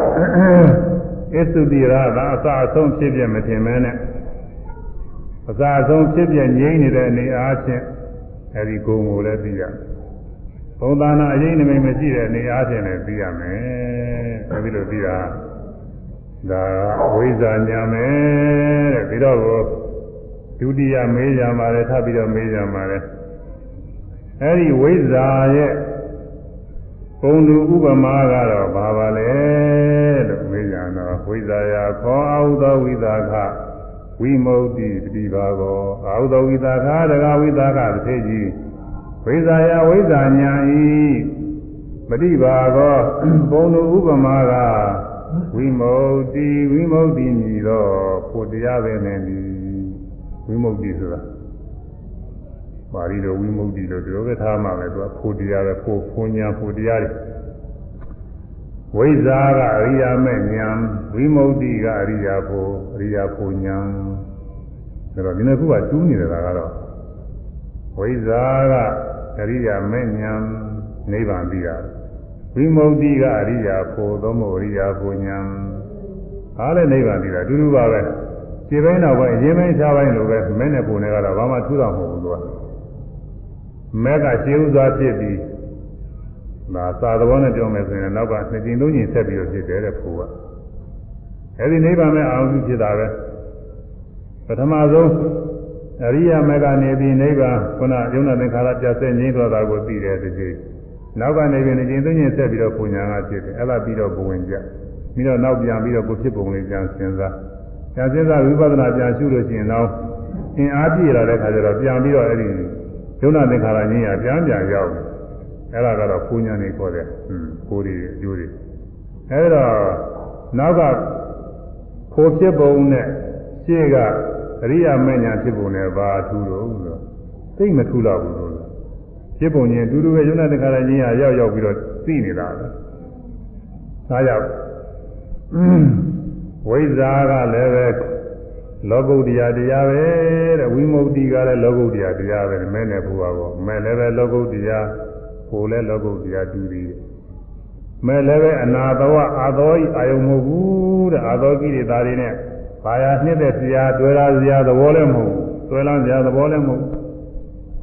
အစ္စုတိရသာအစအဆုံးဖြစ်ပြမထင်မဲနဲ့အစအဆုံးဖြစ်ပြငြိမ့်နေတဲ့အနေအားဖြင့်အဲဒီဂုံကိုလည်းသိရဘုံသာနာအရင်နမိတ်မရှိတဲ့အနေအားဖြင့်လည်းသိရမယ်အဲဒီလိုသိတာ ဒါဝိဇ္ဇာညာမယ်တဲ့ပြီးတော့ဒုတိယမေးကြမှာလည်းထပ်ပြီးတော့မေးကြမှာလည်းအဲဒီဝိဇ္ဇာရဲ့ပုံသူဥပမာကတော့ဘာပါလဲလို့မေးကြတော့ဝိဇ္ဇာယခောအာဟုသောဝိသခဝိမု ക്തി တတိပါကောအာဟုသောဝိသခတကဝိသခတစ်ထေကြီးဝိဇ္ဇာယဝိဇ္ဇာညာဤပฏิပါကောပုံသူဥပမာက ဝိမု ക്തി ဝိမု ക്തി မြည်တော့ဖို့တရားပဲနဲ့ဒီဝိမု ക്തി ဆိုတာပါဠိတော်ဝိမု ക്തി လို့ဒီလိုပဲထားမှပဲသူကဖို့တရားပဲဖို့ဖွညာဖို့တရားတွေဝိဇ္ဇာကအရိယာမဲ့ဉာဏ်ဝိမု ക്തി ကအရိယာဖို့အရိယာဖို့ဉာဏ်ဒါတော့ဒီနှစ်ခုကကျူးနေတယ်ကတော့ဝိဇ္ဇာကအရိယာမဲ့ဉာဏ်နိဗ္ဗာန်ပြီးတာ ဝိမု ക്തി ကအရိယာဖို့သုံးဖို့အရိယာဖို့ဉာဏ်အားလည်းနိဗ္ဗာန်ပြီးတာအတူတူပါပဲခြေပိုင်းတော့ပဲအရင်ပိုင်းခြားပိုင်းလိုပဲမင်းနဲ့ပုံနဲ့ကတော့ဘာမှထူးတော့မဟုတ်ဘူးသူကမဲကရှင်းဥစွာဖြစ်ပြီးဒါသာသဘောနဲ့ပြောမယ်ဆိုရင်နောက်ကနှစ်ကျင်သုံးကျင်ဆက်ပြီးတော့ဖြစ်တယ်တဲ့ဖို့ကအဲဒီနိဗ္ဗာန်မဲ့အာရုံဖြစ်တာပဲပထမဆုံးအရိယာမေကနေပြီးနိဗ္ဗာန်ခုနယုံနာသင်္ခါရပြတ်ဆဲငြိမ်းသွားတာကိုသိတယ်ဒီကြီး နောက်ကနေပြီးနှစ်ကျင်သုံးကျင်ဆက်ပြီးတော့ပူညာကဖြစ်တယ်အဲ့ဒါပြီးတော့ဘဝင်ကြပြီးတော့နောက်ပြန်ပြီးတော့ကိုဖြစ်ပုံလေးပြန်စဉ်းစားညာစဉ်းစားဝိပဿနာပြန်ရှုလို့ရှိရင်တော့အင်အားပြည့်လာတဲ့ခါကျတော့ပြန်ပြီးတော့အဲ့ဒီယုံနာသင်္ခါရကြီးရပြန်ပြန်ရောက်တယ်အဲ့ဒါကတော့ပူညာနေခေါ်တယ်ဟွန်းကိုယ်တွေအကျိုးတွေအဲ့တော့နောက်ကခိုးဖြစ်ပုံနဲ့ရှေ့ကအရိယာမဉ္ဇဉ်ဖြစ်ပုံနဲ့ဘာထူးလို့ဆိုတော့သိမထူးတော့ဘူးလို့ ဖြစ်ပုံချင်းအတူတူပဲယုံနာသင်္ခါရကြီးရရောက်ရောက်ပြီးတော့သိနေတာပဲဒါကြောင့်ဝိဇ္ဇာကလည်းပဲလောကုတ္တရာတရားပဲတဲ့ဝိမု ക്തി ကလည်းလောကုတ္တရာတရားပဲမဲနဲ့ဘုရားကောမဲလည်းပဲလောကုတ္တရာဟိုလည်းလောကုတ္တရာတူသည်မဲလည်းပဲအနာတော်အာသောဤအာယုံမဟုတ်ဘူးတဲ့အာသောကိရိတာတွေနဲ့ဘာယာနှစ်တဲ့ဆရာတွေ့လာဆရာသဘောလည်းမဟုတ်ဘူးတွေ့လာဆရာသဘောလည်းမဟုတ်ဘူး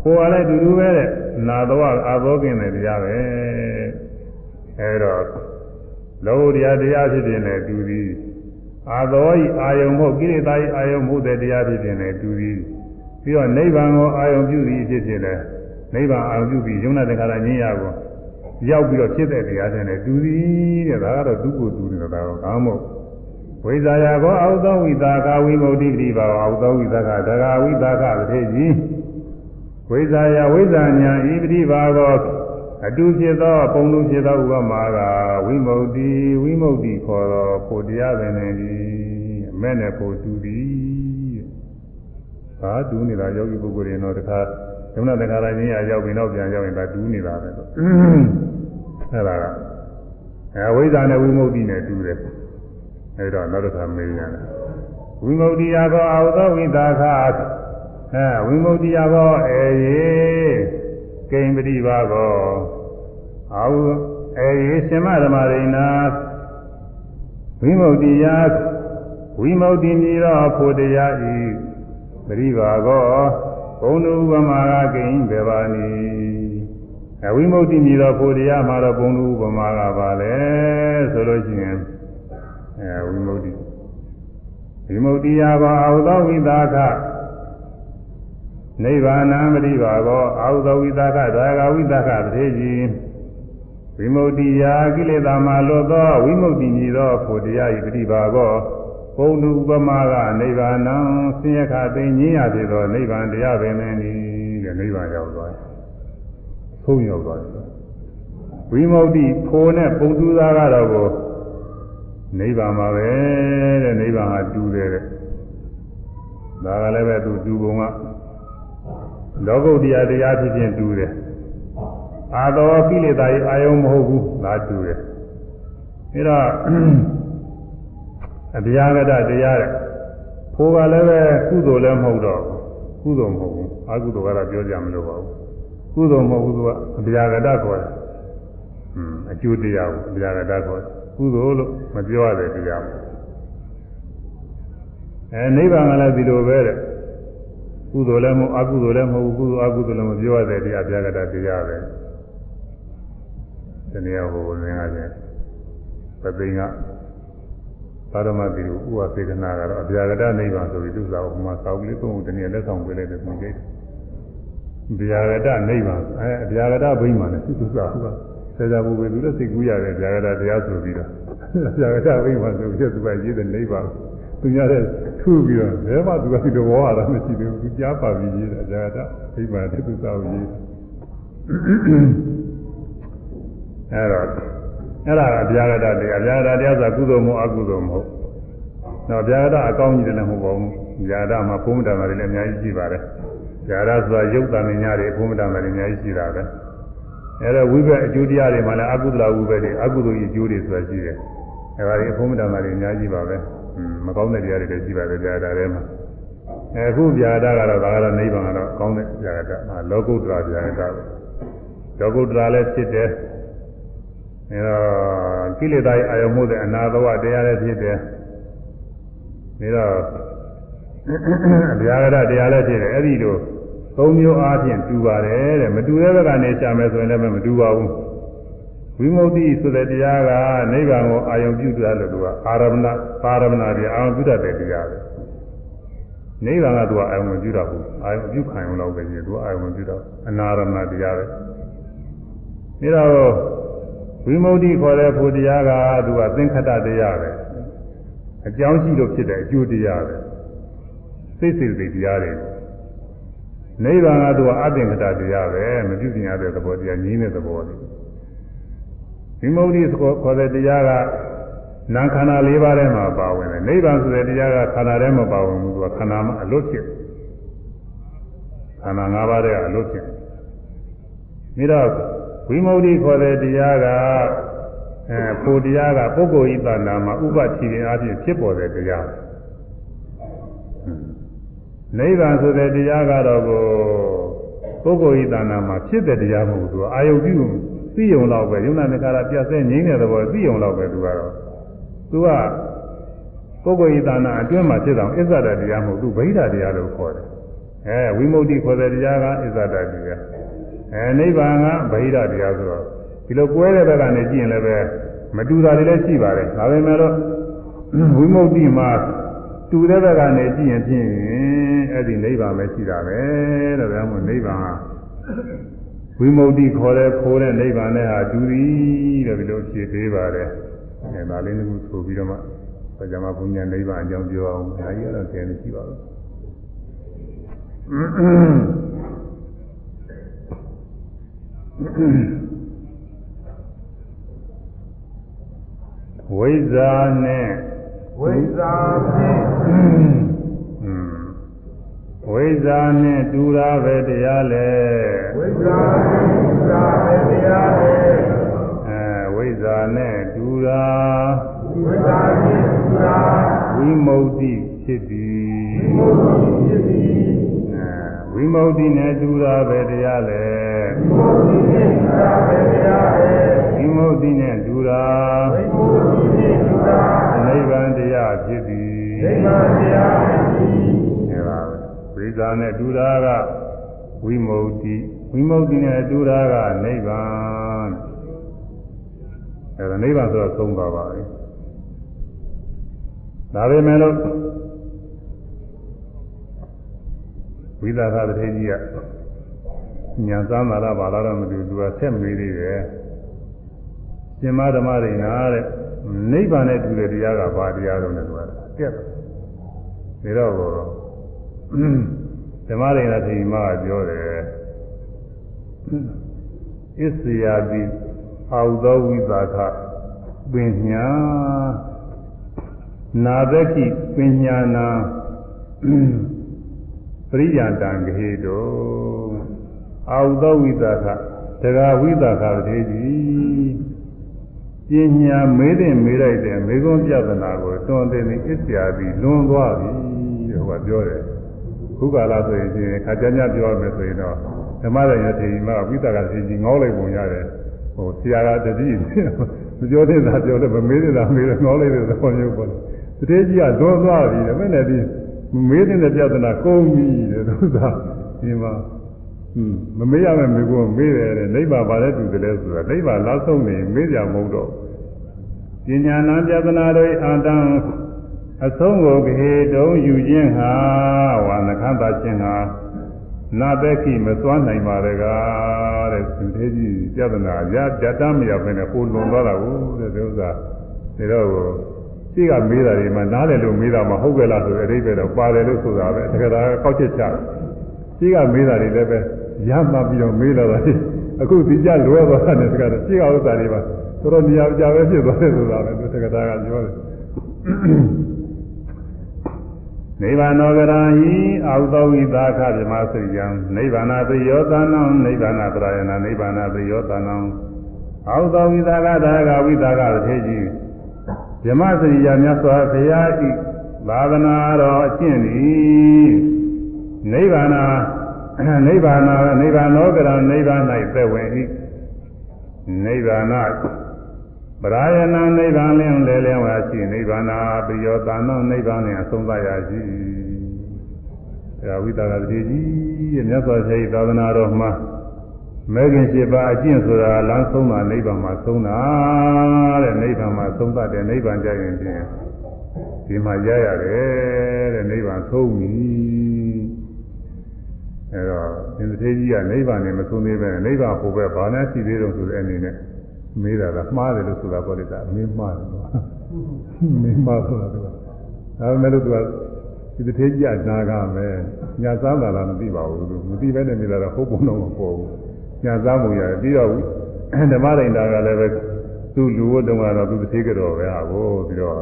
ကိုယ်ကလည်းတူတူပဲတဲ့ နာတော်အာသောကင်းတဲ့တရားပဲအဲတော့လောကုတ္တရာတရားဖြစ်ခြင်းနဲ့တူသည်အာသောဤအာယုံမဟုတ်ကိရိတာဤအာယုံမဟုတ်တဲ့တရားဖြစ်ခြင်းနဲ့တူသည်ပြီးတော့နိဗ္ဗာန်ကိုအာယုံပြုသည်ဖြစ်ခြင်းနဲ့နိဗ္ဗာန်အာယုံပြုပြီးယုံနာတခါရညင်းရကိုရောက်ပြီးတော့ဖြစ်တဲ့တရားတွေနဲ့တူသည်တဲ့ဒါကတော့ဒုက္ခတူနေတာတော့ကောင်းမို့ဝိဇာယကောအောက်သောဝိသကာဝိမု ക്തി တိပါအောက်သောဝိသကာဒဂာဝိသကာတထေကြီး ဝိဇာယဝိဇာညာဤပတိပါကောအတူဖြစ်သောပုံလူဖြစ်သောဥပမာကဝိမု ക്തി ဝိမု ക്തി ခေါ်သောဖို့တရားပင်နေသည်အမဲ့နဲ့ဖို့တူသည်ဘာတူနေတာယောဂီပုဂ္ဂိုလ်တွေတော့တခါဒုက္ခတခါတိုင်းကြီးရောက်ပြီးတော့ပြန်ရောက်ရင်ဒါတူနေတာပဲတော့အဲ့ဒါကအဲဝိဇ္ဇာနဲ့ဝိမု ക്തി နဲ့တူတယ်အဲ့တော့နောက်တစ်ခါမေးရတယ်ဝိမု ക്തി ယကောအာဟုသောဝိသခ အဲဝိမု ക്തി ယကောအေယေကိမ္ပတိပါကောအာဟုအေယေရှင်မဓမ္မရိဏဝိမု ക്തി ယဝိမု ക്തി မြည်သောဖို့တရားဤပရိပါကောဘုံသူဥပမာကကိဉ္ဘေပါနိအဝိမု ക്തി မြည်သောဖို့တရားမှာတော့ဘုံသူဥပမာကပါလေဆိုလို့ရှိရင်အဲဝိမု ക്തി ဝိမု ക്തി ယကောအာဟုသောဝိသခ နိဗ္ဗာနံပရိပါကောအာဟုသောဝိသခဒါဂဝိသခတထေကြီးဝိမု ക്തി ယာကိလေသာမှလွတ်သောဝိမု ക്തി မြည်သောဖို့တရားဤပရိပါကောဘုံသူဥပမာကနိဗ္ဗာနံဆင်းရဲခသိငြင်းရသေးသောနိဗ္ဗာန်တရားပင်နေသည်တဲ့နိဗ္ဗာန်ရောက်သွားတယ်။ဆုံးရောက်သွားတယ်။ဝိမု ക്തി ဖိုနဲ့ပုံသူသားကတော့ကိုနိဗ္ဗာန်ပါပဲတဲ့နိဗ္ဗာန်ဟာတူတယ်တဲ့။ဒါကလည်းပဲသူတူပုံက လောကုတ္တရာတရားဖြစ်ဖြစ်တူတယ်။အာတော်ကိလေသာရဲ့အာယုံမဟုတ်ဘူးဒါတူတယ်။အဲတော့အဗျာဂတတရားတဲ့ဖိုးကလည်းပဲကုသိုလ်လည်းမဟုတ်တော့ကုသိုလ်မဟုတ်ဘူးအကုသိုလ်ကတော့ပြောကြမလို့ပါဘူးကုသိုလ်မဟုတ်ဘူးသူကအဗျာဂတခေါ်တယ်อืมအကျိုးတရားကိုအဗျာဂတခေါ်တယ်ကုသိုလ်လို့မပြောရတဲ့တရားအဲနိဗ္ဗာန်ကလည်းဒီလိုပဲတဲ့ ကုသိုလ်လည်းမဟုတ်အကုသိုလ်လည်းမဟုတ်ဘူးကုသိုလ်အကုသိုလ်လည်းမပြောရတဲ့တရားအဗျာဂတတရားပဲဒီနေ့ဟိုနေရာချင်းသတိကသာရမတိကိုဥပသေကနာကတော့အဗျာဂတနိဗ္ဗာန်ဆိုပြီးသူစားဥမာသောက်လေးသုံးခုတနည်းလက်ဆောင်ပေးလိုက်တဲ့သူကြီးဗျာဂတနိဗ္ဗာန်အဲအဗျာဂတဗိမာန်နဲ့သူစားဟုတ်ပါဆရာဘုရားသူလည်းစိတ်ကူးရတယ်ဗျာဂတတရားဆိုပြီးတော့ဗျာဂတဗိမာန်ဆိုပြီးသူကရေးတဲ့နိဗ္ဗာန် သူများတဲ့ထူပြီးတော့ဘယ်မှသူကဒီလိုဝါရမရှိသေးဘူးသူကြားပါပြီးရေးတယ်ဗျာဂတဗိမာန်နဲ့သူစားကိုရေးအဲတော့အဲ့ဒါကအဗျာဂတတရားအဗျာဂတတရားဆိုကုသိုလ်မဟုတ်အကုသိုလ်မဟုတ်တော့ဗျာဂတအကောင်းကြီးတယ်လည်းမဟုတ်ပါဘူးဗျာဂတမှာဘုံတံတွေလည်းအများကြီးရှိပါတယ်ဗျာဂတဆိုတာရုပ်တံမြညာတွေဘုံတံတွေအများကြီးရှိတာပဲအဲ့တော့ဝိဘက်အကျိုးတရားတွေမှာလည်းအကုသလဝိဘက်တွေအကုသိုလ်ကြီးအကျိုးတွေဆိုတာရှိတယ်အဲ့ဒါတွေဘုံတံတွေအများကြီးပါပဲ မကောင်းတဲ့တရားတွေလည်းရှိပါတယ်ဗျာဂတထဲမှာအခုဗျာဂတကတော့ဒါကတော့နိဗ္ဗာန်ကတော့ကောင်းတဲ့ဗျာဂတလောကုတ္တရာဗျာဂတလောကုတ္တရာလည်းဖြစ်တယ်အဲတော့ကိလေသာရဲ့အာယုံမှုတဲ့အနာဘဝတရားလည်းဖြစ်တယ်ပြီးတော့ဗျာဂရတရားလည်းဖြစ်တယ်အဲ့ဒီလိုသုံးမျိုးအားဖြင့်တူပါတယ်တဲ့မတူတဲ့ဘက်ကနေရှာမယ်ဆိုရင်လည်းမတူပါဘူး ဝိမု ക്തി ဆိုတဲ့တရားကနိဗ္ဗာန်ကိုအာယုံပြုတာလို့သူကအာရမဏပါရမဏပြအာယုံပြုတတ်တဲ့တရားပဲနိဗ္ဗာန်ကသူကအာယုံပြုတာဘူးအာယုံပြုခံရုံတော့ပဲကြီးသူကအာယုံပြုတာအနာရမဏတရားပဲဒါတော့ဝိမု ക്തി ခေါ်တဲ့ဘုရားကသူကသင်္ခတတရားပဲ အကြောင်းရှိလို့ဖြစ်တဲ့အကျိုးတရားပဲစိတ်စိတ်စိတ်တရားတွေနိဗ္ဗာန်ကတော့အသင်္ကတတရားပဲမပြုပြင်ရတဲ့သဘောတရားညီးတဲ့သဘောလေး ဒီမௌဒိခေါ်တဲ့တရားကနာခန္ဓာ၄ပါးထဲမှာပါဝင်တယ်နိဗ္ဗာန်ဆိုတဲ့တရားကခန္ဓာထဲမှာပါဝင်ဘူးသူကခန္ဓာမှာအလွတ်ဖြစ်ခန္ဓာ၅ပါးထဲကအလွတ်ဖြစ်ပြီးတော့ဝိမု ക്തി ခေါ်တဲ့တရားကအဲကိုတရားကပုဂ္ဂိုလ်ဤတဏ္ဍာမှာဥပတိရင်အဖြစ်ဖြစ်ပေါ်တဲ့တရားနိဗ္ဗာန်ဆိုတဲ့တရားကတော့ကိုပုဂ္ဂိုလ်ဤတဏ္ဍာမှာဖြစ်တဲ့တရားမဟုတ်ဘူးသူအာယုပြု သိယုံတော့ပဲယုံနာနေခါရပြတ်ဆဲငိမ့်တဲ့သဘောသိယုံတော့ပဲသူကတော့သူကပုဂ္ဂိုလ်ဤတဏ္ဍာအတွင်းမှာဖြစ်တော့အစ္ဆဒတရားမဟုတ်သူဗိဓာတရားလို့ခေါ်တယ်အဲဝိမု ക്തി ခေါ်တဲ့တရားကအစ္ဆဒတရားအဲနိဗ္ဗာန်ကဗိဓာတရားဆိုတော့ဒီလိုကွဲတဲ့ဘက်ကနေကြည့်ရင်လည်းပဲမတူတာတွေလည်းရှိပါတယ်ဒါပေမဲ့လို့ဝိမု ക്തി မှာတူတဲ့ဘက်ကနေကြည့်ရင်ဖြင့်အဲ့ဒီနိဗ္ဗာန်ပဲရှိတာပဲတဲ့ဒါမှမဟုတ်နိဗ္ဗာန် ဝိမု ക്തി ခေါ်တဲ့ခိုးတဲ့နိဗ္ဗာန်နဲ့ဟာတူသည်တဲ့ဒီလိုဖြေသေးပါတယ်အဲဒါလေးတစ်ခုဆိုပြီးတော့မှပကြမဘုညာနိဗ္ဗာန်အကြောင်းပြောအောင်ဒါကြီးကတော့ကျန်နေရှိပါဘူးဝိဇ္ဇာနဲ့ဝိဇ္ဇာဖြင့် ဝိဇ္ဇာနဲ့တူတာပဲတရားလေ ဝိဇ္ဇာဖြင့်ဝိဇ္ဇာပဲတရားလေ အဲဝိဇ္ဇာနဲ့တူတာ ဝိဇ္ဇာဖြင့်ဝိဇ္ဇာ ဝိမု ക്തി ဖြစ်သည် ဘုရားဖြစ်သည် အဲဝိမု ക്തി နဲ့တူတာပဲတရားလေ ဘုရားဖြင့်ဝိဇ္ဇာပဲတရားလေ ဝိမု ക്തി နဲ့တူတာ ဘုရားဖြင့်ဝိဇ္ဇာ နိဗ္ဗာန်တရားဖြစ်သည် နိဗ္ဗာန်တရားဖြစ်သည် အဲပါပဲ ဝိဇ္ဇာနဲ့တူတာကဝိမု ക്തി ဝိမု ക്തി နဲ့တူတာကနိဗ္ဗာန်အဲဒါနိဗ္ဗာန်ဆိုတော့သုံးပါပါပဲဒါပေမဲ့လို့ဝိသကတထေကြီးကညာသမ်းလာတာဘာလာတော့မသိဘူးသူကဆက်မေးသေးတယ်ရှင်မဓမ္မရိနာတဲ့နိဗ္ဗာန်နဲ့တူတဲ့တရားကဘာတရားတော့လဲသူကပြက်တယ်ဒါတော့ ဓမ္မရိနာထေကြီးမကပြောတယ်ဣစ္စယာတိအာဟုသောဝိသကပညာနာသကိပညာနာပရိယတံဂဟေတောအာဟုသောဝိသကတဂဝိသကတေကြီးပညာမေးတဲ့မေးလိုက်တဲ့မေခွန်းပြဿနာကိုတွန်တယ်နေဣစ္စယာတိလွန်သွားပြီတဲ့ဟိုကပြောတယ် ခုကာလဆိုရင်ခါကြညပြောရမယ်ဆိုရင်တော့ဓမ္မရယထေမဝိသကတေကြီးငေါလိုက်ပုံရတယ်ဟိုဆရာကတတိမပြောတဲ့သာပြောတယ်မမေးတဲ့သာမေးတယ်ငေါလိုက်တဲ့သဘောမျိုးပေါ့တတိကြီးကလွန်သွားပြီတဲ့မဲ့လည်းဒီမေးတဲ့ပြဿနာကုန်ပြီတဲ့သူကဒီမှာဟွန်းမမေးရမယ်မေးဖို့မေးတယ်တဲ့နိဗ္ဗာန်ဘာလဲတူတယ်လဲဆိုတာနိဗ္ဗာန်လောက်ဆုံးနေမေးကြမဟုတ်တော့ပညာနာပြဿနာတို့အာတံ အဆုံးကိုခေတုံးယူခြင်းဟာဝါနခန္တာခြင်းဟာနာဘက်ခိမသွားနိုင်ပါလေကားတဲ့သူသေးကြီးပြဿနာရတတမရဖ ೇನೆ ဟိုလွန်သွားတာကိုတဲ့ဒီဥစ္စာဒါတော့ရှိကမေးတာဒီမှာနားတယ်လို့မေးတာမဟုတ်ကြလားဆိုတဲ့အဓိပ္ပာယ်တော့ပါတယ်လို့ဆိုတာပဲတကယ်ဒါကောက်ချက်ချရှိကမေးတာတွေလည်းပဲရမှပြီးတော့မေးလာတာအခုဒီကြလွဲသွားတဲ့တကယ်ရှိကဥစ္စာတွေပါတော်တော်နေရာကြပဲဖြစ်သွားတယ်ဆိုတာပဲတကယ်ဒါကပြောတယ် နိဗ္ဗာနောကရံဟိအာဟုသောဝိသခဗြမစရိယံနိဗ္ဗာနပိယောသနံနိဗ္ဗာနပရယနာနိဗ္ဗာနပိယောသနံအာဟုသောဝိသခဒါကဝိသခတထေကြီးဗြမစရိယမြတ်စွာဘုရားဤသာသနာတော်အကျင့်သည်နိဗ္ဗာနနိဗ္ဗာနနိဗ္ဗာနောကရံနိဗ္ဗာန်၌သက်ဝင်၏နိဗ္ဗာန ပရာယနာနိဗ္ဗာန်လင်းလဲလဲဝါရှိနိဗ္ဗာနာပိယောတာနောနိဗ္ဗာန်နဲ့အဆုံးသတ်ရရှိအဲဝိသကတိကြီးရဲ့မြတ်စွာဘုရားသာသနာတော်မှာမဲခင်ရှိပါအကျင့်ဆိုတာလမ်းဆုံးတာနိဗ္ဗာန်မှာဆုံးတာတဲ့နိဗ္ဗာန်မှာဆုံးသတ်တဲ့နိဗ္ဗာန်ကြရင်ဖြင့်ဒီမှာရရတယ်တဲ့နိဗ္ဗာန်ဆုံးပြီအဲတော့သင်္ထေကြီးကနိဗ္ဗာန်နဲ့မဆုံးသေးပဲနိဗ္ဗာန်ဟိုဘက်ဘာနဲ့ရှိသေးတော့ဆိုတဲ့အနေနဲ့ မေးတာကမှားတယ်လို့ဆိုတာပေါ့လေဒါမင်းမှားတယ်ကွာမင်းမှားဆိုတာကဒါပေမဲ့လို့သူကဒီတစ်သေးကြီးအနာကမယ်ညာစားတာလားမသိပါဘူးသူမသိဘဲနဲ့နေတာတော့ဟုတ်ပုံတော့မပေါ်ဘူးညာစားမှုရတယ်ပြီးတော့ဓမ္မရိန်တာကလည်းပဲသူ့လူဝတ်တုံးကတော့သူတစ်သေးကြော်ပဲဟာကိုပြီးတော့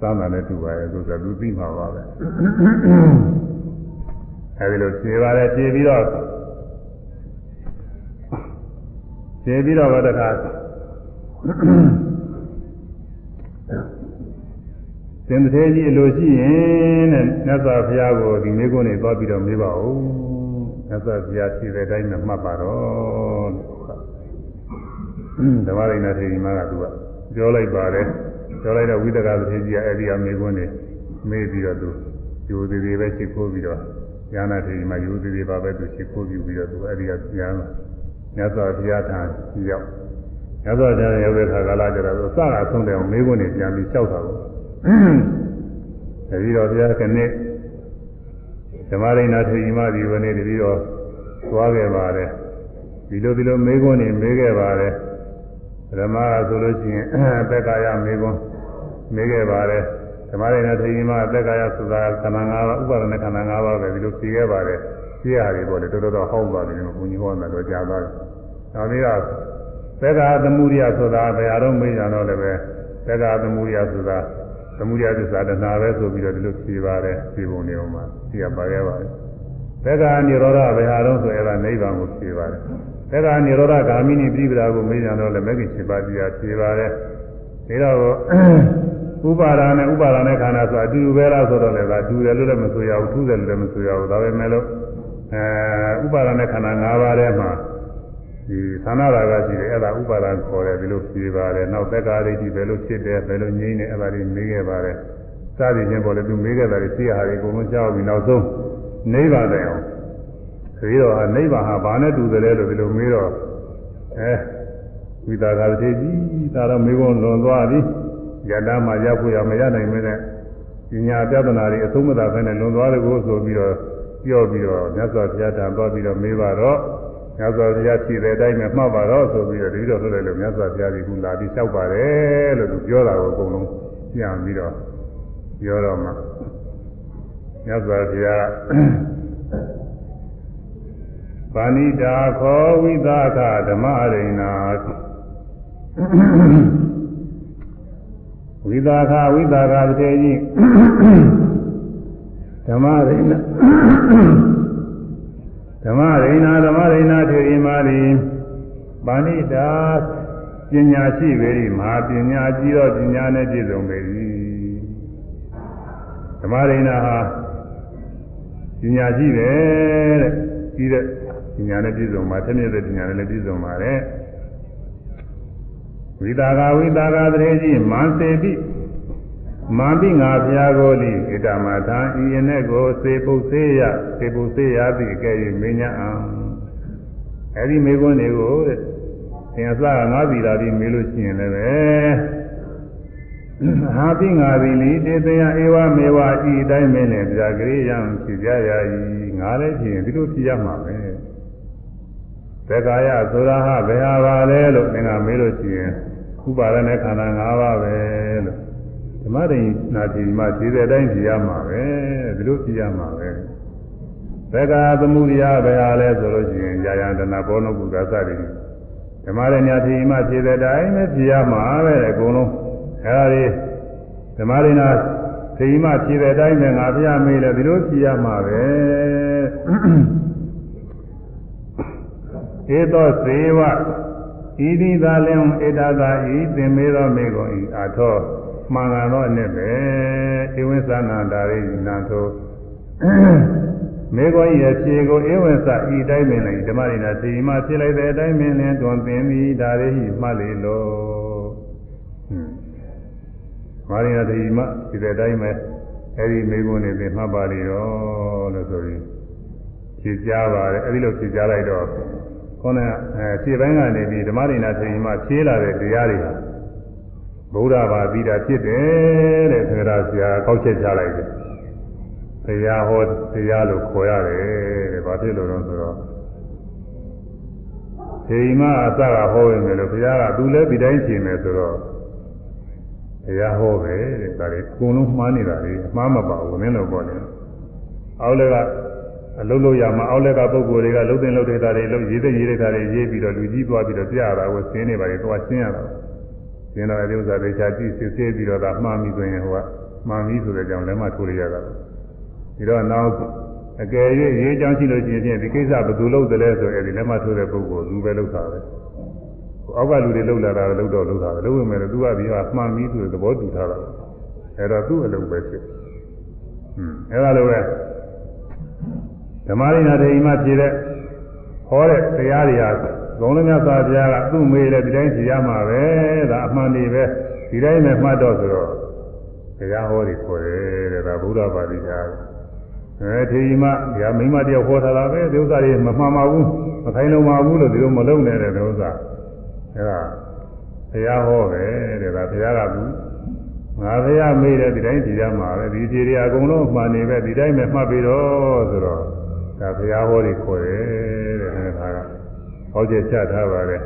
စားတာနဲ့တူပါရဲ့သူကလူသိမှာပါပဲအဲဒီလိုဖြေပါတယ်ဖြေပြီးတော့ ဖြေပြီးတော့တခါသင်္သေးကြီးအလိုရှိရင်တဲ့မြတ်စွာဘုရားကိုဒီမိကုန်းနေသွားပြီးတော့မေးပါဦးမြတ်စွာဘုရားဖြေတဲ့အတိုင်းနဲ့မှတ်ပါတော့ဓမ္မရိဏထေရီမကသူကပြောလိုက်ပါတယ်ပြောလိုက်တော့ဝိသကသတိကြီးကအဲ့ဒီအမိကုန်းနေမေးပြီးတော့သူယူသေးသေးပဲရှိခိုးပြီးတော့ညာနာထေရီမယူသေးသေးပါပဲသူရှိခိုးပြီးပြီးတော့သူအဲ့ဒီကညာ မြတ်စွာဘုရားထံရောက်မြတ်စွာဘုရားရောက်တဲ့အခါကလာကြတော့စကားဆုံးတယ်မေးခွန်းနေပြန်ပြီးလျှောက်တာကိုတတိတော်ဘုရားကနေ့ဓမ္မရိဏထေရီမဒီဝနေ့တတိတော်သွားခဲ့ပါတယ်ဒီလိုဒီလိုမေးခွန်းနေမေးခဲ့ပါတယ်ဓမ္မဆိုလို့ရှိရင်အသက်ကာယမေးခွန်းမေးခဲ့ပါတယ်ဓမ္မရိဏထေရီမအသက်ကာယဆိုတာခန္ဓာ၅ပါးဥပါဒณะခန္ဓာ၅ပါးပဲဒီလိုဖြေခဲ့ပါတယ် ဖြေရတယ်ပေါ့လေတော်တော်ဟောက်သွားတယ်ဘုန်းကြီးဟောတယ်တော့ကြားသွားတယ်နောက်ပြီးတော့သက္ကာသမုဒိယဆိုတာဘယ်အရုံးမေးကြတော့လည်းပဲသက္ကာသမုဒိယဆိုတာသမုဒိယသစ္စာတဏှာပဲဆိုပြီးတော့ဒီလိုဖြေပါတယ်ဖြေပုံနေအောင်မှာဖြေရပါခဲ့ပါတယ်သက္ကာនិရောဓဘယ်ဟာတော့ဆိုအဲ့ဒါနိဗ္ဗာန်ကိုဖြေပါတယ်သက္ကာនិရောဓဂာမိနိပြိပဒါကိုမေးကြတော့လည်းမဂ္ဂင်7ပါးတရားဖြေပါတယ်ဒါတော့ဥပါဒာနဲ့ဥပါဒာနဲ့ခန္ဓာဆိုအတူတူပဲလားဆိုတော့လည်းဒါတူတယ်လို့လည်းမဆိုရဘူးထူးတယ်လို့လည်းမဆိုရဘူးဒါပဲမဲ့လို့ အဲဥပါဒာနဲ့ခန္ဓာ၅ပါးထဲမှာဒီသန္နာရာကရှိတယ်အဲ့ဒါဥပါဒံခေါ်တယ်ဒီလိုဖြေပါတယ်နောက်သက်္ကာရိတိဘယ်လိုဖြစ်တယ်ဘယ်လိုငြိမ်းတယ်အဲ့ဒါတွေမေးခဲ့ပါတယ်စသည်ချင်းပေါ်လေသူမေးခဲ့တာတွေသိရဟာတွေအကုန်လုံးကြားပြီးနောက်ဆုံးနိဗ္ဗာန်တိုင်အောင်ပြီးတော့နိဗ္ဗာန်ဟာဘာနဲ့တူတယ်လဲလို့ဒီလိုမေးတော့အဲဝိတာကတိကြီးဒါတော့မေးခွန်းလွန်သွားပြီယတမှာရောက်ဖို့ရမရနိုင်မင်းနဲ့ပညာပြဿနာတွေအဆုံးမသာဖဲနဲ့လွန်သွားတယ်ကိုဆိုပြီးတော့ ပြောပြီးတော့မြတ်စွာဘုရားတန်သွားပြီးတော့မေးပါတော့မြတ်စွာဘုရားဖြေတဲ့အတိုင်းပဲမှတ်ပါတော့ဆိုပြီးတော့တတိတော်ဆိုလိုက်လို့မြတ်စွာဘုရားကလာပြီးလျှောက်ပါတယ်လို့သူပြောတာကိုအကုန်လုံးပြန်ပြီးတော့ပြောတော့မှမြတ်စွာဘုရားပါဏိတာခောဝိသကဓမ္မရိဏာဝိသကဝိသကတေကြီး ဓမ္မရိဏဓမ္မရိဏဓမ္မရိဏထေရီမာရီပါဏိတာပညာရှိပေ၏မဟာပညာကြီးတော့ပညာနဲ့ပြည့်စုံပေ၏ဓမ္မရိဏဟာပညာရှိတယ်တဲ့ပြီးတဲ့ပညာနဲ့ပြည့်စုံမှာတည်းတဲ့ပညာနဲ့လည်းပြည့်စုံပါတယ်ဝိတာကဝိတာကတရေကြီးမန်စေတိ မန္တိငါဘုရားကိုလိဣတမထာဤယနေ့ကိုစေပုစေယစေပုစေယတိကဲ့၍မင်းညာအောင်အဲဒီမေခွန်းတွေကိုတဲ့သင်အစကငါးစီတာဒီမေးလို့ရှိရင်လည်းပဲဟာပိငါသီလိတေတယဧဝမေဝဤတိုင်းမင်းနဲ့ဗျာကလေးရံဖြစ်ကြရ၏ငါလည်းဖြစ်ရင်ဒီလိုဖြစ်ရမှာပဲသက္ကာယဆိုတာဟာဘယ်ဟာပါလဲလို့သင်ကမေးလို့ရှိရင်ဥပါဒနဲ့ခန္ဓာ၅ပါးပဲလို့ဓ မ္မတိနာတိမှာခြေတဲ့အတိုင်းကြည့်ရမှာပဲဒီလိုကြည့်ရမှာပဲသက္ကာသမုဒိယဘယ်ဟာလဲဆိုလို့ရှိရင်ယာယန္တနာဘောနကုသသတိဓမ္မရညာတိမှာခြေတဲ့အတိုင်းပဲကြည့်ရမှာပဲအကုန်လုံးအဲဒါတွေဓမ္မရညာဒီမှာခြေတဲ့အတိုင်းပဲငါဖျားမေးလဲဒီလိုကြည့်ရမှာပဲဧသောစေဝဣတိသာလင်ဧတသာဤသင်မေသောမေကုန်ဤအာထော မှန်ကန်သောအနှစ်ပဲဧဝိသနာတာရိနံသောမေကောဤအဖြေကိုဧဝိသဤတိုင်းပင်လည်းဓမ္မရိနာစီမဖြစ်လိုက်တဲ့အတိုင်းပင်လည်းတွင်သင်ပြီးဒါရိဟိမှတ်လေလို့မာရိနာစီမဒီတဲ့အတိုင်းပဲအဲ့ဒီမေကွန်းနေသင်မှတ်ပါလေရောလို့ဆိုရင်ဖြေကြပါတယ်အဲ့ဒီလိုဖြေကြလိုက်တော့ခေါင်းကအဲခြေပိုင်းကနေပြီးဓမ္မရိနာစီမဖြေလာတဲ့တရားတွေဟာ ဗုဒ္ဓဘာသာပြီးတာဖြစ်တယ်တဲ့သေရာဆရာကောက်ချက်ချလိုက်တယ်။တရားဟောတရားလို့ခေါ်ရတယ်တဲ့။ဘာဖြစ်လို့လဲဆိုတော့ဒီမှာအစကဟောရင်လည်းဘုရားကသူလည်းဒီတိုင်းရှင်မယ်ဆိုတော့တရားဟောပဲတဲ့ဒါတွေအကုန်လုံးမှားနေတာလေအမှားမပါဘူးနင်းတော့ပေါ့လေအောက်လက်ကအလုံးလို့ရမှာအောက်လက်ကပုံကိုယ်တွေကလုံးတင်လုံးတဲ့တာတွေလုံးရေးတဲ့ရေးတဲ့တာတွေရေးပြီးတော့လူကြီးသွားပြီးတော့ပြရတာကိုဆင်းနေပါလေသွားရှင်းရတာ ရှင်းတော့အဲဒီဥစ္စာတွေချာကြည့်စစ်ဆေးပြီးတော့ဒါမှားပြီဆိုရင်ဟိုကမှားပြီဆိုတဲ့အကြောင်းလည်းမထိုးရရတာဒီတော့နောက်အကယ်၍ရေးချောင်းရှိလို့ရှိရင်ဒီကိစ္စဘယ်သူလုပ်တယ်လဲဆိုအဲဒီလက်မထိုးတဲ့ပုဂ္ဂိုလ်လူပဲလုပ်တာပဲအောက်ကလူတွေလှုပ်လာတာလှုပ်တော့လှုပ်တာပဲလှုပ်ဝင်မယ်လို့သူကပြီးတော့မှန်ပြီဆိုတဲ့သဘောတူထားတာအဲတော့သူ့အလုပ်ပဲဖြစ်ဟွန်းအဲဒါလိုပဲဓမ္မရင်းနာတေအိမ်မှာဖြစ်တဲ့ဟောတဲ့တရားတွေဟာ ဘုံလုံးမြတ်စွာဘုရားကသူ့မေးလဲဒီတိုင်းဖြေရမှာပဲဒါအမှန်တွေပဲဒီတိုင်းနဲ့မှတ်တော့ဆိုတော့တရားဟောတွေခေါ်တယ်တဲ့ဒါဗုဒ္ဓဘာသာတရားအဲထေရီမဒီဟာမိမတယောက်ဟောထားတာပဲဒီဥစ္စာတွေမမှန်ပါဘူးမခိုင်းလုံးပါဘူးလို့ဒီလိုမလုပ်နဲ့တဲ့ဒီဥစ္စာအဲဒါတရားဟောပဲတဲ့ဒါဘုရားကဘူးငါဘုရားမေးတယ်ဒီတိုင်းဖြေရမှာပဲဒီဖြေတွေအကုန်လုံးမှန်နေပဲဒီတိုင်းပဲမှတ်ပြီးတော့ဆိုတော့ဒါဘုရားဟောတွေခေါ်တယ်တဲ့အဲဒါက ဟောချက်ချထားပါတယ်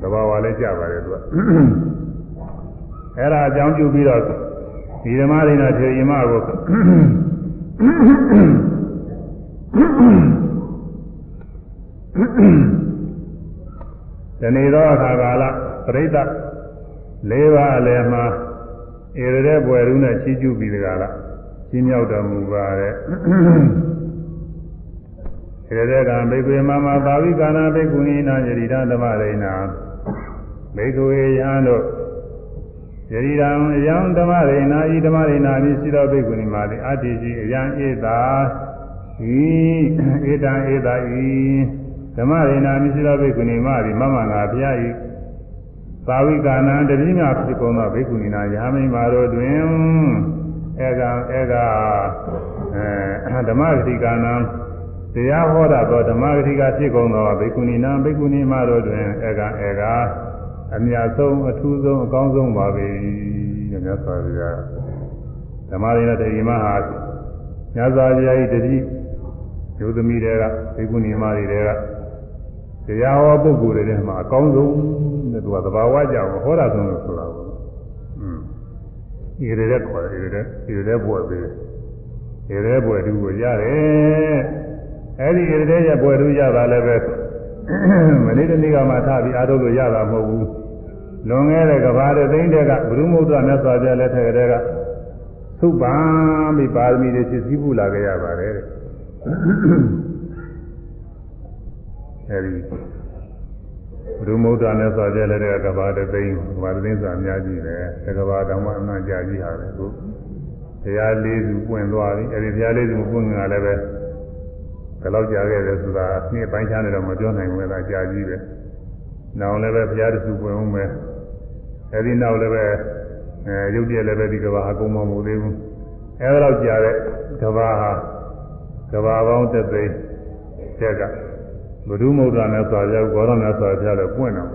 တဘာဝလည်းကြပါတယ်သူကအဲ့ဒါအကြောင်းပြုပြီးတော့ဒီဓမ္မရိနာထေရီမကိုဒီနေ့တော့အခါကာလပြိဿ၄ပါးအလယ်မှာဧရတဲ့ဘွယ်ရုနဲ့ချီးကျူးပြီးတကားလားချင်းမြောက်တော်မူပါတဲ့ ဧရတဲ့ကံဘိက္ခွေမမသာဝိကာနာဘိက္ခုနိနာယရိဒဓမ္မရိနာဘိက္ခွေယံတို့ယရိဒံအယံဓမ္မရိနာဤဓမ္မရိနာမြည်ရှိသောဘိက္ခုနိမာတိအတ္တိကြီးအယံဧတာဤဧတံဧတာဤဓမ္မရိနာမြည်ရှိသောဘိက္ခုနိမာတိမမငါဘုရားဤသာဝိကာနံတတိမြဖြစ်ကုန်သောဘိက္ခုနီနာယာမိန်မာတို့တွင်ဧကဧကအဲဓမ္မဂတိကာနံ တရားဟောတာသောဓမ္မဂတိကဖြစ်ကုန်သောဘိက္ခုနီနာဘိက္ခုနီမာတို့တွင်ဧကဧကအမြတ်ဆုံးအထူးဆုံးအကောင်းဆုံးပါပဲတဲ့မြတ်စွာဘုရားဓမ္မရိနတတိမဟာမြတ်စွာဘုရားဤတတိယုသမီတွေကဘိက္ခုနီမာတွေကတရားဟောပုဂ္ဂိုလ်တွေထဲမှာအကောင်းဆုံးတဲ့သူကသဘာဝကြောင့်ဟောတာဆုံးလို့ဆိုတာပေါ့။อืมဒီရတဲ့ခေါ်တယ်ဒီရတဲ့ဒီရတဲ့ဘွယ်ပေးဒီရတဲ့ဘွယ်တူကိုရတယ်။ အဲဒီရတဲ့ရဲ့ဘွယ်တူရတာလည်းပဲမနေ့တနေ့ကမှထားပြီးအားထုတ်လို့ရတာမဟုတ်ဘူး။လွန်ခဲ့တဲ့ကဘာတဲ့သိန်းတဲ့ကဘုရုမုဒ္ဒမြတ်စွာဘုရားလက်ထက်ကတည်းကသုပ္ပံပြီးပါရမီတွေဖြစ်စည်းပူလာခဲ့ရပါတယ်တဲ့။အဲဒီဘုရုမုဒ္ဒနဲ့ဆိုကြလဲတဲ့ကဘာတသိန်းကဘာတသိန်းဆိုအများကြီးပဲတကဘာတောင်မှအမှန်ကြာကြီးဟာပဲခုတရားလေးစုပွင့်သွားပြီအဲဒီတရားလေးစုပွင့်ငါလည်းပဲ ဘယ်လောက်ကြာခဲ့လဲဆိုတာနှစ်ပိုင်းခြားနေတော့မပြောနိုင်ဘူးလားကြာကြီးပဲနောက်လည်းပဲဘုရားတစုပွင့်အောင်ပဲအဲဒီနောက်လည်းပဲအဲရုပ်တရက်လည်းပဲဒီကဘာအကုန်မမဟုတ်သေးဘူးအဲဒါတော့ကြာတဲ့ကဘာဟာကဘာပေါင်းတစ်သိန်းတက်ကဘုဒ္ဓမုဒ္ဒနဲ့ဆိုကြဘောရနဲ့ဆိုကြလည်းပွင့်တော့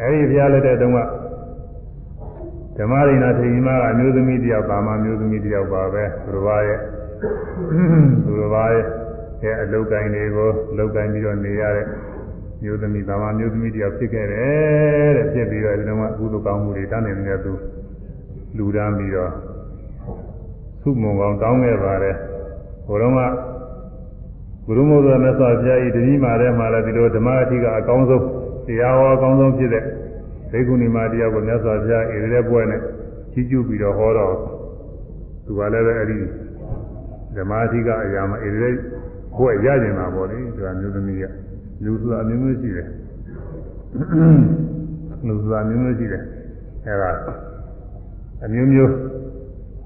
အဲဒီဘုရားလက်တဲ့တုန်းကဓမ္မရိနာထေရီမကအမျိုးသမီးတယောက်ပါမမျိုးသမီးတယောက်ပါပဲသူတော်ဘာရဲ့သူတော်ဘာရဲ့ အဲအလုတ်တိုင်းတွေကိုလုတ်တိုင်းပြီးတော့နေရတဲ့မျိုးသမီးပါမမျိုးသမီးတယောက်ဖြစ်ခဲ့တယ်တဲ့ဖြစ်ပြီးတော့ဒီတော့ကကုသိုလ်ကောင်းမှုတွေတန်းနေနေတဲ့သူလူတန်းပြီးတော့သူ့မုံကောင်းတောင်းခဲ့ပါတယ်ဘုရောကဘုရုမုဒ္ဒရာမြတ်စွာဘုရားဤတတိမာထဲမှာလည်းဒီလိုဓမ္မအထိကအကောင်းဆုံးတရားဟောအကောင်းဆုံးဖြစ်တဲ့ဒိက္ခုနီမာတရားကိုမြတ်စွာဘုရားဣရိရဲ့ဘွဲ့နဲ့ကြီးကျူးပြီးတော့ဟောတော့သူကလည်းပဲအဲ့ဒီဓမ္မအထိကအရာမှာဣရိ ရဲ့ဘွဲ့ရကျင်တာပေါ့လေဒီကမျိုးသမီးကလူဆိုတာအမျိုးမျိုးရှိတယ်လူဆိုတာအမျိုးမျိုးရှိတယ်အဲ့ဒါအမျိုးမျိုး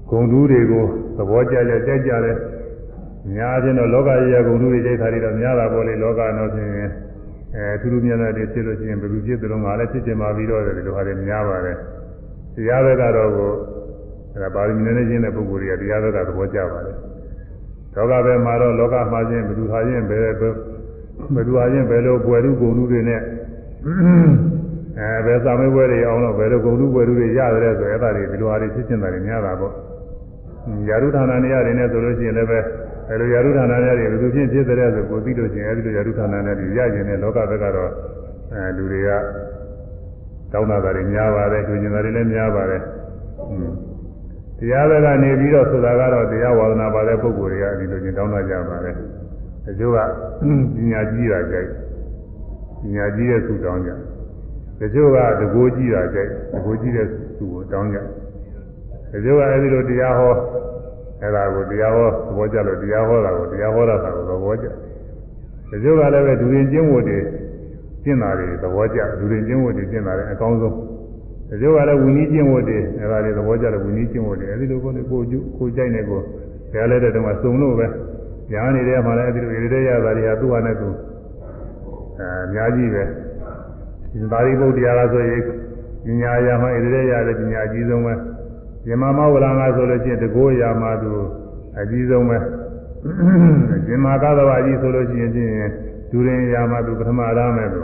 ဂုံတူးတွေကိုသဘောကျကျကြိုက်ကြတယ်များချင်းတော့လောကကြီးရကုန်လူတွေကြိုက်တာတွေတော့များတာပေါ့လေလောကတော့ဖြင့်အဲသူလူမြန်တဲ့တွေဖြစ်လို့ရှိရင်ဘယ်လိုဖြစ်သလုံးငါလည်းဖြစ်ချင်ပါပြီးတော့ဒီလိုဟာတွေများပါတယ်တရားဘက်ကတော့ကိုအဲဒါပါရမီနဲ့ချင်းတဲ့ပုဂ္ဂိုလ်တွေကတရားဘက်ကသဘောကျပါတယ် လောကဘက်မှာတော့လောကမှာချင်းဘယ်သူဟာချင်းဘယ်ဘယ်သူဟာချင်းဘယ်လိုပွယ်လူကုန်လူတွေနဲ့အဲဘယ်စာမေးပွဲတွေအောင်တော့ဘယ်လိုကုန်လူပွယ်လူတွေရတယ်ဆိုအဲ့ဒါတွေဒီလိုဟာတွေဖြစ်ချင်တာတွေများတာပေါ့ယာရုဌာနနေရာတွေနဲ့ဆိုလို့ရှိရင်လည်းပဲအဲလိုယာရုဌာနတွေဘယ်လိုဖြစ်ဖြစ်တဲ့ဆိုကိုသိလို့ရှိရင်အဲဒီလိုယာရုဌာနတွေရကျင်တဲ့လောကဘက်ကတော့အဲလူတွေကတောင်းတာတွေများပါတယ်၊တွေ့ကျင်တာတွေလည်းများပါတယ် တရားဘက်ကနေပြီးတော့ဆိုတာကတော့တရားဝါဒနာပါတဲ့ပုဂ္ဂိုလ်တွေကဒီလိုချင်းတောင်းတကြပါတယ်အကျိုးကပညာကြီးတာကြိုက်ပညာကြီးတဲ့သူတောင်းကြတချို့ကတကိုးကြီးတာကြိုက်တကိုးကြီးတဲ့သူကိုတောင်းကြတချို့ကအဲဒီလိုတရားဟောအဲ့ဒါကိုတရားဟောသဘောကျလို့တရားဟောတာကိုတရားဟောတာကိုသဘောကျတချို့ကလည်းပဲဒူရင်ကျင့်ဝတ်တွေကျင့်တာတွေသဘောကျဒူရင်ကျင့်ဝတ်တွေကျင့်တာလည်းအကောင်းဆုံး တချို့ကလည်းဝိနည်းကျင့်ဝတ်တွေအဲ့ဒါတွေသဘောကျတယ်ဝိနည်းကျင့်ဝတ်တွေအဲဒီလိုကိုလည်းကိုကျုကိုကြိုက်နေကိုဘယ်လဲတဲ့တုန်းကစုံလို့ပဲညာနေတဲ့မှာလည်းအဲဒီလိုရတဲ့ရတာတွေကသူ့ဟာနဲ့သူအဲအများကြီးပဲဒီပါဠိဘုရားကဆိုရင်ပညာရာမှာရတဲ့ရတဲ့ပညာအကြီးဆုံးပဲယမမဝရငါဆိုလို့ချင်းတကိုးရာမှာသူအကြီးဆုံးပဲရှင်မာသဗ္ဗကြီးဆိုလို့ရှိရင်ချင်းဒူရင်ရာမှာသူပထမရမယ်သူ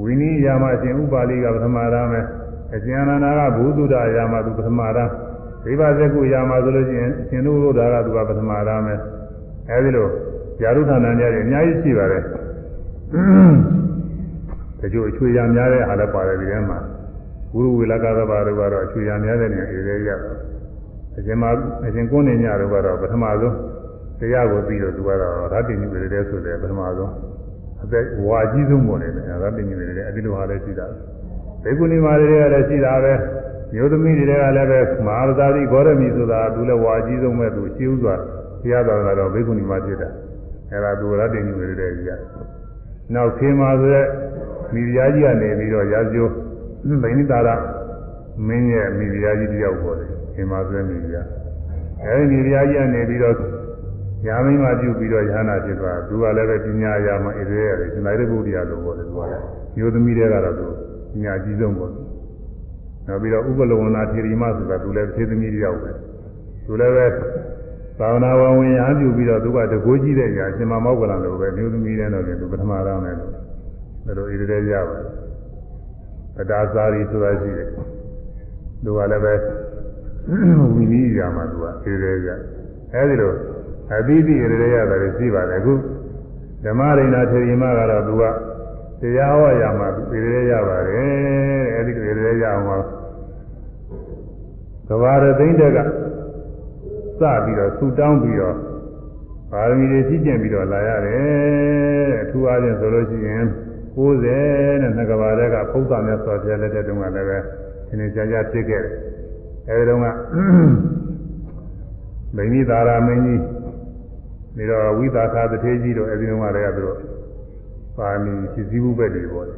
ဝိနည်းရာမှာရှင်ဥပါလိကပထမရမယ် အရှင်အနန္ဒာကဘုသူဒ္ဓရာမှာသူပထမရဒိဗဇကုရာမှာဆိုလို့ရှိရင်ရှင်တို့လို့ဒါကသူကပထမရမယ်အဲဒီလိုယာရုဌာနများတွေအများကြီးရှိပါတယ်တချို့အချွေရများတဲ့အားလည်းပါတယ်ဒီထဲမှာဝိရဝေလကသဘာတို့ကတော့အချွေရများတဲ့နေရာတွေရအရှင်မအရှင်ကိုးနေညတို့ကတော့ပထမဆုံးတရားကိုပြီးတော့သူကတော့ရတ္တိညုတွေတဲ့ဆိုတယ်ပထမဆုံးအသက်ဝါကြီးဆုံးပေါ်နေတယ်ရတ္တိညုတွေတဲ့အဲဒီလိုဟာလည်းရှိတာ ဘေကုဏီမာတွေကလည်းရှိတာပဲမျိုးသမီးတွေကလည်းပဲမဟာသာတိဂေါရမီဆိုတာသူလည်းဝါကြီးဆုံးပဲသူရှိဥစွာတရားတော်ကတော့ဘေကုဏီမာဖြစ်တာအဲဒါသူရတ္တိညုတွေတဲ့ကြီးရနောက်ခေမာဆိုတဲ့မိဖုရားကြီးကနေပြီးတော့ရာဇိုဗိနိတာရမင်းရဲ့မိဖုရားကြီးတယောက်ပေါ်တယ်ခေမာဆိုတဲ့မိဖုရားအဲဒီမိဖုရားကြီးကနေပြီးတော့ညာမင်းမပြုပြီးတော့ယဟနာဖြစ်သွားသူကလည်းပဲပညာရာမှာဣရေရတယ်ရှင်သာရိပုတ္တရာလိုပေါ်တယ်သူကလည်းမျိုးသမီးတွေကတော့သူ ပညာကြီးဆုံးပေါ့နောက်ပြီးတော့ဥပလဝနာထေရီမဆိုတာသူလည်းသေသမီးတယောက်ပဲသူလည်းပဲသာဝနာဝဝင်ရပြုပြီးတော့သူကတကိုးကြီးတဲ့ညာရှင်မမောက္ကလံလိုပဲမျိုးသမီးတွေတော့လည်းသူပထမရမယ်လို့ဒါလိုဣရေရပါတယ်ပဒါစာရီဆိုတာရှိတယ်သူကလည်းပဲဝိနည်းရာမှာသူကဣရေရအဲဒီလိုအသီးသီးရရရတယ်ရှိပါတယ်အခုဓမ္မရိဏထေရီမကတော့သူက တရားဟောရမှာသူရရရပါတယ်အဲဒီရရရအောင်ကဘာရသိမ့်တဲ့ကစပြီးတော့ဆူတောင်းပြီးတော့ပါရမီတွေကြီးကျင့်ပြီးတော့လာရတယ်အထူးအားဖြင့်ဆိုလို့ရှိရင်90နဲ့နှစ်ကဘာတဲ့ကဖုဒ္ဓမြတ်စွာဘုရားလက်ထက်တုန်းကလည်းပဲသင်္ကြန်ကြဖြစ်ခဲ့တယ်အဲဒီတုန်းကမိမိသာရမင်းကြီးပြီးတော့ဝိသကာတထေကြီးတို့အဲဒီတုန်းကလည်းသူတို့ ပါမီဖြစ်စည်းမှုပဲတွေပေါ့လေ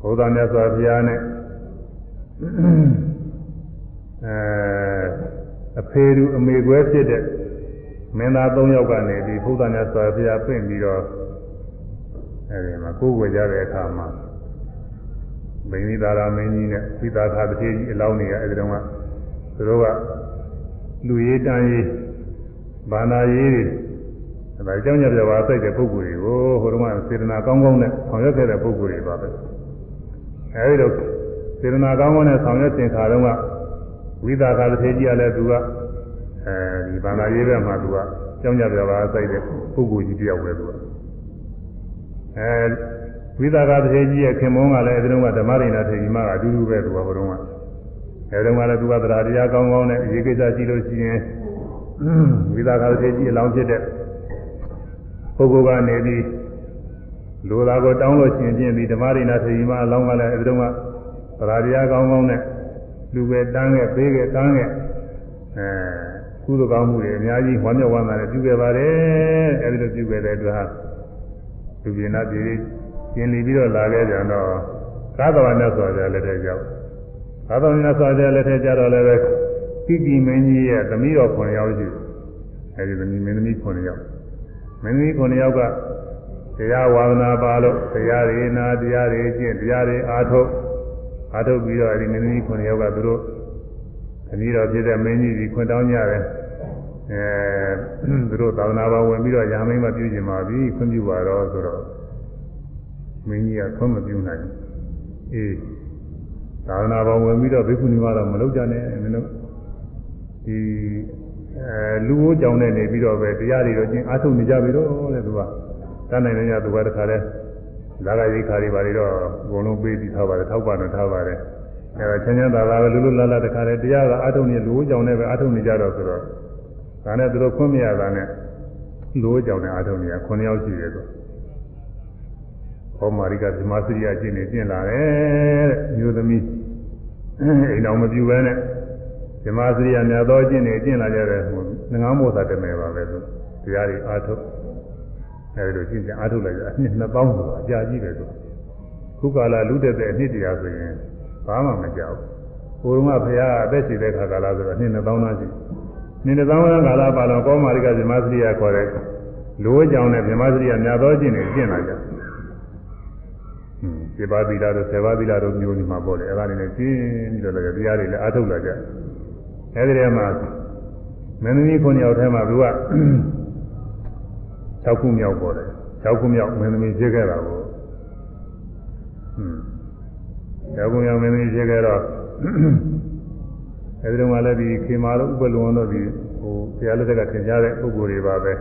ဘုရားမြတ်စွာဘုရားနဲ့အဲအဖေသူအမေကွဲဖြစ်တဲ့မင်းသား၃ယောက်ကနေဒီဘုရားမြတ်စွာဘုရားပြင်ပြီးတော့အဲဒီမှာကိုယ်ွယ်ကြတဲ့အခါမှာဗိမိသာရမင်းကြီးနဲ့ဝိသကာတထေကြီးအလောင်းတွေကအဲဒီတုန်းကသူတို့ကလူရေးတန်းရေးဘာနာရေးတွေ ဒါကြောင့်ညပြပါစိုက်တဲ့ပုဂ္ဂိုလ်တွေကိုဟိုတုန်းကစေတနာကောင်းကောင်းနဲ့ဆောင်ရွက်ခဲ့တဲ့ပုဂ္ဂိုလ်တွေပါပဲအဲဒီတော့စေတနာကောင်းကောင်းနဲ့ဆောင်ရွက်သင်္ခါတုန်းကဝိသကာတစ်ထေကြီးကလည်းသူကအဲဒီဘာနာရေးဘက်မှာသူကကြောင့်ညပြပါစိုက်တဲ့ပုဂ္ဂိုလ်ကြီးတယောက်ပဲသူကအဲဝိသကာတစ်ထေကြီးရဲ့ခင်မုန်းကလည်းအဲဒီတုန်းကဓမ္မရိဏထေကြီးမကအတူတူပဲသူကဟိုတုန်းကအဲဒီတုန်းကလည်းသူကတရားတရားကောင်းကောင်းနဲ့အရေးကိစ္စရှိလို့ရှိရင်ဝိသကာသေကြီးအလောင်းဖြစ်တဲ့ ပုဂ္ဂိုလ်ကနေပြီးလူသားကိုတောင်းလို့ရှင်ချင်းပြီးဓမ္မရိနာထေကြီးမအလောင်းကလည်းအဲဒီတော့ကသရာတရားကောင်းကောင်းနဲ့လူပဲတန်းခဲ့ပေးခဲ့တန်းခဲ့အဲကုသိုလ်ကောင်းမှုတွေအများကြီးဝမ်းမြောက်ဝမ်းသာနဲ့ပြုခဲ့ပါတယ်အဲဒီလိုပြုခဲ့တဲ့အတွက်ဟာလူပြင်းနာပြည်ကျင်လီပြီးတော့လာခဲ့ကြတော့သာသဝနဲ့ဆိုကြလက်ထက်ရောက်သာသဝနဲ့ဆိုကြလက်ထက်ကြတော့လည်းပဲကိကိမင်းကြီးရဲ့သမီးတော်9ယောက်ရှိအဲဒီသမီးမင်းသမီး9ယောက် မင်းသမီး9ယောက်ကတရားဝါဒနာပါလို့တရားတွေနာတရားတွေကျင့်တရားတွေအားထုတ်အားထုတ်ပြီးတော့အဲဒီမင်းသမီး9ယောက်ကသူတို့သမီးတော်ဖြစ်တဲ့မင်းကြီးကြီးခွင့်တောင်းကြတယ်အဲသူတို့သာသနာ့ဘာဝင်ပြီးတော့ရာမင်းမပြုကျင်ပါပြီခွင့်ပြုပါတော့ဆိုတော့မင်းကြီးကခွင့်မပြုနိုင်အေးသာသနာ့ဘာဝင်ပြီးတော့ဘိက္ခုနီမတော့မလုပ်ကြနဲ့မင်းတို့ဒီ အဲလူဦးကြောင်နဲ့နေပြီးတော့ပဲတရားတွေတော့ကျင့်အားထုတ်နေကြပြီတော့တဲ့သူကတန်းနိုင်နေကြသူကတခါလဲလာကရိခါတွေပါတွေတော့အကုန်လုံးပေးပြီးထားပါတယ်ထောက်ပါတော့ထားပါတယ်အဲဒါချမ်းချမ်းသာသာပဲလူလူလတ်လတ်တခါတည်းတရားကအထုံနေလူကြောင်နဲ့ပဲအထုံနေကြတော့ဆိုတော့ဒါနဲ့သူတို့ခွင့်မရတာနဲ့လူကြောင်နဲ့အထုံနေရ9ယောက်ရှိတယ်ဆိုဟောမာရိကဓမ္မစရိယကျင့်နေကျင့်လာတယ်တဲ့မျိုးသမီးအိမ်တော်မပြူပဲနဲ့ ဓမ္မစရိယများသောကျင့်နေကျင့်လာကြတဲ့ဟိုငငါးမောသာတမယ်ပါပဲဆိုတရားတွေအာထုအဲဒီလိုကျင့်ကြအာထုလိုက်ကြအနှစ်2000ဆိုတာအကြာကြီးပဲဆိုခုကာလလူတက်တဲ့အနှစ်တရားဆိုရင်ဘာမှမကြောက်ဘူးဘုရားကဘုရားအသက်ရှိတဲ့ခါကာလဆိုတော့နှစ်2000သားရှိနှစ်2000သားကာလပါတော့ကောမာရိကဇမသရိယခေါ်တဲ့လူဝကြောင့်နဲ့ဇမသရိယများသောကျင့်နေကျင့်လာကြဟွန်းဒီပါသီလာတို့ဆေပါသီလာတို့မျိုးဒီမှာပေါ့လေအဲ့ဒါနေနဲ့ကျင့်ပြီးတော့လည်းတရားတွေလည်းအားထုတ်လာကြ အဲ့ဒီထဲမှာမင်းသမီး9ယောက်ထဲမှာသူက6ခုမြောက်ပေါ်တယ်6ခုမြောက်မင်းသမီးဖြစ်ခဲ့တာကိုဟွန်း6ခုမြောက်မင်းသမီးဖြစ်ခဲ့တော့အဲဒီတော့မှလည်းဒီခေမာတို့ဥပလုံတို့ဒီဟိုဆရာလက်ထက်ကသင်ကြားတဲ့ပုဂ္ဂိုလ်တွေပါပဲ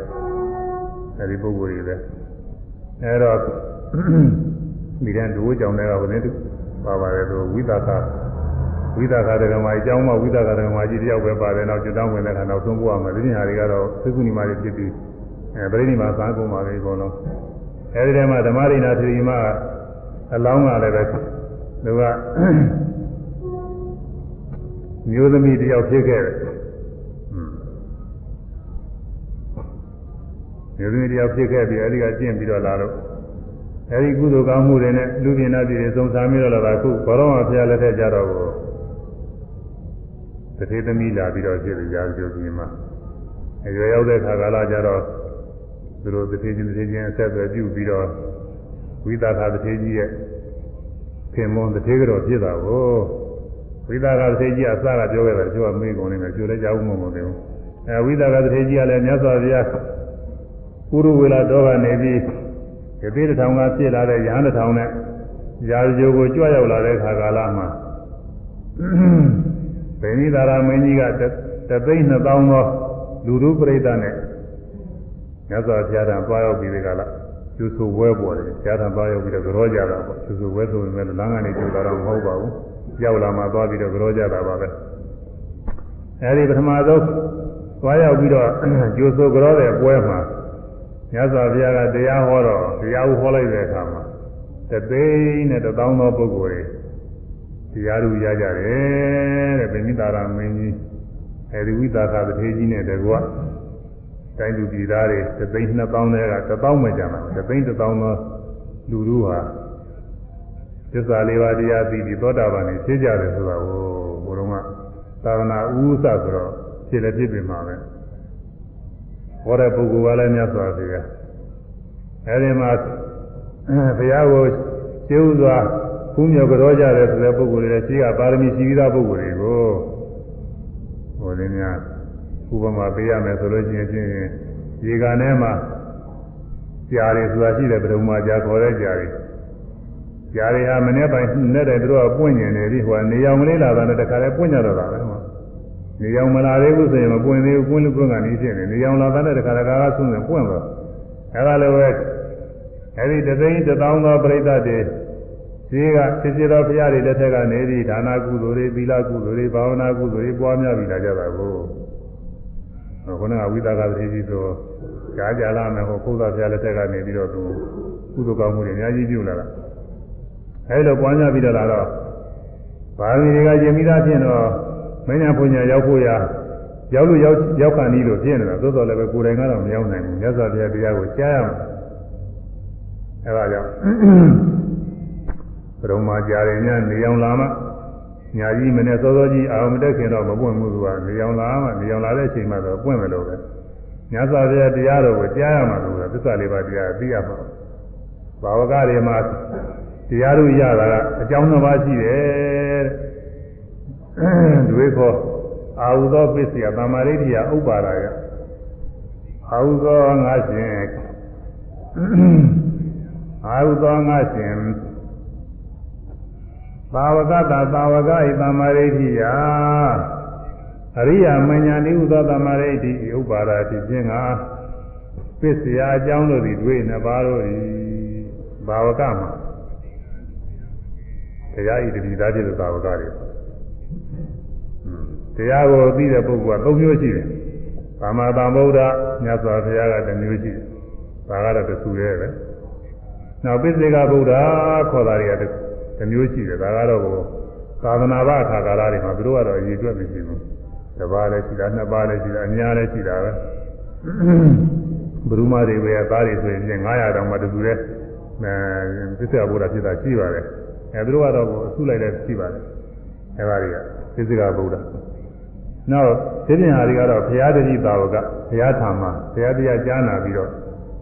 အဲဒီပုဂ္ဂိုလ်တွေပဲအဲတော့ဒီတဲ့ဒိုးကြောင့်လည်းဟိုနေပါပါတယ်သူဝိသကာ ဝိသကာတက္ကမအကြောင်းမှဝိသကာတက္ကမကြီးတယောက်ပဲပါတယ်နောက်ကျွတ်တောင်းဝင်တဲ့ခါနောက်ဆုံးပို့ရမယ်ဒီနေ့ဟာတွေကတော့သုခုနီမာတွေဖြစ်ပြီးအဲပရိနိဗ္ဗာန်သာကုန်ပါပဲအကုန်လုံးအဲဒီထဲမှာဓမ္မရိနာသတိမအလောင်းကလည်းပဲသူကမျိုးသမီးတယောက်ဖြစ်ခဲ့တယ်မျိုးသမီးတယောက်ဖြစ်ခဲ့ပြီးအဲဒီကကျင့်ပြီးတော့လာတော့အဲဒီကုသိုလ်ကောင်းမှုတွေနဲ့လူပြင်းနာပြည်တွေစုံစမ်းပြီးတော့လာတာခုဘောရောမဖျားလက်ထက်ကြတော့ကို တထေသမီးလာပြီးတော့ဖြစ်ပြီးရာဇဂိုကြီးမှာအရွယ်ရောက်တဲ့ခါကာလကြတော့သူတို့တထေချင်းတထေချင်းအဆက်အသွယ်ပြုပြီးတော့ဝိသကာတထေကြီးရဲ့ခင်မွန်တထေကတော့ဖြစ်တာကိုဝိသကာတထေကြီးအစကပြောခဲ့တယ်သူကမေးကုန်နေတယ်ကျိုးလည်းကြားဘူးမဟုတ်ဘူးအဲဝိသကာတထေကြီးကလည်းမြတ်စွာဘုရားပုရုဝေလာတော်ကနေပြီးဒီသေးတစ်ထောင်ကဖြစ်လာတဲ့ရဟန်းတစ်ထောင်နဲ့ရာဇဂိုကိုကြွရောက်လာတဲ့ခါကာလမှာ ဗိနိသာရမင်းကြီးကတသိန်း2000သောလူလူပြိဿနဲ့မြတ်စွာဘုရားတန်သွားရောက်ပြီးဒီကလာကျူဆူဝဲပေါ်တယ်ဘုရားတန်သွားရောက်ပြီးတော့ကြောကြတာပေါ့ကျူဆူဝဲဆိုပေမဲ့လမ်းကနေကျူတာတော့မဟုတ်ပါဘူးရောက်လာမှသွားပြီးတော့ကြောကြတာပါပဲအဲဒီပထမဆုံးသွားရောက်ပြီးတော့ကျူဆူကြောတဲ့ပွဲမှာမြတ်စွာဘုရားကတရားဟောတော့တရားဟောလိုက်တဲ့အခါမှာတသိန်းနဲ့တသောင်းသောပုဂ္ဂိုလ်တွေ တရားလူရကြတယ်တဲ့ဗိမိတာရမင်းကြီးအဲဒီဝိသကာတထေကြီးနဲ့တကွတိုင်းလူပြည်သားတွေတသိန်းနှစ်သောင်းတွေကတသောင်းမှကြမှာတသိန်းတသောင်းသောလူလူဟာသစ္စာလေးပါးတရားသိပြီးသောတာပန်နေဖြစ်ကြတယ်ဆိုတာကိုဘုရုံကသာသနာဥစ္စာဆိုတော့ဖြစ်လည်းဖြစ်ပြီမှာပဲဟောတဲ့ပုဂ္ဂိုလ်ကလည်းမြတ်စွာဘုရားအဲဒီမှာဘုရားကိုကျေဥစွာ ဘုမြော်ကြောကြတယ်ဆိုတဲ့ပုဂ္ဂိုလ်တွေရှိကပါရမီရှိပြီးသားပုဂ္ဂိုလ်တွေကိုဟိုလည်းများဥပမာပေးရမယ်ဆိုလို့ရှိရင်ချင်းရေကန်ထဲမှာကြာတွေဆိုတာရှိတယ်ဘယ်လိုမှကြာခေါ်တဲ့ကြာတွေကြာတွေဟာမနေ့ပိုင်းနဲ့တည်းသူတို့ကပွင့်ကျင်နေပြီဟိုကနေရောင်ကလေးလာတာနဲ့တခါလဲပွင့်ကြတော့တာပဲဟောနေရောင်မလာသေးဘူးဆိုရင်မပွင့်သေးဘူးပွင့်လို့ပွင့်ကနေဖြစ်နေနေရောင်လာတဲ့တခါတခါကဆုံးနေပွင့်တော့အဲဒါလည်းပဲအဲဒီတသိန်းတသောင်းသောပြိဿတွေ ဈေးကစစ်စစ်တော်ဘုရားတွေလက်ထက်ကနေပြီးဒါနာကုသိုလ်တွေသီလကုသိုလ်တွေဘာဝနာကုသိုလ်တွေပွားများပြီးလာကြတာကိုခုနကဝိသကသတိကြီးဆိုကြားကြလာမယ်ဟောဘုရားဘုရားလက်ထက်ကနေပြီးတော့သူကုသိုလ်ကောင်းမှုတွေအများကြီးပြုလာတာအဲဒီလိုပွားများပြီးတော့လာတော့ဘာဝီတွေကယင်မိသားဖြစ်တော့မင်းညာပညာရောက်ဖို့ရရောက်လို့ရောက်ရောက်ခံပြီးလို့ဖြစ်နေတာသို့တော်လည်းပဲကိုယ်တိုင်ကတော့မရောက်နိုင်ဘူးမြတ်စွာဘုရားတရားကိုကြားရမှာအဲဒါကြောင့် ဘုံမှာကြားရင်ညနေအောင်လာမှညာကြီးမနဲ့စောစောကြီးအာမတက်ခင်တော့မပွင့်ဘူးသူကနေအောင်လာမှနေအောင်လာတဲ့အချိန်မှတော့ပွင့်မယ်လို့ပဲမြတ်စွာဘုရားတရားတော်ကိုကြားရမှာလို့သစ္စာလေးပါးတရားသိရမှာဘာဝကတွေမှာတရားတို့ရတာကအကြောင်းတစ်ပါးရှိတယ်တွေခေါ်အာဟုသောပစ္စယသမာဓိဋ္ဌိယဥပါဒါယအာဟုသောငါရှင်အာဟုသောငါရှင် သာဝကတာသာဝကဤသမာဓိဋ္ဌိယအရိယာမညာနိဟုသောသမာဓိဋ္ဌိဥပါဒါတိဖြင့်ကပစ္စယအကြောင်းတို့သည်တွေ့နှစ်ပါးတို့၏ဘာဝကမှာတရားဤတတိသားဖြစ်တဲ့သာဝကတွေတရားကိုသိတဲ့ပုဂ္ဂိုလ်က၃မျိုးရှိတယ်။သမ္မာသမ္ဗုဒ္ဓမြတ်စွာဘုရားကတစ်မျိုးရှိတယ်။ဒါကတော့တစ်ခုတည်းပဲ။နောက်ပိစိကဗုဒ္ဓခေါ်တာတွေက တစ်မျိုးရှိတယ်။ဒါကတော့သာသနာ့ဘာအခါကာလတွေမှာသူတို့ကတော့အရေးအတွက်မရှိဘူး။တစ်ပါးလည်းရှိတာနှစ်ပါးလည်းရှိတာအများလည်းရှိတာပဲ။ဘုရုမတွေပဲသားတွေဆိုရင်900တောင်မှတူတူတဲ့အဲပိစိကဗုဒ္ဓဖြစ်တာရှိပါတယ်။အဲသူတို့ကတော့အဆုလိုက်လည်းရှိပါတယ်။အဲပါတွေကပိစိကဗုဒ္ဓနောက်သိပင်ဟာတွေကတော့ဘုရားတတိတာဝကဘုရားထာမဘုရားတရားကြားနာပြီးတော့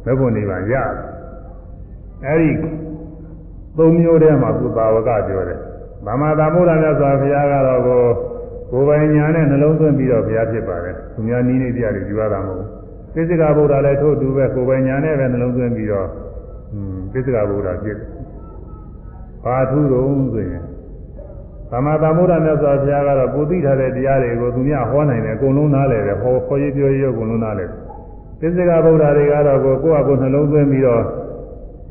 မဘုံနိဗ္ဗာန်ရအဲဒီ သုံးမျိုးတည်းမှာကုတာဝကပြောတယ်ဗမာသမ္ဗုဒ္ဓမြတ်စွာဘုရားကတော့ကိုကိုယ်ပိုင်ညာနဲ့နှလုံးသွင်းပြီးတော့ဘုရားဖြစ်ပါတယ်သူများနီးနေတရားတွေယူရတာမဟုတ်ဘူးပိစိကဗုဒ္ဓလည်းထို့တူပဲကိုယ်ပိုင်ညာနဲ့ပဲနှလုံးသွင်းပြီးတော့ပိစိကဗုဒ္ဓဖြစ်တယ်ဘာထူးတော့ဆိုရင်သမ္မာသမ္ဗုဒ္ဓမြတ်စွာဘုရားကတော့ကိုသိထားတဲ့တရားတွေကိုသူများဟောနိုင်တယ်အကုန်လုံးနားလည်တယ်ဟောခေါ်ရေးပြောရေးအကုန်လုံးနားလည်တယ်သစ္စကဗုဒ္ဓတွေကတော့ကိုကိုယ့်အကိုနှလုံးသွင်းပြီးတော့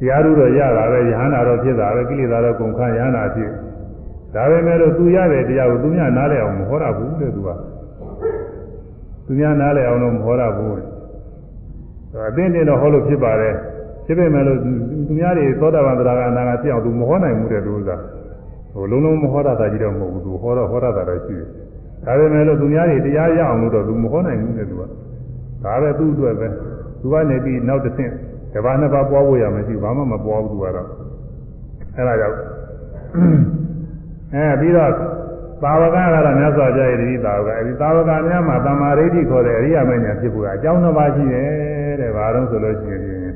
တရားဥတော်ရတာပဲယဟန္တာတော့ဖြစ်တာပဲကိလေသာတော့ကုန်ခန်းယဟန္တာဖြစ်ဒါပဲမဲ့လို့သူရတဲ့တရားကိုသူများနားလည်အောင်မဟောရဘူးတဲ့သူကသူများနားလည်အောင်တော့မဟောရဘူးအသိတင်တော့ဟောလို့ဖြစ်ပါတယ်ဖြစ်ပေမဲ့လို့သူများတွေသောတာပန်သရဂအနာဂတ်ဖြစ်အောင်သူမဟောနိုင်ဘူးတဲ့သူကဟိုလုံးလုံးမဟောတာတာကြီးတော့မဟုတ်ဘူးသူဟောတော့ဟောတာတာတော့ရှိတယ်ဒါပေမဲ့လို့သူများတွေတရားရအောင်လို့တော့သူမဟောနိုင်ဘူးတဲ့သူကဒါပဲသူ့အတွက်ပဲသူကနေပြီးနောက်တစ်ဆင့် တပါးနှစ်ပါးပွားဖို့ရမရှိဘူးဘာမှမပွားဘူးသူကတော့အဲဒါကြောင့်အဲပြီးတော့သာဝကကတော့မြတ်စွာဘုရားရဲ့ဒီသာဝကအဲဒီသာဝကများမှာတမာရိဋ္ဌိခေါ်တဲ့အရိယာမဉ္ဇဉ်ဖြစ်ဖို့အကြောင်းနှစ်ပါးရှိတယ်တဲ့ဘာလို့ဆိုလို့ရှိရင်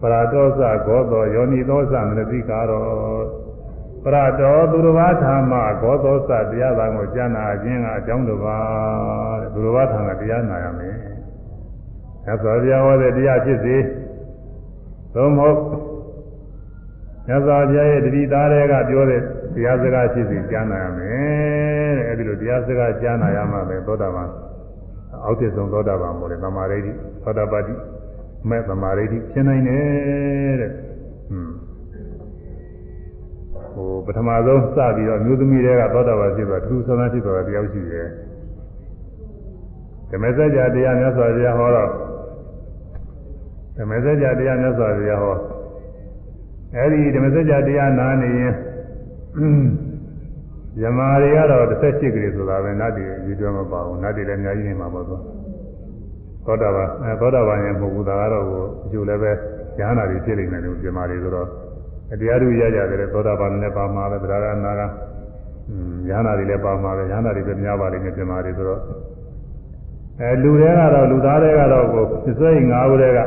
ပရာတောသဂောတောယောနိသောသမနတိကာရောပရတော်သူတော်ဘာထာမဂောသောသတရားသားကိုကြားနာခြင်းကအကြောင်းတစ်ပါးတဲ့သူတော်ဘာထာကတရားနာရမယ်။သစ္စာတရားဟောတဲ့တရားဖြစ်စေ သို့မဟုတ်သစ္စာပြရဲ့တတိသားတွေကပြောတဲ့တရားစကားဖြစ်စေကြားနာရမယ်တဲ့အဲဒီလိုတရားစကားကြားနာရမှပဲသောတာပန်အောက်တဆုံးသောတာပန်မို့လေသမာဓိသောတာပတိမဲ့သမာဓိဖြစ်နိုင်တယ်တဲ့။ဟွန်းဟိုပထမဆုံးစပြီးတော့မျိုးသမီးတွေကသောတာပန်ဖြစ်သွားသူသနာဖြစ်သွားတယောက်ရှိတယ်ဓမ္မစကြာတရားမြတ်စွာဘုရားဟောတော့ ဓမ္မစကြာတရားမြတ်စွာဘုရားဟောအဲဒီဓမ္မစကြာတရားနာနေရင်ယမာတွေကတော့18ကလေးဆိုတာပဲနတ်တွေရည်တွဲမပါဘူးနတ်တွေလည်းအများကြီးနေမှာပေါ့သွားသောတာပန်အဲသောတာပန်ရဲ့မဟုတ်ဘူးဒါကတော့ဟိုအကျိုးလည်းပဲဉာဏ်နာတွေဖြစ်နေတယ်လို့ပြမာတွေဆိုတော့တရားသူရကြတယ်သောတာပန်လည်းပါမှာပဲဗราဂနာကဉာဏ်နာတွေလည်းပါမှာပဲဉာဏ်နာတွေပဲများပါလိမ့်မယ်ပြမာတွေဆိုတော့အဲလူတွေကတော့လူသားတွေကတော့ကိုသစ္စာငါးဦးတွေက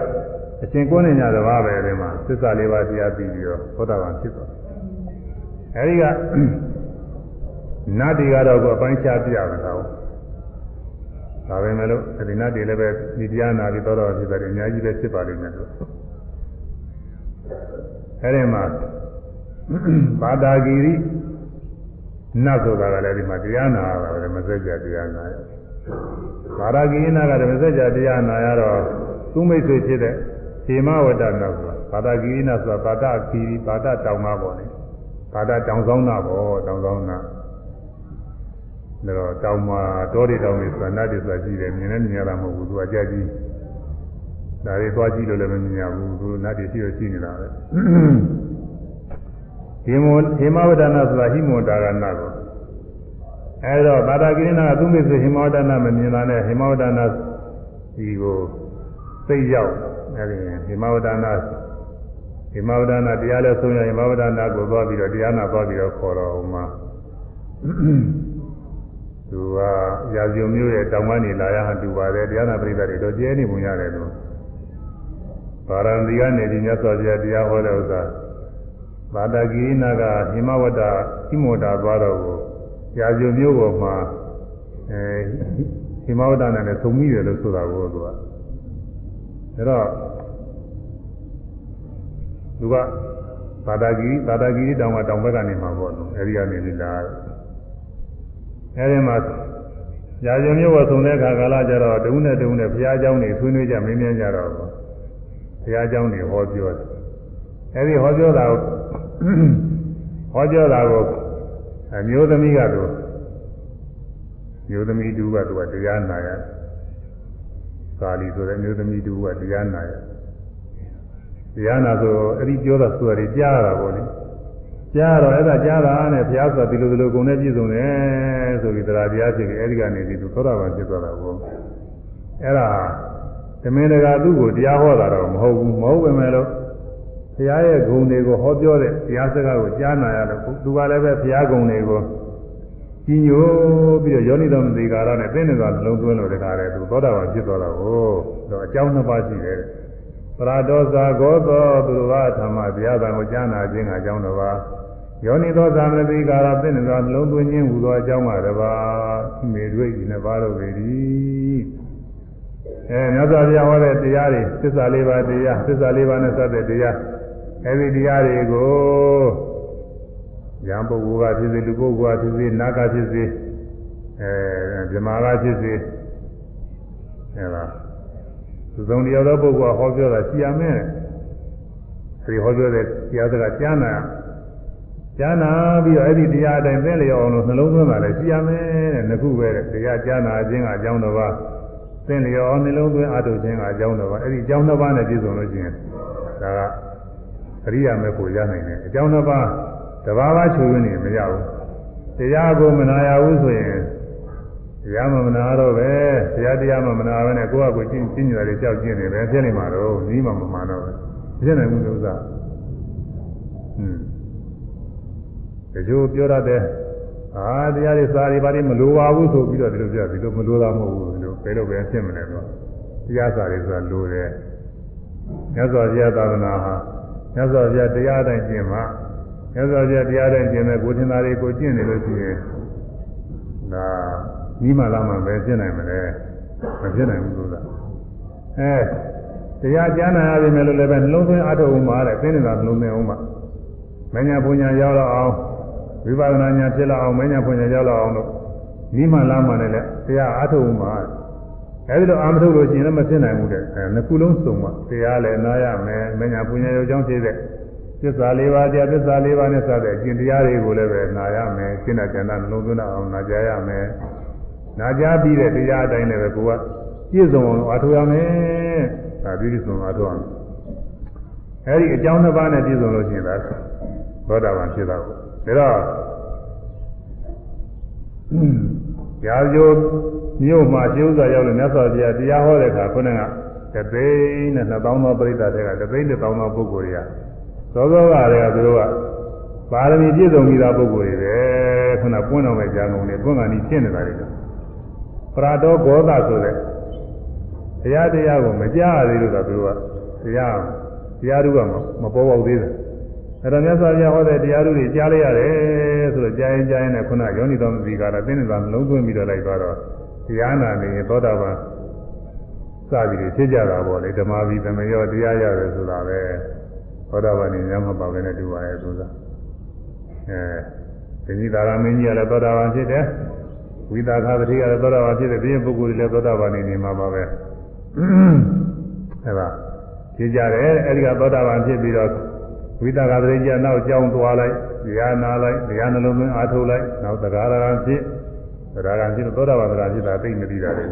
အရှင်ကိုးနေကြတပါးပဲဒီမှာသစ္စာလေးပါးတရားပြီးပြီးတော့သောတာပန်ဖြစ်သွားအဲဒီကနတ်တွေကတော့ကိုအပိုင်းခြားပြရမှာတော့ဒါပဲမဲ့လို့ဒီနတ်တွေလည်းပဲဒီတရားနာပြီးသောတာပန်ဖြစ်တယ်အများကြီးပဲဖြစ်ပါလိမ့်မယ်လို့အဲဒီမှာဘာတာဂီရိနတ်ဆိုတာကလည်းဒီမှာတရားနာရတာပဲမစက်ကြတရားနာရဘာတာဂီရိနတ်ကလည်းမစက်ကြတရားနာရတော့သူမိတ်ဆွေဖြစ်တဲ့ဟေ မဝတ္တနတ်ဆိုတာဘာတာဂီရိနတ်ဆိုတာဘာတာဂီရိဘာတာတောင်သားပေါ်နေဘာတာတောင်ဆောင်နာပေါ်တောင်ဆောင်နာဒါတော့တောင်မှာတောတွေတောင်တွေဆိုတာနတ်တွေဆိုတာရှိတယ်မြင်လည်းမြင်ရတာမဟုတ်ဘူးသူကကြက်ကြီးဒါတွေသွားကြည့်လို့လည်းမမြင်ရဘူးသူနတ်တွေရှိရရှိနေတာပဲဟိမောဟိမဝဒနာဆိုတာဟိမောတာကနာကိုအဲဒါဘာတာကိရိနာကသူ့မိတ်ဆွေဟိမဝဒနာမမြင်တာနဲ့ဟိမဝဒနာဒီကိုသိရောက် အဲဒီဟိမဝဒနာဟိမဝဒနာတရားလဲဆုံးရဟိမဝဒနာကိုသွားပြီးတော့တရားနာသွားပြီးတော့ခေါ်တော့ဟိုမှာသူကရာဇုံမျိုးရဲ့တောင်ကနေလာရဟန်တူပါတယ်တရားနာပရိသတ်တွေတော့ကျဲနေပုံရတယ်လို့ပါရဏသီကနေဒီမြတ်စွာဘုရားတရားဟောတဲ့ဥစ္စာဘာတကိနာကဟိမဝတ္တဟိမောတာသွားတော့ကိုရာဇုမျိုးပေါ်မှာအဲဟိမဝတ္တနဲ့လည်းသုံးမိတယ်လို့ဆိုတာကိုသူက ဒါတော့သူကဘာတကိဘာတကိတောင်ကတောင်ဘက်ကနေမှာပေါ့လို့အဲဒီကနေလိလာအဲဒီမှာရာဇုမျိုးပေါ်သုံးတဲ့အခါကာလကျတော့တုံးနဲ့တုံးနဲ့ဘုရားเจ้าနေဆွေးနွေးကြမင်းမြန်းကြတော့ဘုရားเจ้าနေဟောပြောတယ်အဲဒီဟောပြောတာကို ဟောပြောတာကိုအမျိုးသမီးကတော့မျိုးသမီးတူကသူကတရားနာရ သာလီဆိုတဲ့မျိုးသမီးတူကတရားနာရတရားနာဆိုအဲ့ဒီပြောတာဆိုတာတွေကြားရတာပေါ့လေကြားတော့အဲ့ဒါကြားတာနဲ့ဘုရားဆိုတာဒီလိုဒီလိုကုန်နဲ့ပြည့်စုံတယ်ဆိုပြီးတရားတရားဖြစ်ပြီးအဲ့ဒီကနေပြီးသူသောတာပန်ဖြစ်သွားတာပေါ့အဲ့ဒါသမင်တကာသူ့ကိုတရားဟောတာတော့မဟုတ်ဘူးမဟုတ်ပါမဲ့လို့ဘုရားရဲ့ဂုဏ်တွေကိုဟောပြောတဲ့တရားစကားကိုကြားနာရလို့သူကလည်းပဲဘုရားဂုဏ်တွေကို ကြီးညိုပြီးတော့ယောနိတော်မသိကာရနဲ့သိနေသွားလုံးသွင်းလို့တကားတယ်သူသောတာပန်ဖြစ်သွားတာကိုတော့အကြောင်းနှစ်ပါးရှိတယ်ပရာဒောဇာဂောသောသူတော်ဘာဓမ္မတရားတော်ကိုကြားနာခြင်းကအကြောင်းတစ်ပါးယောနိသောသမတိကာရသိနေသောလုံးသွင်းခြင်းဟူသောအကြောင်းပါတစ်ပါးမေတွေ့ဒီနှစ်ပါးတို့ပေသည်အဲမြတ်စွာဘုရားဟောတဲ့တရားတွေသစ္စာလေးပါးတရားသစ္စာလေးပါးနဲ့စတဲ့တရားအဲဒီတရားတွေကို ယံပုဂ္ဂိုလ်ကဖြစ်စေလူပုဂ္ဂိုလ်ကဖြစ်စေနာကဖြစ်စေအဲဗြဟ္မာကဖြစ်စေအဲဒါသူဆုံးတရားသောပုဂ္ဂိုလ်ကဟောပြောတာရှိရမယ်အဲဒီဟောပြောတဲ့တရားစကားကြားနာကြားနာပြီးတော့အဲ့ဒီတရားအတိုင်းသိလျော်အောင်လို့နှလုံးသွင်းတာလည်းရှိရမယ်တဲ့နှစ်ခုပဲတဲ့တရားကြားနာခြင်းကအကြောင်းတစ်ပါးသိလျော်အောင်နှလုံးသွင်းအားထုတ်ခြင်းကအကြောင်းတစ်ပါးအဲ့ဒီအကြောင်းတစ်ပါးနဲ့ပြည့်စုံလို့ရှိရင်ဒါကအရိယာမေကိုရနိုင်တယ်အကြောင်းတစ်ပါး တဘာဝချူရင်းနေမရဘူးတရားကိုမနာရဘူးဆိုရင်တရားမမနာတော့ပဲတရားတရားမမနာဘဲနဲ့ကိုယ့်အကိုကျင့်ကျင့်ကြတယ်ကြောက်ကျင့်နေပဲဖြစ်နေမှာတော့နီးမှမမှန်တော့ပဲဖြစ်နိုင်ဘူးလို့သာဟွန်းတချို့ပြောရတဲ့အာတရားတွေစာတွေဘာတွေမလိုပါဘူးဆိုပြီးတော့ဒီလိုပြောဒီလိုမလိုတာမဟုတ်ဘူးဒီလိုဘယ်လိုပဲဖြစ်မလဲတော့တရားစာတွေဆိုတာလိုတယ်မြတ်စွာဘုရားသာသနာဟာမြတ်စွာဘုရားတရားတိုင်းကျင့်မှာ မြတ်စွာဘုရားတရားတိုင်းကျင့်တဲ့ကိုထင်သားတွေကိုကျင့်နေလို့ရှိရင်ဒါနီးမှလာမှပဲဖြစ်နိုင်မလဲမဖြစ်နိုင်ဘူးလို့သာအဲတရားကြားနာရပြီမယ်လို့လည်းပဲနှလုံးသွင်းအထုတ်အောင်ပါတဲ့သိနေတာနှလုံးသွင်းအောင်ပါမညာပူညာရောက်တော့အောင်ဝိပဿနာညာဖြစ်လာအောင်မညာပူညာရောက်လာအောင်လို့နီးမှလာမှလည်းတရားအထုတ်အောင်ပါအဲဒီလိုအာမထုတ်လို့ရှိရင်လည်းမဖြစ်နိုင်ဘူးတဲ့အဲနှစ်ခုလုံးစုံပါတရားလည်းနားရမယ်မညာပူညာရောက်ကြောင်းဖြစ်တဲ့ သစ္စာလေးပါးတရားသစ္စာလေးပါးနဲ့စတဲ့အကျင့်တရားတွေကိုလည်းပဲနာရမယ်ရှင်းတဲ့ကျန်တဲ့နှလုံးသွင်းအောင်နာကြရမယ်နာကြပြီးတဲ့တရားအတိုင်းလည်းပဲကိုကပြည့်စုံအောင်အားထုတ်ရမယ်ဒါပြည့်စုံအားထုတ်ရမယ်အဲဒီအကြောင်းတစ်ပါးနဲ့ပြည့်စုံလို့ရှိရင်ဒါသောတာပန်ဖြစ်တာကိုဒါတော့ရာဇိုမြို့မှာကျိုးစာရောက်လို့မြတ်စွာဘုရားတရားဟောတဲ့အခါခုနကတသိန်းနဲ့2000သောပရိသတ်တွေကတသိန်းနဲ့1000သောပုဂ္ဂိုလ်တွေက သောသောကတွေကသူတို့ကပါရမီပြည့်စုံပြီးသားပုဂ္ဂိုလ်တွေပဲခုနပွင့်တော်မဲ့ကြာကုန်တွေပွင့်ကန်ကြီးဖြစ်နေတာတွေပရာတော်ဂောသဆိုတဲ့တရားတရားကိုမကြားရသေးလို့ကသူတို့ကတရားတရားတို့ကမပေါ်ပေါက်သေးတယ်အဲ့တော့မြတ်စွာဘုရားဟောတဲ့တရားတို့တွေကြားလိုက်ရတယ်ဆိုတော့ကြားရင်ကြားရင်လည်းခုနယောနိတော်မသိကားတာသိနေတာလုံးသွင်းပြီးတော့လိုက်သွားတော့တရားနာနေရင်သောတာပန်စပြီးဖြစ်ကြတာပေါ့လေဓမ္မဝိသမယောတရားရတယ်ဆိုတာပဲ သောတာပန်ညမှာပါပဲနဲ့တူပါရဲ့ဆိုတာအဲဒီကြီးသာရမင်းကြီးကလည်းသောတာပန်ဖြစ်တယ်ဝိသခာသတိကလည်းသောတာပန်ဖြစ်တယ်ဒီပုဂ္ဂိုလ်တွေလည်းသောတာပန်နေမှာပါပဲအဲဒါဖြစ်ကြတယ်အဲဒီကသောတာပန်ဖြစ်ပြီးတော့ဝိသကသတိကျနောက်ကြောင်းသွားလိုက်တရားနာလိုက်တရားနှလုံးသွင်းအားထုတ်လိုက်နောက်တရားရံဖြစ်တရားရံဖြစ်သောတာပန်တရားဖြစ်တာသိမသိတာလေ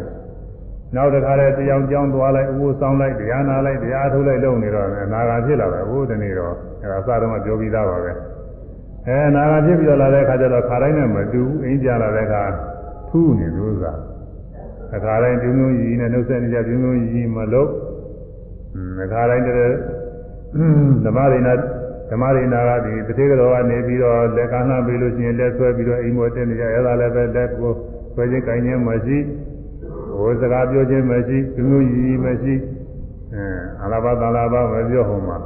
နောက်တစ်ခါလဲတရားကြောင်းသွားလိုက်ဥပုဆောင်လိုက်တရားနာလိုက်တရားထုတ်လိုက်လုပ်နေတော့အနာဂါဖြစ်လာတယ်ဘုဒ္ဓနေတော့အဲဒါအစတော့ပြောပြီးသားပါပဲအဲနာဂါဖြစ်ပြီးတော့လာတဲ့အခါကျတော့ခါတိုင်းနဲ့မတူဘူးအင်းကြလာတဲ့အခါထူးနေလို့သာအခါတိုင်းပြုံးပြုံးကြီးနဲ့နှုတ်ဆက်နေကြပြုံးပြုံးကြီးမလို့အခါတိုင်းတည်းဓမ္မရိနာဓမ္မရိနာကဒီတတိကတော်ကနေပြီးတော့လက်ကလှမ်းပြီးလို့ရှိရင်လက်ဆွဲပြီးတော့အိမ်မောတက်နေကြအဲ့ဒါလည်းပဲလက်ကိုဆွဲခြင်းကိုင်းခြင်းမရှိ ဟိုစကားပြောခြင်းမရှိသူမျိုးကြီးမရှိအဲအလားပါသလားပါမပြောဟောမှာ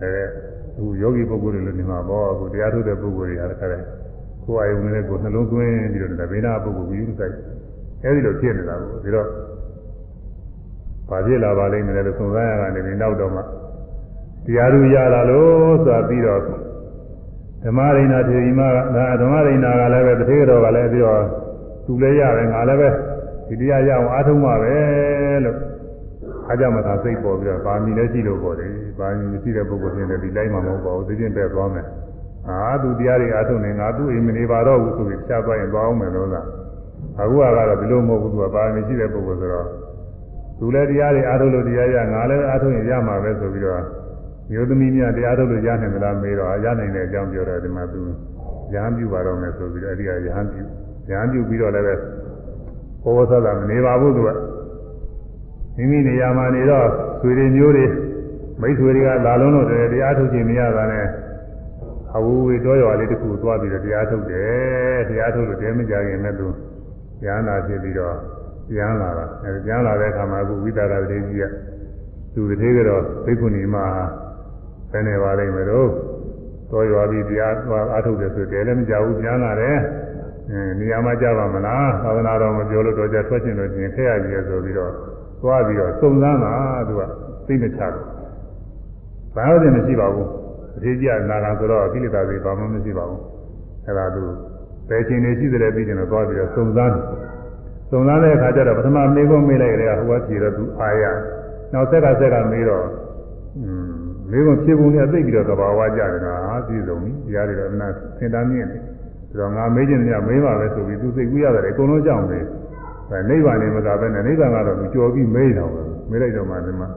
အဲသူယောဂီပုဂ္ဂိုလ်တွေလည်းနေမှာပေါ့အခုတရားထုတ်တဲ့ပုဂ္ဂိုလ်တွေအားခါတယ်ကိုယ်အယုံနဲ့ကိုယ်နှလုံးသွင်းပြီးတော့ဗေဒနာပုဂ္ဂိုလ်ကိုယူဆိုင်အဲဒီလိုဖြစ်နေတာကိုဒီတော့ဘာဖြစ်လာပါလိမ့်မယ်လို့သုံးသပ်ရတာနေပြီးနောက်တော့မှတရားသူရလာလို့ဆိုတာပြီးတော့ဓမ္မရိဏထေရီမကဒါဓမ္မရိဏကလည်းပဲတထေတော်ကလည်းပြီးတော့သူလည်းရတယ်ငါလည်းပဲ ဒီတရားရအောင်အားထုတ်မှာပဲလို့အားကြမသာစိတ်ပေါ်ပြီးတော့ဗာမီလည်းရှိလို့ပေါ်တယ်ဗာမီမရှိတဲ့ပုဂ္ဂိုလ်ချင်းလည်းဒီလိုက်မှာမဟုတ်ပါဘူးသိချင်းပဲသွားမယ်အာသူတရားတွေအားထုတ်နေငါသူ့အိမ်မနေပါတော့ဘူးဆိုပြီးတခြားသွားရင်သွားအောင်မယ်လို့လားအခုကတော့ဒီလိုမဟုတ်ဘူးသူကပါမရှိတဲ့ပုဂ္ဂိုလ်ဆိုတော့သူလည်းတရားတွေအားထုတ်လို့တရားရငါလည်းအားထုတ်ရင်ရမှာပဲဆိုပြီးတော့မျိုးသမီးများတရားထုတ်လို့ရနိုင်မလားမေးတော့ရနိုင်တဲ့အကြောင်းပြောတော့ဒီမှာသူရဟန်းပြုပါတော့မယ်ဆိုပြီးတော့အဲဒီကရဟန်းပြုရဟန်းပြုပြီးတော့လည်းပဲ ဘောဘောဆဆမနေပါဘူးသူကမိမိနေရာမှာနေတော့ဆွေတွေမျိုးတွေမိတ်ဆွေတွေကလာလုံးလို့တရားထုတ်ခြင်းမရတာနဲ့အဝူဝေတောရွာလေးတစ်ခုသွားပြီးတော့တရားထုတ်တယ်တရားထုတ်လို့တဲမကြခင်နဲ့သူရဟန္တာဖြစ်ပြီးတော့ရဟန်းလာတာအဲရဟန်းလာတဲ့အခါမှာအခုဝိသရာတေကြီးကသူတည်းကတော့ဘိက္ခုနီမဘယ်နေပါလိမ့်မယ်တော့တောရွာပြီးတရားသွားအားထုတ်တယ်ဆိုတဲလည်းမကြဘူးရဟန်းလာတယ်အင်း နေရာမှာကြပါမလားသာသနာတော်မပြောလို့တော့ကြထွက်ချင်လို့ချင်းခက်ရကြီးဆိုပြီးတော့သွားပြီးတော့စုံစမ်းတာသူကသိမချတော့ဘာလို့လဲမရှိပါဘူးအသေးကြီးကနာဂံဆိုတော့ကိလေသာတွေဘာမှမရှိပါဘူးအဲ့ဒါသူဘယ်ချိန်နေရှိတယ်ပြီးတယ်တော့သွားပြီးတော့စုံစမ်းစုံစမ်းတဲ့အခါကျတော့ပထမမေးခွန်းမေးလိုက်တယ်ဟိုကဖြေတော့သူအာရနောက်ဆက်ကဆက်ကမေးတော့อืมမေးခွန်းဖြေပုံနဲ့သိပြီးတော့သဘာဝကြတယ်နော်အာပြည့်စုံပြီတရားတွေတော့အနာသင်တန်းမြင့်တယ်ဆို တော့ငါမေးခြင်းများမေးပါပဲဆိုပြီးသူသိကူးရတယ်အကုန်လုံးကြောက်တယ်အဲနိဗ္ဗာန်နေမသာပဲနဲ့နိဗ္ဗာန်ကတော့သူကြော်ပြီးမေးတော့ပဲမေးလိုက်တော့မှဒီမှာ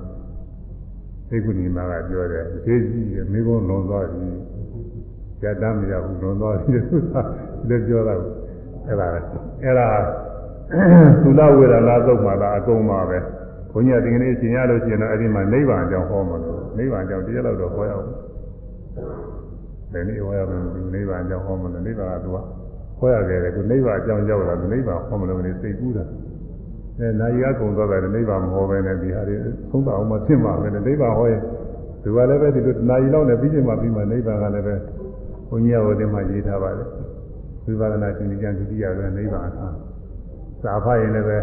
သိကုဏီမာကပြောတယ်သေကြီးရမိဘလွန်သွားပြီရတမ်းမရဘူးလွန်သွားပြီဆိုတာလည်းပြောတာအဲ့ဒါအဲ့ဒါသုလဝေဒနာသုတ်မှာလားအကုန်ပါပဲဘုန်းကြီးကဒီကနေ့ရှင်းရလို့ရှိရင်တော့အဲ့ဒီမှာနိဗ္ဗာန်အကြောင်းဟောမှာလို့နိဗ္ဗာန်အကြောင်းတရားလောက်တော့ဟောရအောင် ဘယ်နည်းဟောရမလဲနိဗ္ဗာန်အကြောင်းဟောမှာလို့နိဗ္ဗာန်ကသူကဟောရခဲ့တယ်ခုနိဗ္ဗာန်အကြောင်းရောက်လာသူနိဗ္ဗာန်ဟောမလို့နေစိတ်ကူးတာအဲနာယီကကုံသွားတယ်နိဗ္ဗာန်မဟောပဲနဲ့ဒီဟာတွေသုံးပါအောင်မဖြစ်မှာပဲနဲ့နိဗ္ဗာန်ဟောရင်ဒီကလည်းပဲဒီလိုနာယီလောက်နဲ့ပြီးချိန်မှပြီးမှနိဗ္ဗာန်ကလည်းပဲဘုန်းကြီးဟောတဲ့မှာရေးထားပါတယ်ဝိပဿနာရှင်ကြီးကျန်ဒုတိယပဲနိဗ္ဗာန်အခါစာဖတ်ရင်လည်းပဲ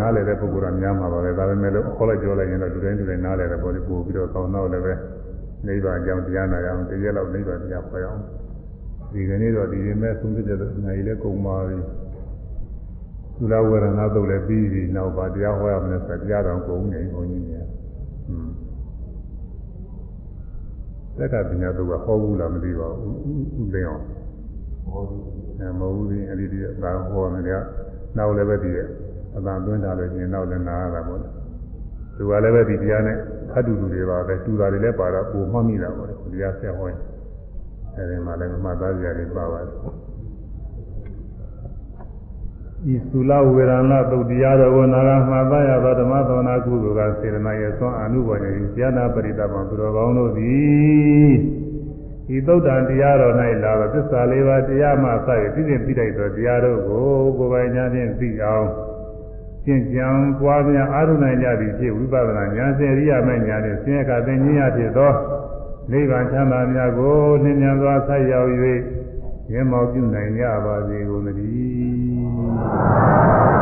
နားလည်တဲ့ပုဂ္ဂိုလ်ကများမှာပါပဲဒါပေမဲ့လို့ခေါ်လိုက်ပြောလိုက်ရင်တော့လူတိုင်းလူတိုင်းနားလည်တယ်ပေါ်ပြီးပို့ပြီးတော့ကောင်းတော့လည်းပဲ နိဗ္ဗာန်အကြောင်းတရားနာရအောင်တရက်လောက်နိဗ္ဗာန်တရားခေါ်ရအောင်ဒီကနေ့တော့ဒီရင်မဲ့သုံးပြတဲ့နာရီလည်းကုန်ပါပြီသုလဝေရဏသုတ်လည်းပြီးပြီနောက်ပါတရားဟောရမယ်ဆိုတရားတော်ကုန်နေဘုန်းကြီးများอืมသက်ကပညာသုတ်ကဟောဘူးလားမသိပါဘူးဥသိအောင်ဟောဘူးအဲမဟုတ်ဘူးအဲ့ဒီဒီကဟောမယ်ကနောက်လည်းပဲဒီအတန်သွင်းထားလို့ရှင်နောက်လည်းနားရတာပေါ့ သူကလည်းပဲဒီတရားနဲ့အတူတူတွေပါပဲတူတာတွေလည်းပါတော့ပုံမှတ်မိတာပေါ့ဒီတရားဆက်ဟောရင်အဲဒီမှာလည်းမှတ်သားကြရတယ်ပါပါတယ်ဤသုလဝေရဏသုတ်တရားတော်ကိုနာဂမှာသားရသောဓမ္မသောနာကုသိုလ်ကစေရနာရဲ့သွန်အနုဘောညေဉာဏပရိသဗံသူတော်ကောင်းတို့သည်ဤသုတ်တန်တရားတော်၌လာသောသစ္စာလေးပါးတရားမှစ၍သိစဉ်သိတိုက်သောတရားတို့ကိုကိုယ်ပိုင်ဉာဏ်ဖြင့်သိအောင် ကျင့်ကြံပွားများအားထုတ်နိုင်ကြသည်ဖြစ်ဝိပဿနာဉာဏ်စေရိယာမဲ့ဉာဏ်ဖြင့်ဆင်းရဲကသိဉာဏ်ဖြစ်သောနိဗ္ဗာန်ချမ်းသာများကိုလင်းမြန်စွာဆက်ရောက်၍ရင်မောပြုနိုင်ကြပါစေကုန်သတည်း